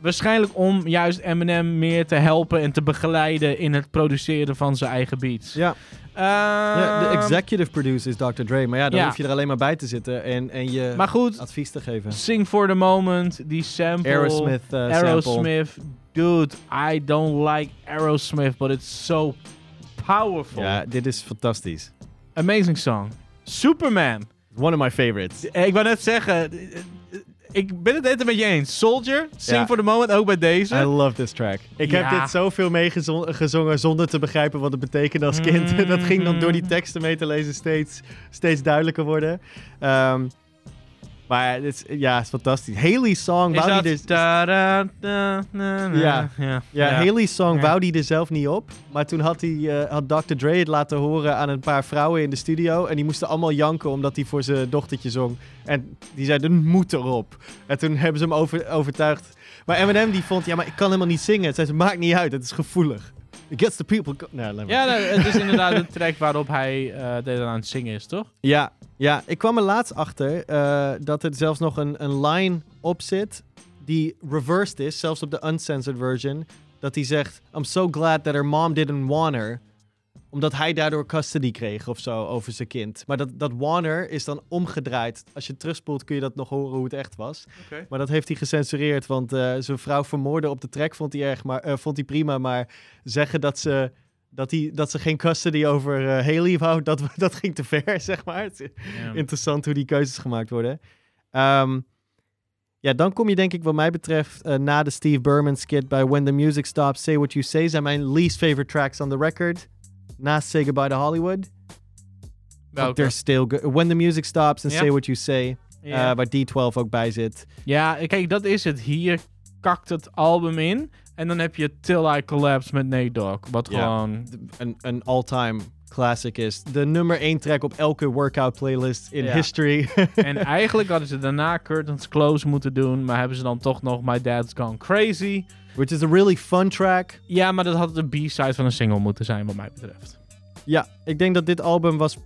S2: Waarschijnlijk om juist Eminem meer te helpen en te begeleiden in het produceren van zijn eigen beats.
S3: Ja, ja, de
S2: Ehm,
S3: executive producer is Dr. Dre. Maar ja, dan
S2: Ja.
S3: hoef je er alleen maar bij te zitten en, en je
S2: Maar goed,
S3: advies te geven.
S2: Sing for the Moment, die sample.
S3: Aerosmith sample.
S2: Aerosmith. Dude, I don't like Aerosmith, but it's so powerful.
S3: Ja, dit is fantastisch.
S2: Amazing song. Superman.
S3: One of my favorites.
S2: Ik wou net zeggen, ik ben het net een beetje eens. Soldier, Sing
S3: Ja.
S2: for the Moment, ook bij deze.
S3: I love this track. Ik
S2: Ja.
S3: heb dit zoveel meegezongen zonder te begrijpen wat het betekende als kind.
S2: Mm.
S3: dat ging dan door die teksten mee te lezen steeds, steeds duidelijker worden. Ehm, maar het is, ja, het is fantastisch. Haley's song
S2: Is
S3: wou
S2: dat...
S3: die er...
S2: da, da, da, na, na.
S3: Ja.
S2: ja.
S3: Ja, Haley's song
S2: Ja.
S3: wou die er zelf niet op. Maar toen had, hij, eh, had Dr. Dre het laten horen aan een paar vrouwen in de studio. En die moesten allemaal janken omdat hij voor zijn dochtertje zong. En die zeiden, "Het moet erop. En toen hebben ze hem over, overtuigd. Maar Eminem die vond, ja, maar ik kan helemaal niet zingen. Zei ze, maakt niet uit, het is gevoelig. It gets the people... go-" Nou, maar.
S2: Ja, het is inderdaad de track waarop hij deze aan het zingen is, toch?
S3: Ja, ja, ik kwam er laatst achter eh, dat er zelfs nog een, een line op zit die reversed is, zelfs op de uncensored version. Dat hij zegt, I'm so glad that her mom didn't want her. Omdat hij daardoor custody kreeg of zo over zijn kind. Maar dat, dat Warner is dan omgedraaid. Als je terugspoelt kun je dat nog horen hoe het echt was. Maar dat heeft hij gecensureerd, want eh, zijn vrouw vermoorden op de track vond hij, erg, maar, eh, vond hij prima. Maar zeggen dat ze, dat hij, dat ze geen custody over eh, Haley wou, dat, dat ging te ver, zeg maar. Het is
S2: Ja.
S3: Interessant hoe die keuzes gemaakt worden. Ehm, ja, dan kom je denk ik wat mij betreft eh, na de Steve Berman skit bij When the Music Stops, Say What You Say zijn mijn least favorite tracks on the record. Naast Say Goodbye to Hollywood. But
S2: Welke?
S3: they're still good. When the Music Stops and. Say What You Say. Eh, waar D12 ook bij zit.
S2: Ja, kijk, dat is het. Hier kakt het album in. En dan heb je Till I Collapse met Nate Dogg. Wat
S3: Ja.
S2: gewoon...
S3: Een, een all-time classic is. De nummer 1 track op elke workout playlist in
S2: Ja.
S3: history.
S2: en eigenlijk hadden ze daarna Curtains Close moeten doen. Maar hebben ze dan toch nog My Dad's Gone Crazy.
S3: Which is a really fun track.
S2: Ja, maar dat had de B-side van een single moeten zijn, wat mij betreft.
S3: Ja, ik denk dat dit album was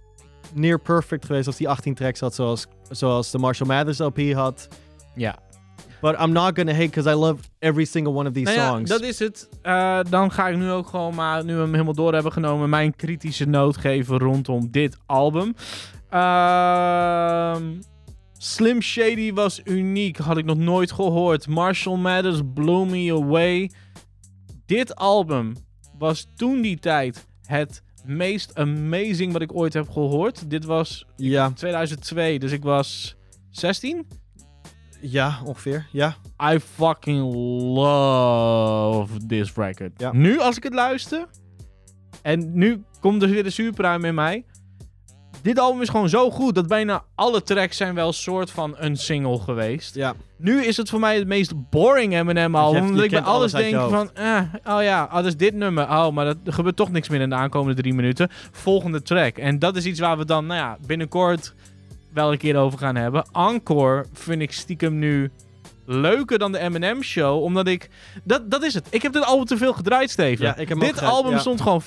S3: near perfect geweest als die 18 tracks had, zoals, zoals de Marshall Mathers LP had.
S2: Ja.
S3: But I'm not gonna hate because I love every single one of these
S2: Nou ja,
S3: songs.
S2: dat is het. Eh, dan ga ik nu ook gewoon maar, nu we hem helemaal door hebben genomen, mijn kritische noot geven rondom dit album. Ehm, Slim Shady was uniek, had ik nog nooit gehoord. Marshall Mathers Blew Me Away. Dit album was toen die tijd het meest amazing wat ik ooit heb gehoord. Dit was
S3: Ja,
S2: 2002, dus ik was 16.
S3: Ja, ongeveer. Ja.
S2: I fucking love this record.
S3: Ja.
S2: Nu, als ik het luister, en nu komt dus weer de superruim in mij. Dit album is gewoon zo goed dat bijna alle tracks zijn wel een soort van een single geweest.
S3: ja.
S2: Nu is het voor mij het meest boring Eminem album. Omdat ik bij
S3: alles
S2: alles denk van, eh, oh ja, oh, dat is dit nummer. Oh, maar dat, er gebeurt toch niks meer in de aankomende drie minuten. Volgende track. En dat is iets waar we dan, nou ja, binnenkort wel een keer over gaan hebben. Encore vind ik stiekem nu leuker dan de Eminem Show. Omdat ik... Dat, dat is het. Ik heb dit album te veel gedraaid, Steven.
S3: Ja, ik heb hem ook
S2: dit album
S3: ja.
S2: stond gewoon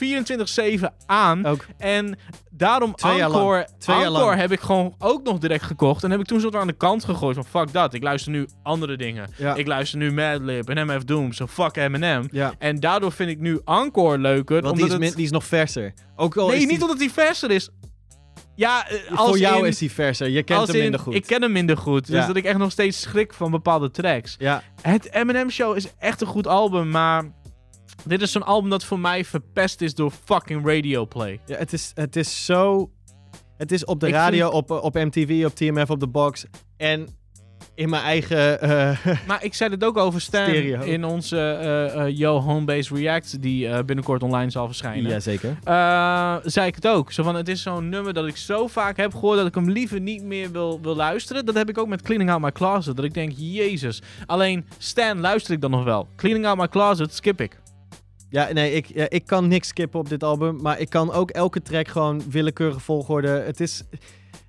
S2: 24-7 aan.
S3: Ook.
S2: En daarom
S3: Twee.
S2: Encore,
S3: Twee
S2: Encore heb ik gewoon ook nog direct gekocht. En heb ik toen zo aan de kant gegooid van fuck dat. Ik luister nu andere dingen.
S3: Ja.
S2: Ik luister nu Madlib en MF Doom. Zo fuck Eminem.
S3: Ja.
S2: En daardoor vind ik nu Encore leuker.
S3: Want die
S2: omdat
S3: is,
S2: het...
S3: die is nog verser. Ook al
S2: Nee,
S3: is
S2: niet
S3: die-
S2: omdat hij verser is. Ja, eh, als
S3: voor jou
S2: in-
S3: is hij verser. Je kent hem
S2: in,
S3: minder goed.
S2: Ik ken hem minder goed. Dus
S3: Ja.
S2: dat ik echt nog steeds schrik van bepaalde tracks.
S3: Ja,
S2: Het Eminem Show is echt een goed album, maar... Dit is zo'n album dat voor mij verpest is door fucking radio play.
S3: ja het, is, het is zo... Het is op de
S2: Ik
S3: radio,
S2: vind-
S3: op, op MTV, op TMF, op de box. En in mijn eigen... eh,
S2: Maar ik zei het ook over Stan
S3: Stereo.
S2: in onze eh eh, Yo Homebase React, die binnenkort online zal verschijnen.
S3: Jazeker.
S2: Zei ik het ook. Zo van, het is zo'n nummer dat ik zo vaak heb gehoord dat ik hem liever niet meer wil, wil luisteren. Dat heb ik ook met Cleaning Out My Closet. Dat ik denk, jezus. Alleen Stan luister ik dan nog wel. Cleaning Out My Closet skip ik.
S3: Ja, nee, ik, ja, ik kan niks skippen op dit album. Maar ik kan ook elke track gewoon willekeurige volgorde. Het is...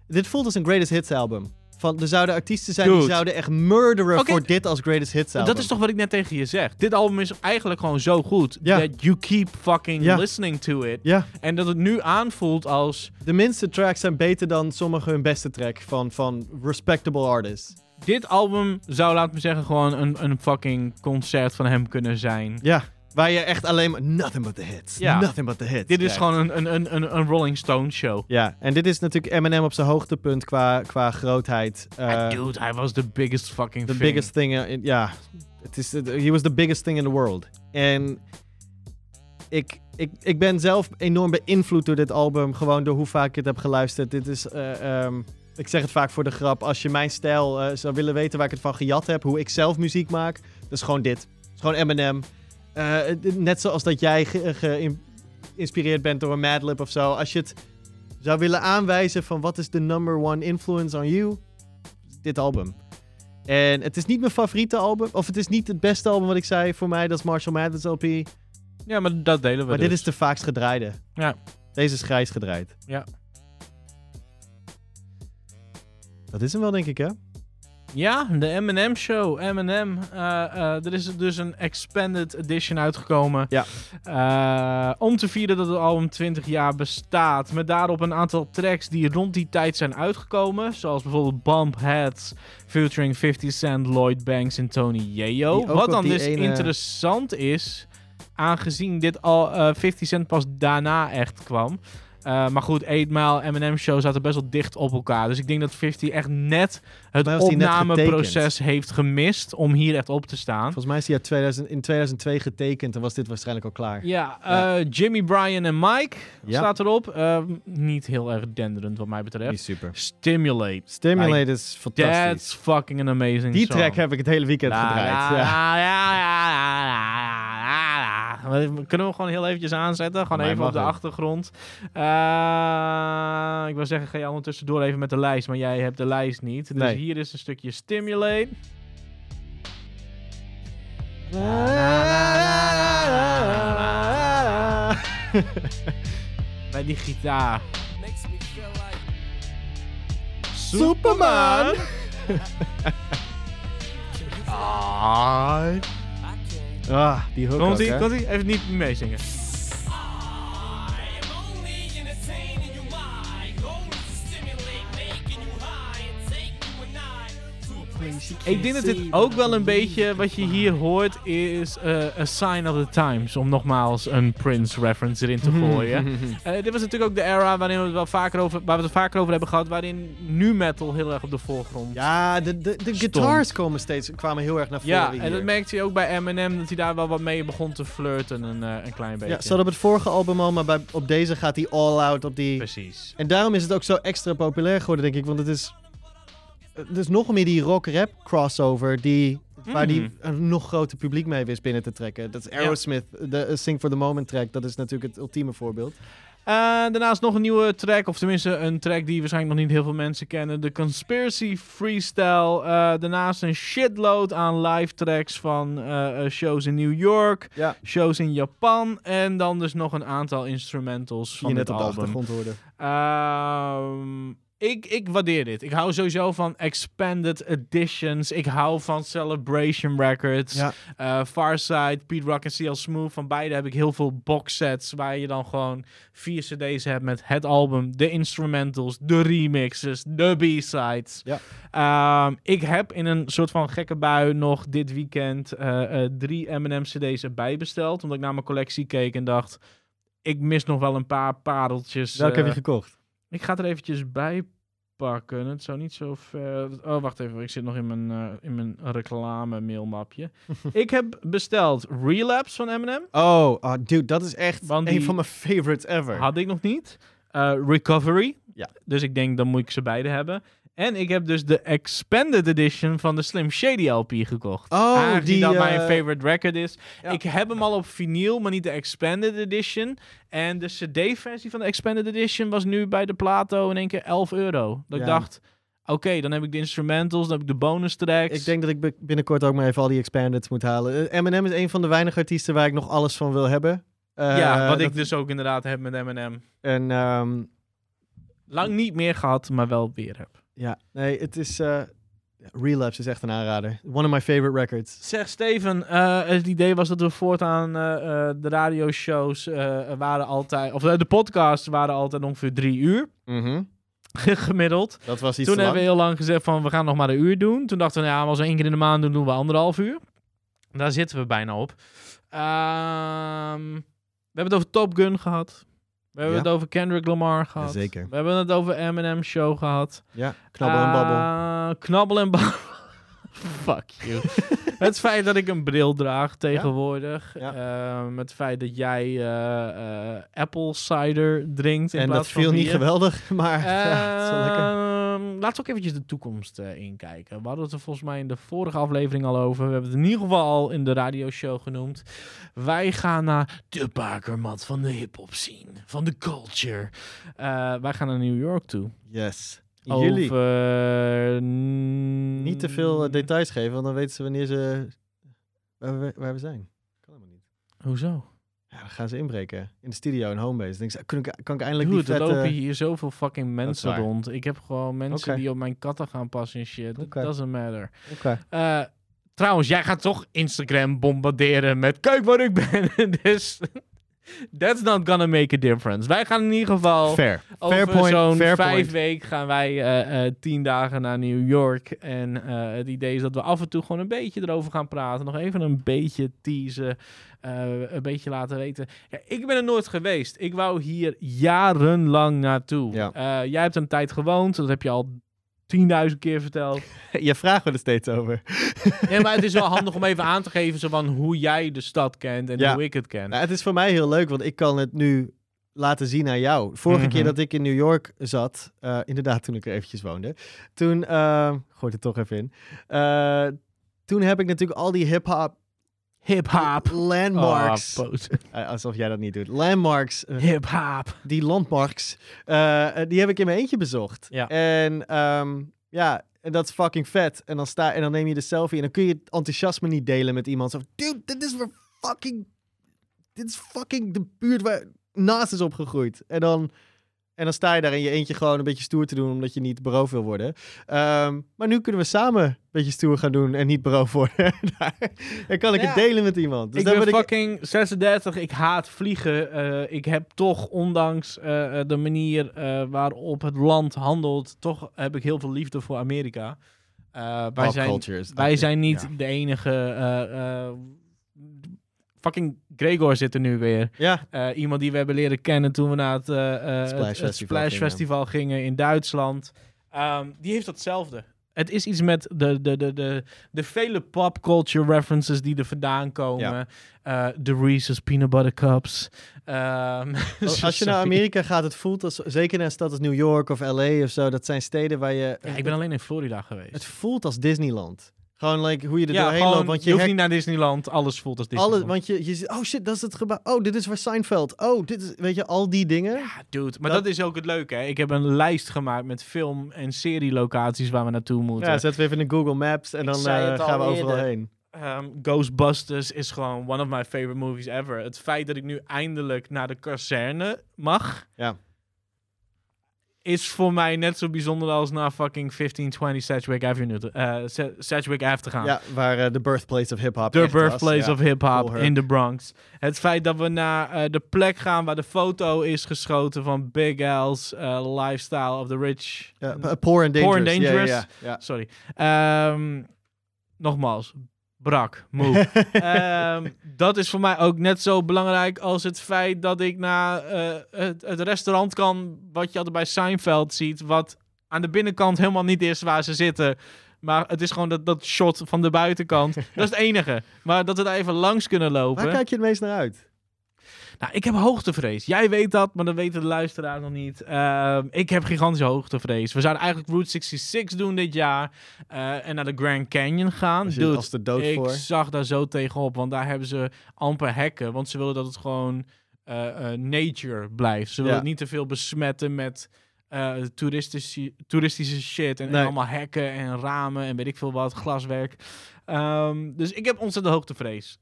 S3: Dit voelt als een greatest hits album. Van, er zouden artiesten zijn die zouden echt murderen voor dit als greatest hits album.
S2: Dat is toch wat ik net tegen je zeg. Dit album is eigenlijk gewoon zo goed.
S3: Ja.
S2: That you keep fucking listening to it. En dat het nu aanvoelt als...
S3: de minste tracks zijn beter dan sommige hun beste track van, van respectable artists.
S2: Dit album zou, laat me zeggen, gewoon een, een fucking concert van hem kunnen zijn.
S3: Ja, waar je echt alleen maar... Nothing but the hits.
S2: Ja.
S3: Nothing but the hits.
S2: Dit is gewoon een, een, een, een, Rolling Stone show.
S3: Ja, en dit is natuurlijk Eminem op zijn hoogtepunt qua, qua grootheid. Eh,
S2: Dude, hij was the biggest fucking
S3: the
S2: thing.
S3: biggest thing. uh, in- Ja, het is. he was the biggest thing in the world. En ik, ik, ik ben zelf enorm beïnvloed door dit album. Gewoon door hoe vaak ik het heb geluisterd. Dit is. eh, ehm, ik zeg het vaak voor de grap. Als je mijn stijl eh, zou willen weten waar ik het van gejat heb, hoe ik zelf muziek maak, dat is gewoon dit. Het is gewoon Eminem. Eh, net zoals dat jij ge- ge- geïnspireerd bent door een Madlib of zo. Als je het zou willen aanwijzen van wat is de number one influence on you, dit album. En het is niet mijn favoriete album, of het is niet het beste album wat ik zei voor mij, dat is Marshall Mathers LP.
S2: Ja, maar dat delen we
S3: Maar
S2: dus.
S3: dit is de vaakst gedraaide.
S2: Ja.
S3: Deze is grijs gedraaid.
S2: Ja.
S3: Dat is hem wel, denk ik, hè?
S2: Ja, de Eminem Show. Eminem. eh, er is dus een expanded edition uitgekomen.
S3: Ja.
S2: Eh, om te vieren dat het album 20 jaar bestaat. Met daarop een aantal tracks die rond die tijd zijn uitgekomen. Zoals bijvoorbeeld Bump Heads featuring 50 Cent, Lloyd Banks en Tony
S3: ook
S2: Wat dan dus
S3: ene-
S2: interessant is, aangezien dit al eh 50 Cent pas daarna echt kwam. Eh, maar goed, 8 Mile Eminem Show zaten best wel dicht op elkaar. Dus ik denk dat 50 echt net het opnameproces heeft gemist om hier echt op te staan.
S3: Volgens mij is hij uit 2000, in 2002 getekend en was dit waarschijnlijk al klaar.
S2: Ja,
S3: Ja.
S2: eh, Jimmy, Brian en Mike
S3: Ja.
S2: staat erop. Eh, niet heel erg denderend wat mij betreft.
S3: is super.
S2: Stimulate.
S3: Stimulate is fantastisch.
S2: That's fucking an amazing
S3: Die
S2: song.
S3: track heb ik het hele weekend
S2: La,
S3: gedraaid.
S2: la,
S3: ja.
S2: la, We- Kunnen we gewoon heel eventjes aanzetten? Gewoon even op de achtergrond. Eh, ik wil zeggen, ga je ondertussen door even met de lijst, maar jij hebt de lijst niet. Dus
S3: Nee.
S2: hier is een stukje Stimulate. Bij die gitaar.
S3: Superman!
S2: Ah.
S3: Ah, die hook
S2: Komt
S3: ook,
S2: ie,
S3: hè?
S2: komt ie? Even niet meezingen. Ik denk dat dit ook wel een beetje wat je hier hoort is eh, a sign of the times. Om nogmaals een Prince reference erin te gooien. Eh, dit was natuurlijk ook de era waarin we het wel vaker over, waar we het vaker over hebben gehad. Waarin nu metal heel erg op de voorgrond.
S3: Ja, de, de, de guitars komen steeds, kwamen heel erg naar voren
S2: Ja,
S3: hier.
S2: en dat merkte je ook bij Eminem. Dat hij daar wel wat mee begon te flirten. Een, eh, een klein beetje.
S3: Ja, ze hadden op het vorige album al, maar bij, op deze gaat hij all out op die...
S2: Precies.
S3: En daarom is het ook zo extra populair geworden, denk ik. Want het is, het is nog meer die rock-rap crossover die, waar die
S2: Mhm.
S3: een nog groter publiek mee wist binnen te trekken. Dat is Aerosmith, de eh, Sing for the Moment track. Dat is natuurlijk het ultieme voorbeeld.
S2: Eh, daarnaast nog een nieuwe track, of tenminste een track die waarschijnlijk nog niet heel veel mensen kennen. De Conspiracy Freestyle. Eh, daarnaast een shitload aan live tracks van eh, eh, shows in New York,
S3: Ja.
S2: shows in Japan. En dan dus nog een aantal instrumentals van dit
S3: net op de
S2: album.
S3: achtergrond hoorde.
S2: Ik, ik waardeer dit. Ik hou sowieso van expanded editions. Ik hou van Celebration Records.
S3: Ja.
S2: Eh, Farside, Pete Rock en CL Smooth. Van beide heb ik heel veel box sets waar je dan gewoon vier cd's hebt met het album, de instrumentals, de remixes, de b-sides.
S3: Ja.
S2: Ehm, ik heb in een soort van gekke bui nog dit weekend eh, eh, drie Eminem cd's erbij besteld. Omdat ik naar mijn collectie keek en dacht, ik mis nog wel een paar pareltjes.
S3: Welke heb je gekocht?
S2: Ik ga het er eventjes bij pakken. Het zou niet zo ver... Oh, wacht even. Ik zit nog in mijn, eh, in mijn reclame mailmapje. ik heb besteld Relapse van Eminem.
S3: Oh, ah, dude, dat is echt
S2: Want
S3: een van mijn favorites ever.
S2: Had ik nog niet. Eh, Recovery.
S3: Ja.
S2: Dus ik denk, dan moet ik ze beide hebben. En ik heb dus de Expanded Edition van de Slim Shady LP gekocht.
S3: Oh,
S2: Aangezien
S3: die,
S2: dat mijn
S3: eh,
S2: favorite record is.
S3: ja.
S2: Ik heb hem al op vinyl, maar niet de Expanded Edition. En de CD-versie van de Expanded Edition was nu bij de Plato in één keer 11 euro. Dat ik dacht, oké, dan heb ik de instrumentals, dan heb ik de bonus tracks.
S3: Ik denk dat ik bi- binnenkort ook maar even al die expandeds moet halen. Eh, Eminem is een van de weinige artiesten waar ik nog alles van wil hebben. Eh,
S2: ja, wat
S3: dat-
S2: ik dus ook inderdaad heb met Eminem.
S3: En ehm,
S2: Lang niet meer gehad, maar wel weer heb.
S3: Ja, nee, het is... eh, Relapse is echt een aanrader. One of my favorite records.
S2: Zeg Steven, eh, het idee was dat we voortaan eh, de radioshows waren altijd, of de podcasts waren altijd ongeveer drie uur
S3: Mhm.
S2: gemiddeld.
S3: Dat was iets
S2: Toen hebben we heel lang gezegd van we gaan nog maar een uur doen. Toen dachten we, ja, als we één keer in de maand doen, doen we anderhalf uur. Daar zitten we bijna op. Ehm, we hebben het over Top Gun gehad. We hebben
S3: Ja.
S2: het over Kendrick Lamar gehad.
S3: Jazeker.
S2: We hebben het over Eminem Show gehad.
S3: Ja, knabbel en babbel.
S2: Eh, knabbel en babbel. Fuck you. het feit dat ik een bril draag tegenwoordig.
S3: Ja.
S2: Ehm, het feit dat jij eh, eh, apple cider drinkt in
S3: En dat
S2: plaats
S3: viel niet geweldig, maar ja, het is wel lekker.
S2: Ehm, laten we ook eventjes de toekomst eh, inkijken. We hadden het er volgens mij in de vorige aflevering al over. We hebben het in ieder geval al in de radioshow genoemd. Wij gaan naar de bakermat van de hip-hop scene, van de culture. Eh, wij gaan naar New York toe.
S3: Yes. Jullie.
S2: Over,
S3: Niet te veel eh, details geven, want dan weten ze wanneer ze... Waar we, waar we zijn. Kan helemaal niet.
S2: Hoezo?
S3: Ja, dan gaan ze inbreken. In de studio in Homebase. Dan denk ik, kan ik, kan ik eindelijk
S2: Dude,
S3: die
S2: er
S3: vette...
S2: lopen hier zoveel fucking mensen rond. Ik heb gewoon mensen die op mijn katten gaan passen en shit. It doesn't matter.
S3: Oké.
S2: Eh, trouwens, jij gaat toch Instagram bombarderen met kijk waar ik ben. dus that's not gonna make a difference. Wij gaan in ieder geval
S3: Fair.
S2: over zo'n vijf
S3: point.
S2: weken gaan wij eh, eh, tien dagen naar New York. En eh, het idee is dat we af en toe gewoon een beetje erover gaan praten. Nog even een beetje teasen. een beetje laten weten. Ja, ik ben er nooit geweest. Ik wou hier jarenlang naartoe.
S3: Ja.
S2: Jij hebt een tijd gewoond. Dat heb je al 10.000 keer verteld.
S3: Je vraagt me er steeds over.
S2: Ja, maar het is wel handig om even aan te geven zo van hoe jij de stad kent en
S3: Ja.
S2: hoe ik het ken.
S3: Nou, het is voor mij heel leuk, want ik kan het nu laten zien aan jou. Vorige
S2: Mhm.
S3: keer dat ik in New York zat, eh, inderdaad toen ik er eventjes woonde, toen, eh gooi het er toch even in, Eh, toen heb ik natuurlijk al die hip-hop
S2: Hip-hop.
S3: landmarks,
S2: Oh, boos.
S3: Eh, alsof jij dat niet doet, landmarks, eh,
S2: Hip-hop.
S3: die landmarks, eh, die heb ik in mijn eentje bezocht.
S2: Ja.
S3: En ehm, ja, en dat is fucking vet. En dan, sta, en dan neem je de selfie en dan kun je het enthousiasme niet delen met iemand. Zo, dude, dit is weer fucking, dit is fucking de buurt waar naast is opgegroeid. En dan, en dan sta je daar in je eentje gewoon een beetje stoer te doen, omdat je niet beroofd wil worden. Ehm, maar nu kunnen we samen een beetje stoer gaan doen en niet beroofd worden. Daar- en kan ik
S2: Ja.
S3: het delen met iemand. Dus
S2: ik ben
S3: ben ik-
S2: fucking 36. Ik haat vliegen. Eh, ik heb toch, ondanks eh, eh, de manier eh, waarop het land handelt, toch heb ik heel veel liefde voor Amerika. Eh, wij zijn, wij zijn niet
S3: Ja.
S2: de enige. Fucking Gregor zit er nu weer.
S3: Ja,
S2: Eh, iemand die we hebben leren kennen toen we naar het, eh, eh, het-
S3: Splash
S2: het,
S3: Festival
S2: Splash
S3: gingen.
S2: Festival gingen in Duitsland. Ehm, die heeft datzelfde. Het is iets met de, de, de, de, de vele pop culture references die er vandaan komen. Eh, De Reese's Peanut Butter Cups. Ehm,
S3: Als als je naar Amerika gaat, het voelt als, zeker naar een stad als New York of LA of zo, dat zijn steden waar je...
S2: Ja, ik ben alleen in Florida geweest.
S3: Het voelt als Disneyland. Gewoon like, hoe je er
S2: ja,
S3: doorheen
S2: gewoon,
S3: loopt. Want
S2: je,
S3: je,
S2: hoeft niet naar Disneyland. Alles voelt als Disneyland.
S3: want je, je ziet, oh shit, dat is het gebouw. Oh, dit is waar Seinfeld. Oh, dit is, weet je, al die dingen.
S2: Ja, dude. Maar dat,
S3: Dat-
S2: is ook het leuke. Hè? Ik heb een lijst gemaakt met film- en serielocaties waar we naartoe moeten.
S3: Ja, zetten we even in Google Maps en
S2: Ik
S3: dan eh, gaan we overal
S2: eerder.
S3: heen.
S2: Ehm, Ghostbusters is gewoon one of my favorite movies ever. Het feit dat ik nu eindelijk naar de kazerne mag,
S3: Ja.
S2: Is voor mij net zo bijzonder als naar fucking 1520 Sedgwick Avenue, te- Se- Sedgwick Ave te gaan.
S3: Ja, waar eh, de birthplace of hip-hop was.
S2: birthplace
S3: Ja.
S2: of hip-hop
S3: Cool
S2: in the Bronx. Het feit dat we naar eh, de plek gaan waar de foto is geschoten van Big L's eh, Lifestyle of the Rich.
S3: Poor and dangerous.
S2: Poor and Dangerous. Sorry. Ehm, nogmaals, brak, moe. Ehm, dat is voor mij ook net zo belangrijk als het feit dat ik naar eh, het, het restaurant kan, wat je altijd bij Seinfeld ziet, wat aan de binnenkant helemaal niet is waar ze zitten. Maar het is gewoon dat, dat shot van de buitenkant. dat is het enige. Maar dat we daar even langs kunnen lopen.
S3: Waar kijk je het meest naar uit?
S2: Nou, ik heb hoogtevrees. Jij weet dat, maar dat weten de luisteraar nog niet. Ehm, ik heb gigantische hoogtevrees. We zouden eigenlijk Route 66 doen dit jaar. eh, en naar de Grand Canyon gaan. Dude,
S3: als de dood
S2: ik
S3: voor.
S2: zag daar zo tegenop, want daar hebben ze amper hekken. Want ze willen dat het gewoon eh, eh, nature blijft. Ze willen
S3: Ja.
S2: het niet te veel besmetten met toeristische, toeristische shit. En, allemaal hekken en ramen en weet ik veel wat, glaswerk. Ehm, dus ik heb ontzettend hoogtevrees.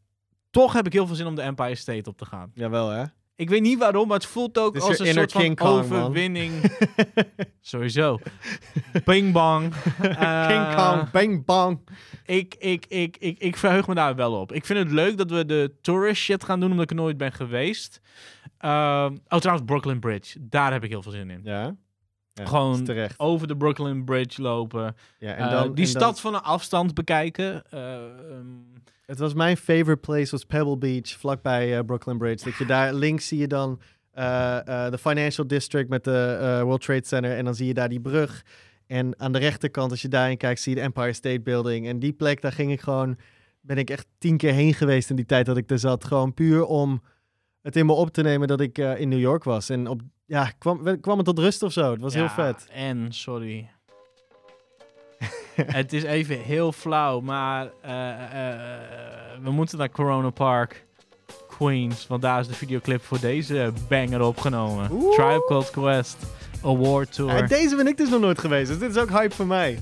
S2: Toch heb ik heel veel zin om de Empire State op te gaan.
S3: Jawel, hè?
S2: Ik weet niet waarom, maar het voelt ook als een soort van
S3: Kong,
S2: overwinning. Sowieso. Bing bang. Eh,
S3: King Kong, bang bang.
S2: ik, ik, ik, ik, ik verheug me daar wel op. Ik vind het leuk dat we de tourist shit gaan doen, omdat ik er nooit ben geweest. Ehm, oh, trouwens, Brooklyn Bridge. Daar heb ik heel veel zin in.
S3: Ja. Ja
S2: Gewoon
S3: terecht.
S2: Over de Brooklyn Bridge lopen.
S3: Ja,
S2: Eh,
S3: en dan,
S2: die
S3: en dan-
S2: stad van een afstand bekijken. Eh, ehm,
S3: Het was mijn favorite place, was Pebble Beach, vlakbij eh, Brooklyn Bridge. Dat je daar links zie je dan eh, eh, de Financial District met de eh, World Trade Center. En dan zie je daar die brug. En aan de rechterkant, als je daarin kijkt, zie je de Empire State Building. En die plek, daar ging ik gewoon, ben ik echt tien keer heen geweest in die tijd dat ik er zat. Gewoon puur om het in me op te nemen dat ik eh, in New York was. En op, ja, kwam, kwam het tot rust of zo. Het was heel vet.
S2: En, sorry. het is even heel flauw, maar eh, eh, eh, we moeten naar Corona Park, Queens. Want daar is de videoclip voor deze banger opgenomen.
S3: Oeh.
S2: Tribe Called Quest Award Tour.
S3: Ja, deze ben ik dus nog nooit geweest, dus dit is ook hype voor mij.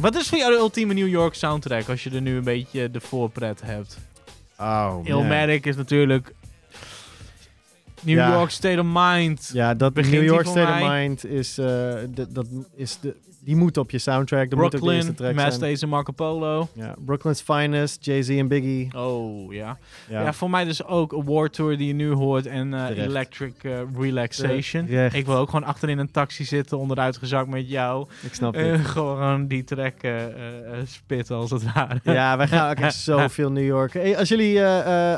S2: Wat is voor jou de ultieme New York soundtrack als je er nu een beetje de voorpret hebt?
S3: Oh,
S2: Illmatic is natuurlijk New
S3: Ja.
S2: York State of Mind.
S3: Ja, dat
S2: Begint
S3: New York State of? Mind is, eh, de, dat is de, die moet op je soundtrack. Dat moet ook de eerste
S2: Brooklyn,
S3: track.
S2: Days en Marco Polo.
S3: Ja, Brooklyn's Finest, Jay-Z en Biggie.
S2: Oh, ja.
S3: Ja,
S2: Ja. voor mij dus ook Award Tour die je nu hoort en eh. Electric eh, Relaxation.
S3: Terecht.
S2: Ik wil ook gewoon achterin een taxi zitten, onderuitgezakt met jou.
S3: ik snap
S2: Eh,
S3: het.
S2: gewoon die track spitten als het ware.
S3: Ja, wij gaan ook echt zoveel New York. Hey, als, jullie,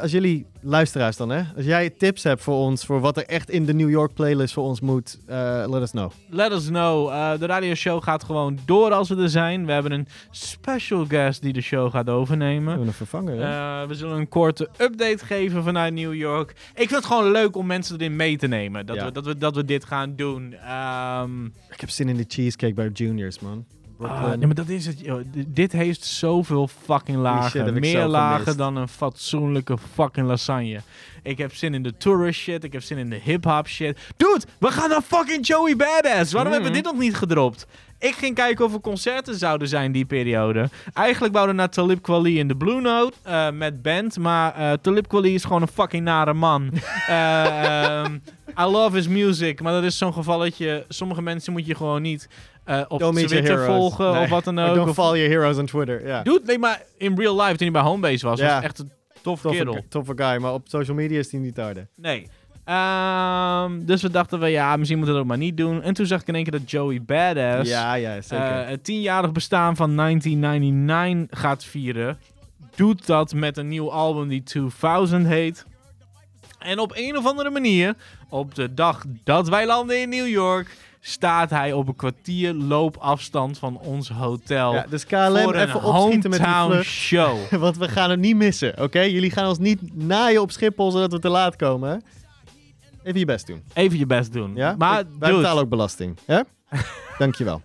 S3: als jullie luisteraars dan, hè? Als jij tips hebt voor ons, voor wat er echt in de New York playlist voor ons moet, let us know.
S2: Let us know. De radioshow gaat gewoon door als we er zijn. We hebben een special guest die de show gaat
S3: We
S2: overnemen.
S3: hebben een vervanger, hè?
S2: Eh, we zullen een korte update geven vanuit New York. Ik vind het gewoon leuk om mensen erin mee te nemen. Dat,
S3: Ja.
S2: we, dat, we, dat we dit gaan doen. Ehm,
S3: ik heb zin in de cheesecake bij Juniors, man.
S2: Ah, nee, maar dat is het. joh. Dit heeft zoveel fucking lagen. Meer lagen
S3: gemist.
S2: dan een fatsoenlijke fucking lasagne. Ik heb zin in de tourist shit. Ik heb zin in de hip-hop shit. Dude, we gaan naar fucking Joey Badass. Waarom hebben we
S3: Mhm.
S2: dit nog niet gedropt? Ik ging kijken of er concerten zouden zijn die periode. Eigenlijk wouden we naar Talib Kweli in de Blue Note eh, met band. Maar eh Talib Kweli is gewoon een fucking nare man. Eh, ehm, I love his music. Maar dat is zo'n gevalletje. Sommige mensen moet je gewoon niet op
S3: Don't
S2: Twitter volgen
S3: Nee.
S2: of wat dan ook.
S3: Don't
S2: Of-
S3: follow your heroes on Twitter. Ja.
S2: Dude, nee, maar in real life, toen hij bij Homebase was, was
S3: Ja.
S2: het echt een tof kerel.
S3: Toffe, toffe guy, maar op social media is die niet harde.
S2: Nee. Ehm, dus we dachten we, ja, misschien moeten we dat ook maar niet doen. En toen zag ik in één keer dat Joey Badass
S3: Ja, ja, zeker.
S2: eh, het tienjarig bestaan van 1999 gaat vieren. Doet dat met een nieuw album die 2000 heet. En op een of andere manier, op de dag dat wij landen in New York, staat hij op een kwartier loopafstand van ons hotel.
S3: ja, dus KLM even opschieten met die
S2: show.
S3: Want we gaan het niet missen, oké? Jullie gaan ons niet naaien op Schiphol zodat we te laat komen. Hè? Even je best doen.
S2: Even je best doen.
S3: Ja?
S2: Maar
S3: Ik- wij betalen ook belasting. Ja? Dankjewel.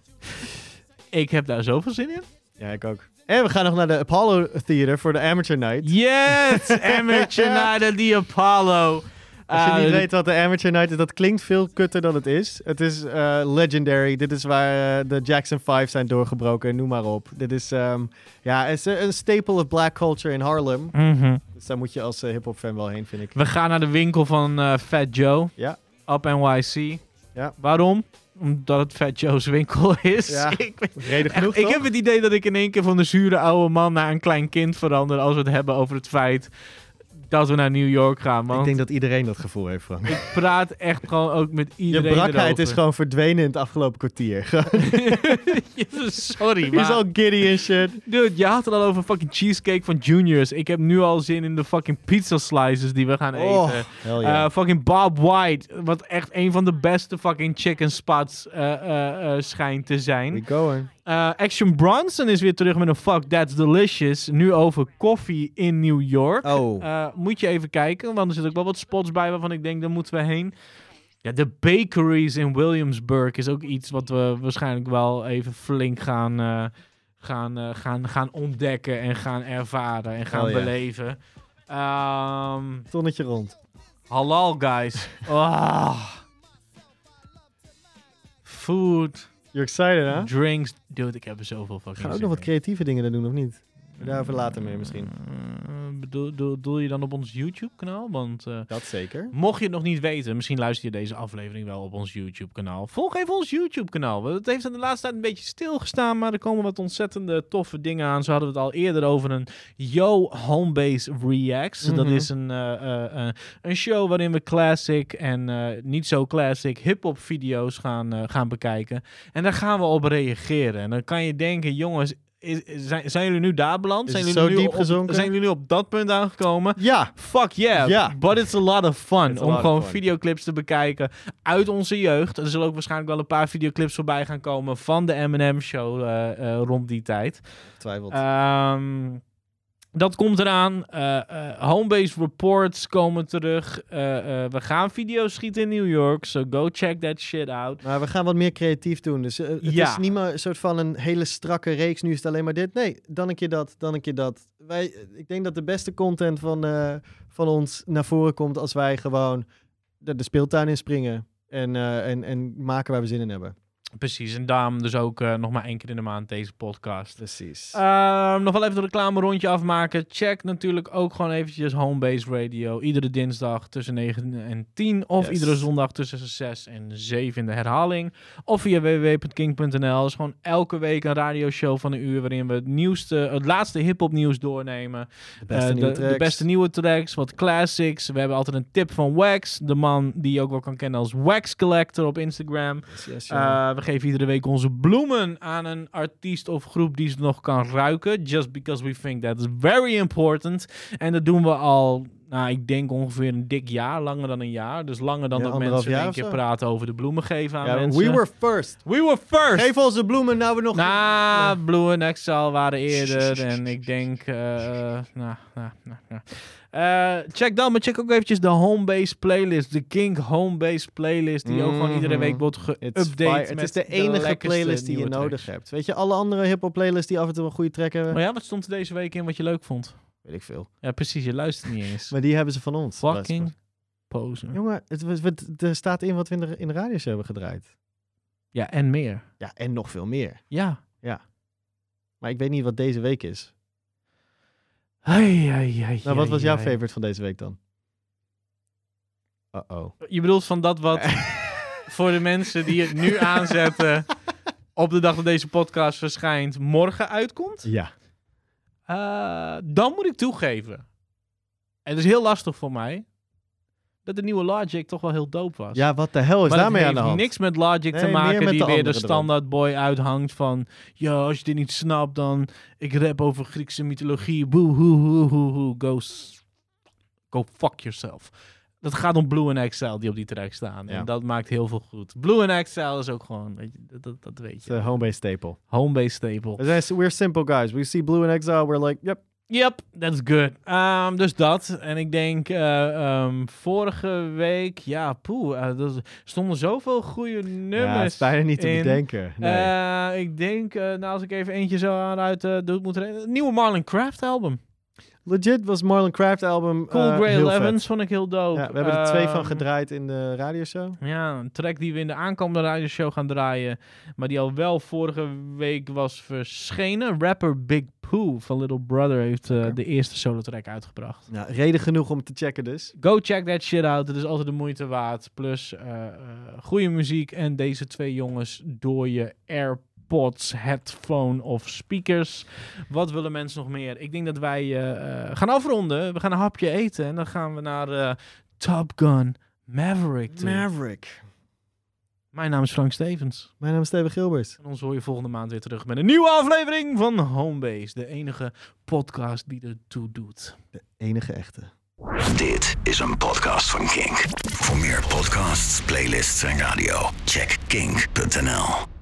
S2: ik heb daar zoveel zin in.
S3: Ja, ik ook. En we gaan nog naar de Apollo Theater voor de Amateur Night.
S2: Yes! Amateur Night at the Apollo.
S3: Als je niet weet wat de Amateur Night is, dat klinkt veel kutter dan het is. Het is eh, legendary. Dit is waar eh, de Jackson 5 zijn doorgebroken, noem maar op. Dit is, ehm, ja, is een staple of black culture in Harlem.
S2: mhm.
S3: Dus daar moet je als eh, hip-hop fan wel heen, vind ik.
S2: We gaan naar de winkel van Fat Joe.
S3: Ja.
S2: Op NYC.
S3: Ja.
S2: Waarom? Omdat het Fat Joe's winkel is.
S3: Ja.
S2: ik,
S3: Reden genoeg,
S2: ik heb het idee dat ik in één keer van de zure oude man naar een klein kind verander. Als we het hebben over het feit dat we naar New York gaan. Want
S3: Ik denk dat iedereen dat gevoel heeft, Frank.
S2: ik praat echt gewoon ook met
S3: Je
S2: iedereen
S3: brakheid
S2: erover.
S3: is gewoon verdwenen in het afgelopen kwartier.
S2: Sorry,
S3: Je is al giddy en shit.
S2: Dude, je had het al over fucking cheesecake van Juniors. Ik heb nu al zin in de fucking pizza slices die we gaan
S3: Oh,
S2: eten.
S3: yeah.
S2: Eh, fucking Bob White, wat echt een van de beste fucking chicken spots eh, eh, schijnt te zijn.
S3: We going.
S2: Eh, Action Bronson is weer terug met een Fuck That's Delicious. Nu over koffie in New York.
S3: Oh.
S2: Eh, moet je even kijken, want er zitten ook wel wat spots bij waarvan ik denk, daar moeten we heen. Ja, de bakeries in Williamsburg is ook iets wat we waarschijnlijk wel even flink gaan, eh, gaan, eh, gaan, gaan ontdekken en gaan ervaren en gaan
S3: Oh ja.
S2: beleven. Ehm,
S3: Tonnetje rond.
S2: halal, guys. Ah. Food,
S3: You're excited, hè?
S2: drinks. Dude, ik heb er zoveel
S3: We
S2: fucking
S3: gaan ook
S2: zin
S3: nog wat creatieve dingen doen, of niet? Daarover later meer misschien.
S2: Eh, bedoel, je dan op ons YouTube-kanaal? Want eh,
S3: Dat zeker.
S2: mocht je het nog niet weten, misschien luister je deze aflevering wel op ons YouTube-kanaal. Volg even ons YouTube-kanaal. Het heeft in de laatste tijd een beetje stilgestaan, maar er komen wat ontzettende toffe dingen aan. Zo hadden we het al eerder over een Yo Homebase Reacts. Dat
S3: Mhm.
S2: is een, eh, een show waarin we classic en niet zo classic hip-hop video's gaan, gaan bekijken. En daar gaan we op reageren. En dan kan je denken, jongens. Is, zijn, zijn jullie nu daar beland? Zijn jullie,
S3: zo
S2: nu
S3: diep
S2: op,
S3: gezonken?
S2: zijn jullie nu op dat punt aangekomen?
S3: Ja!
S2: Fuck yeah. But it's a lot of fun.
S3: It's
S2: Om gewoon videoclips te bekijken uit onze jeugd. Er zullen ook waarschijnlijk wel een paar videoclips voorbij gaan komen van de M&M show eh, eh, rond die tijd.
S3: Twijfelt.
S2: Ehm, dat komt eraan. Eh eh Homebase reports komen terug. Eh, we gaan video's schieten in New York. So go check that shit out.
S3: Maar we gaan wat meer creatief doen. Dus het
S2: Ja.
S3: is niet meer een soort van een hele strakke reeks. Nu is het alleen maar dit. Nee, dan een keer dat, dan een keer dat. Wij, ik denk dat de beste content van, van ons naar voren komt als wij gewoon de, de speeltuin inspringen. En, eh, en, en maken waar we zin in hebben.
S2: Precies. En daarom dus ook eh, nog maar één keer in de maand deze podcast.
S3: Precies.
S2: Ehm, nog wel even een reclame rondje afmaken. Check natuurlijk ook gewoon eventjes Homebase Radio. Iedere dinsdag tussen 9 en 10. Of
S3: Yes.
S2: iedere zondag tussen 6 en 7 in de herhaling. Of via www.king.nl. Dat is gewoon elke week een radioshow van een uur. Waarin we het nieuwste, het laatste hip-hop nieuws doornemen.
S3: de beste
S2: Eh,
S3: nieuwe
S2: de, de
S3: tracks.
S2: beste nieuwe tracks, wat classics. We hebben altijd een tip van Wax. De man die je ook wel kan kennen als Wax Collector op Instagram.
S3: Yes, yes.
S2: Uh, we geven iedere week onze bloemen aan een artiest of groep die ze nog kan ruiken. Just because we think that is very important. En dat doen we al, nou, ik denk ongeveer een dik jaar, langer dan een jaar. Dus langer dan
S3: Ja,
S2: dat mensen in
S3: jaar
S2: één
S3: of
S2: keer praten over de bloemen geven aan
S3: Ja,
S2: mensen.
S3: we were first.
S2: We were first!
S3: Geef ons de bloemen nou we nog...
S2: Nou, Blue en Excel waren eerder en ik denk, nou, Eh, check dan, maar check ook eventjes de Homebase playlist, de King Homebase playlist, die ook gewoon iedere week wordt
S3: It's fire.
S2: geüpdate.
S3: Het is de enige playlist die je nodig
S2: tracks.
S3: hebt. Weet je, alle andere hip-hop playlists die af en toe een goede track hebben,
S2: Maar ja, wat stond er deze week in wat je leuk vond?
S3: weet ik veel.
S2: Ja, precies, je luistert niet eens.
S3: Maar die hebben ze van ons.
S2: Fucking poser.
S3: Jongen, het, het, het- er staat in wat we in de, in de radios hebben gedraaid.
S2: Ja, en meer.
S3: Ja, en nog veel meer.
S2: Ja.
S3: Maar ik weet niet wat deze week is.
S2: Ai, ai, ai,
S3: Nou, wat was jouw favorite van deze week dan? Uh-oh.
S2: Je bedoelt van dat wat voor de mensen die het nu aanzetten op de dag dat deze podcast verschijnt, morgen uitkomt?
S3: Ja.
S2: Eh, dan moet ik toegeven. En het is heel lastig voor mij. Dat de nieuwe Logic toch wel heel dope was.
S3: Ja, wat de hel is
S2: maar
S3: daarmee aan de
S2: heeft
S3: hand?
S2: niks met Logic
S3: Nee,
S2: te maken die
S3: de
S2: weer de standaard boy uithangt van... Ja, als je dit niet snapt, dan... Ik rap over Griekse mythologie. Boe, hoe, hoe, hoe, hoe. Go, go fuck yourself. Dat gaat om Blue en XL die op die track staan.
S3: Ja.
S2: En dat maakt heel veel goed. Blue en XL is ook gewoon... Weet je, dat, dat, weet je.
S3: De homebase staple.
S2: Homebase staple.
S3: We're simple guys. We see blue and exile, we're like, yep.
S2: Yep, that's good. Ehm, dus dat. En ik denk, eh, ehm, vorige week, ja, poeh, eh, er stonden zoveel goede nummers.
S3: Ja, het is bijna niet te
S2: in.
S3: bedenken. Nee.
S2: Eh, ik denk, nou, als ik even eentje zo aanuit doe, moet er een nieuwe Marlon Craft album.
S3: Legit was Marlon Craft album
S2: Cool Grey. Elevens vond ik heel dope.
S3: Ja, we hebben er twee van
S2: Ehm,
S3: gedraaid in de radioshow.
S2: Ja, een track die we in de aankomende radioshow gaan draaien. Maar die al wel vorige week was verschenen. Rapper Big Pooh van Little Brother heeft eh, de eerste solo track uitgebracht.
S3: Ja, reden genoeg om te checken dus.
S2: Go check that shit out. Het is altijd de moeite waard. Plus eh, goede muziek en deze twee jongens door je AirPods, headphone of speakers. Wat willen mensen nog meer? Ik denk dat wij gaan afronden. We gaan een hapje eten en dan gaan we naar Top Gun Maverick toe.
S3: Maverick.
S2: Mijn naam is Frank Stevens.
S3: Mijn naam is Steven Gilbert.
S2: En ons hoor je volgende maand weer terug met een nieuwe aflevering van Homebase. De enige podcast die ertoe doet.
S3: De enige echte.
S1: Dit is een podcast van Kink. Voor meer podcasts, playlists en radio, check kink.nl.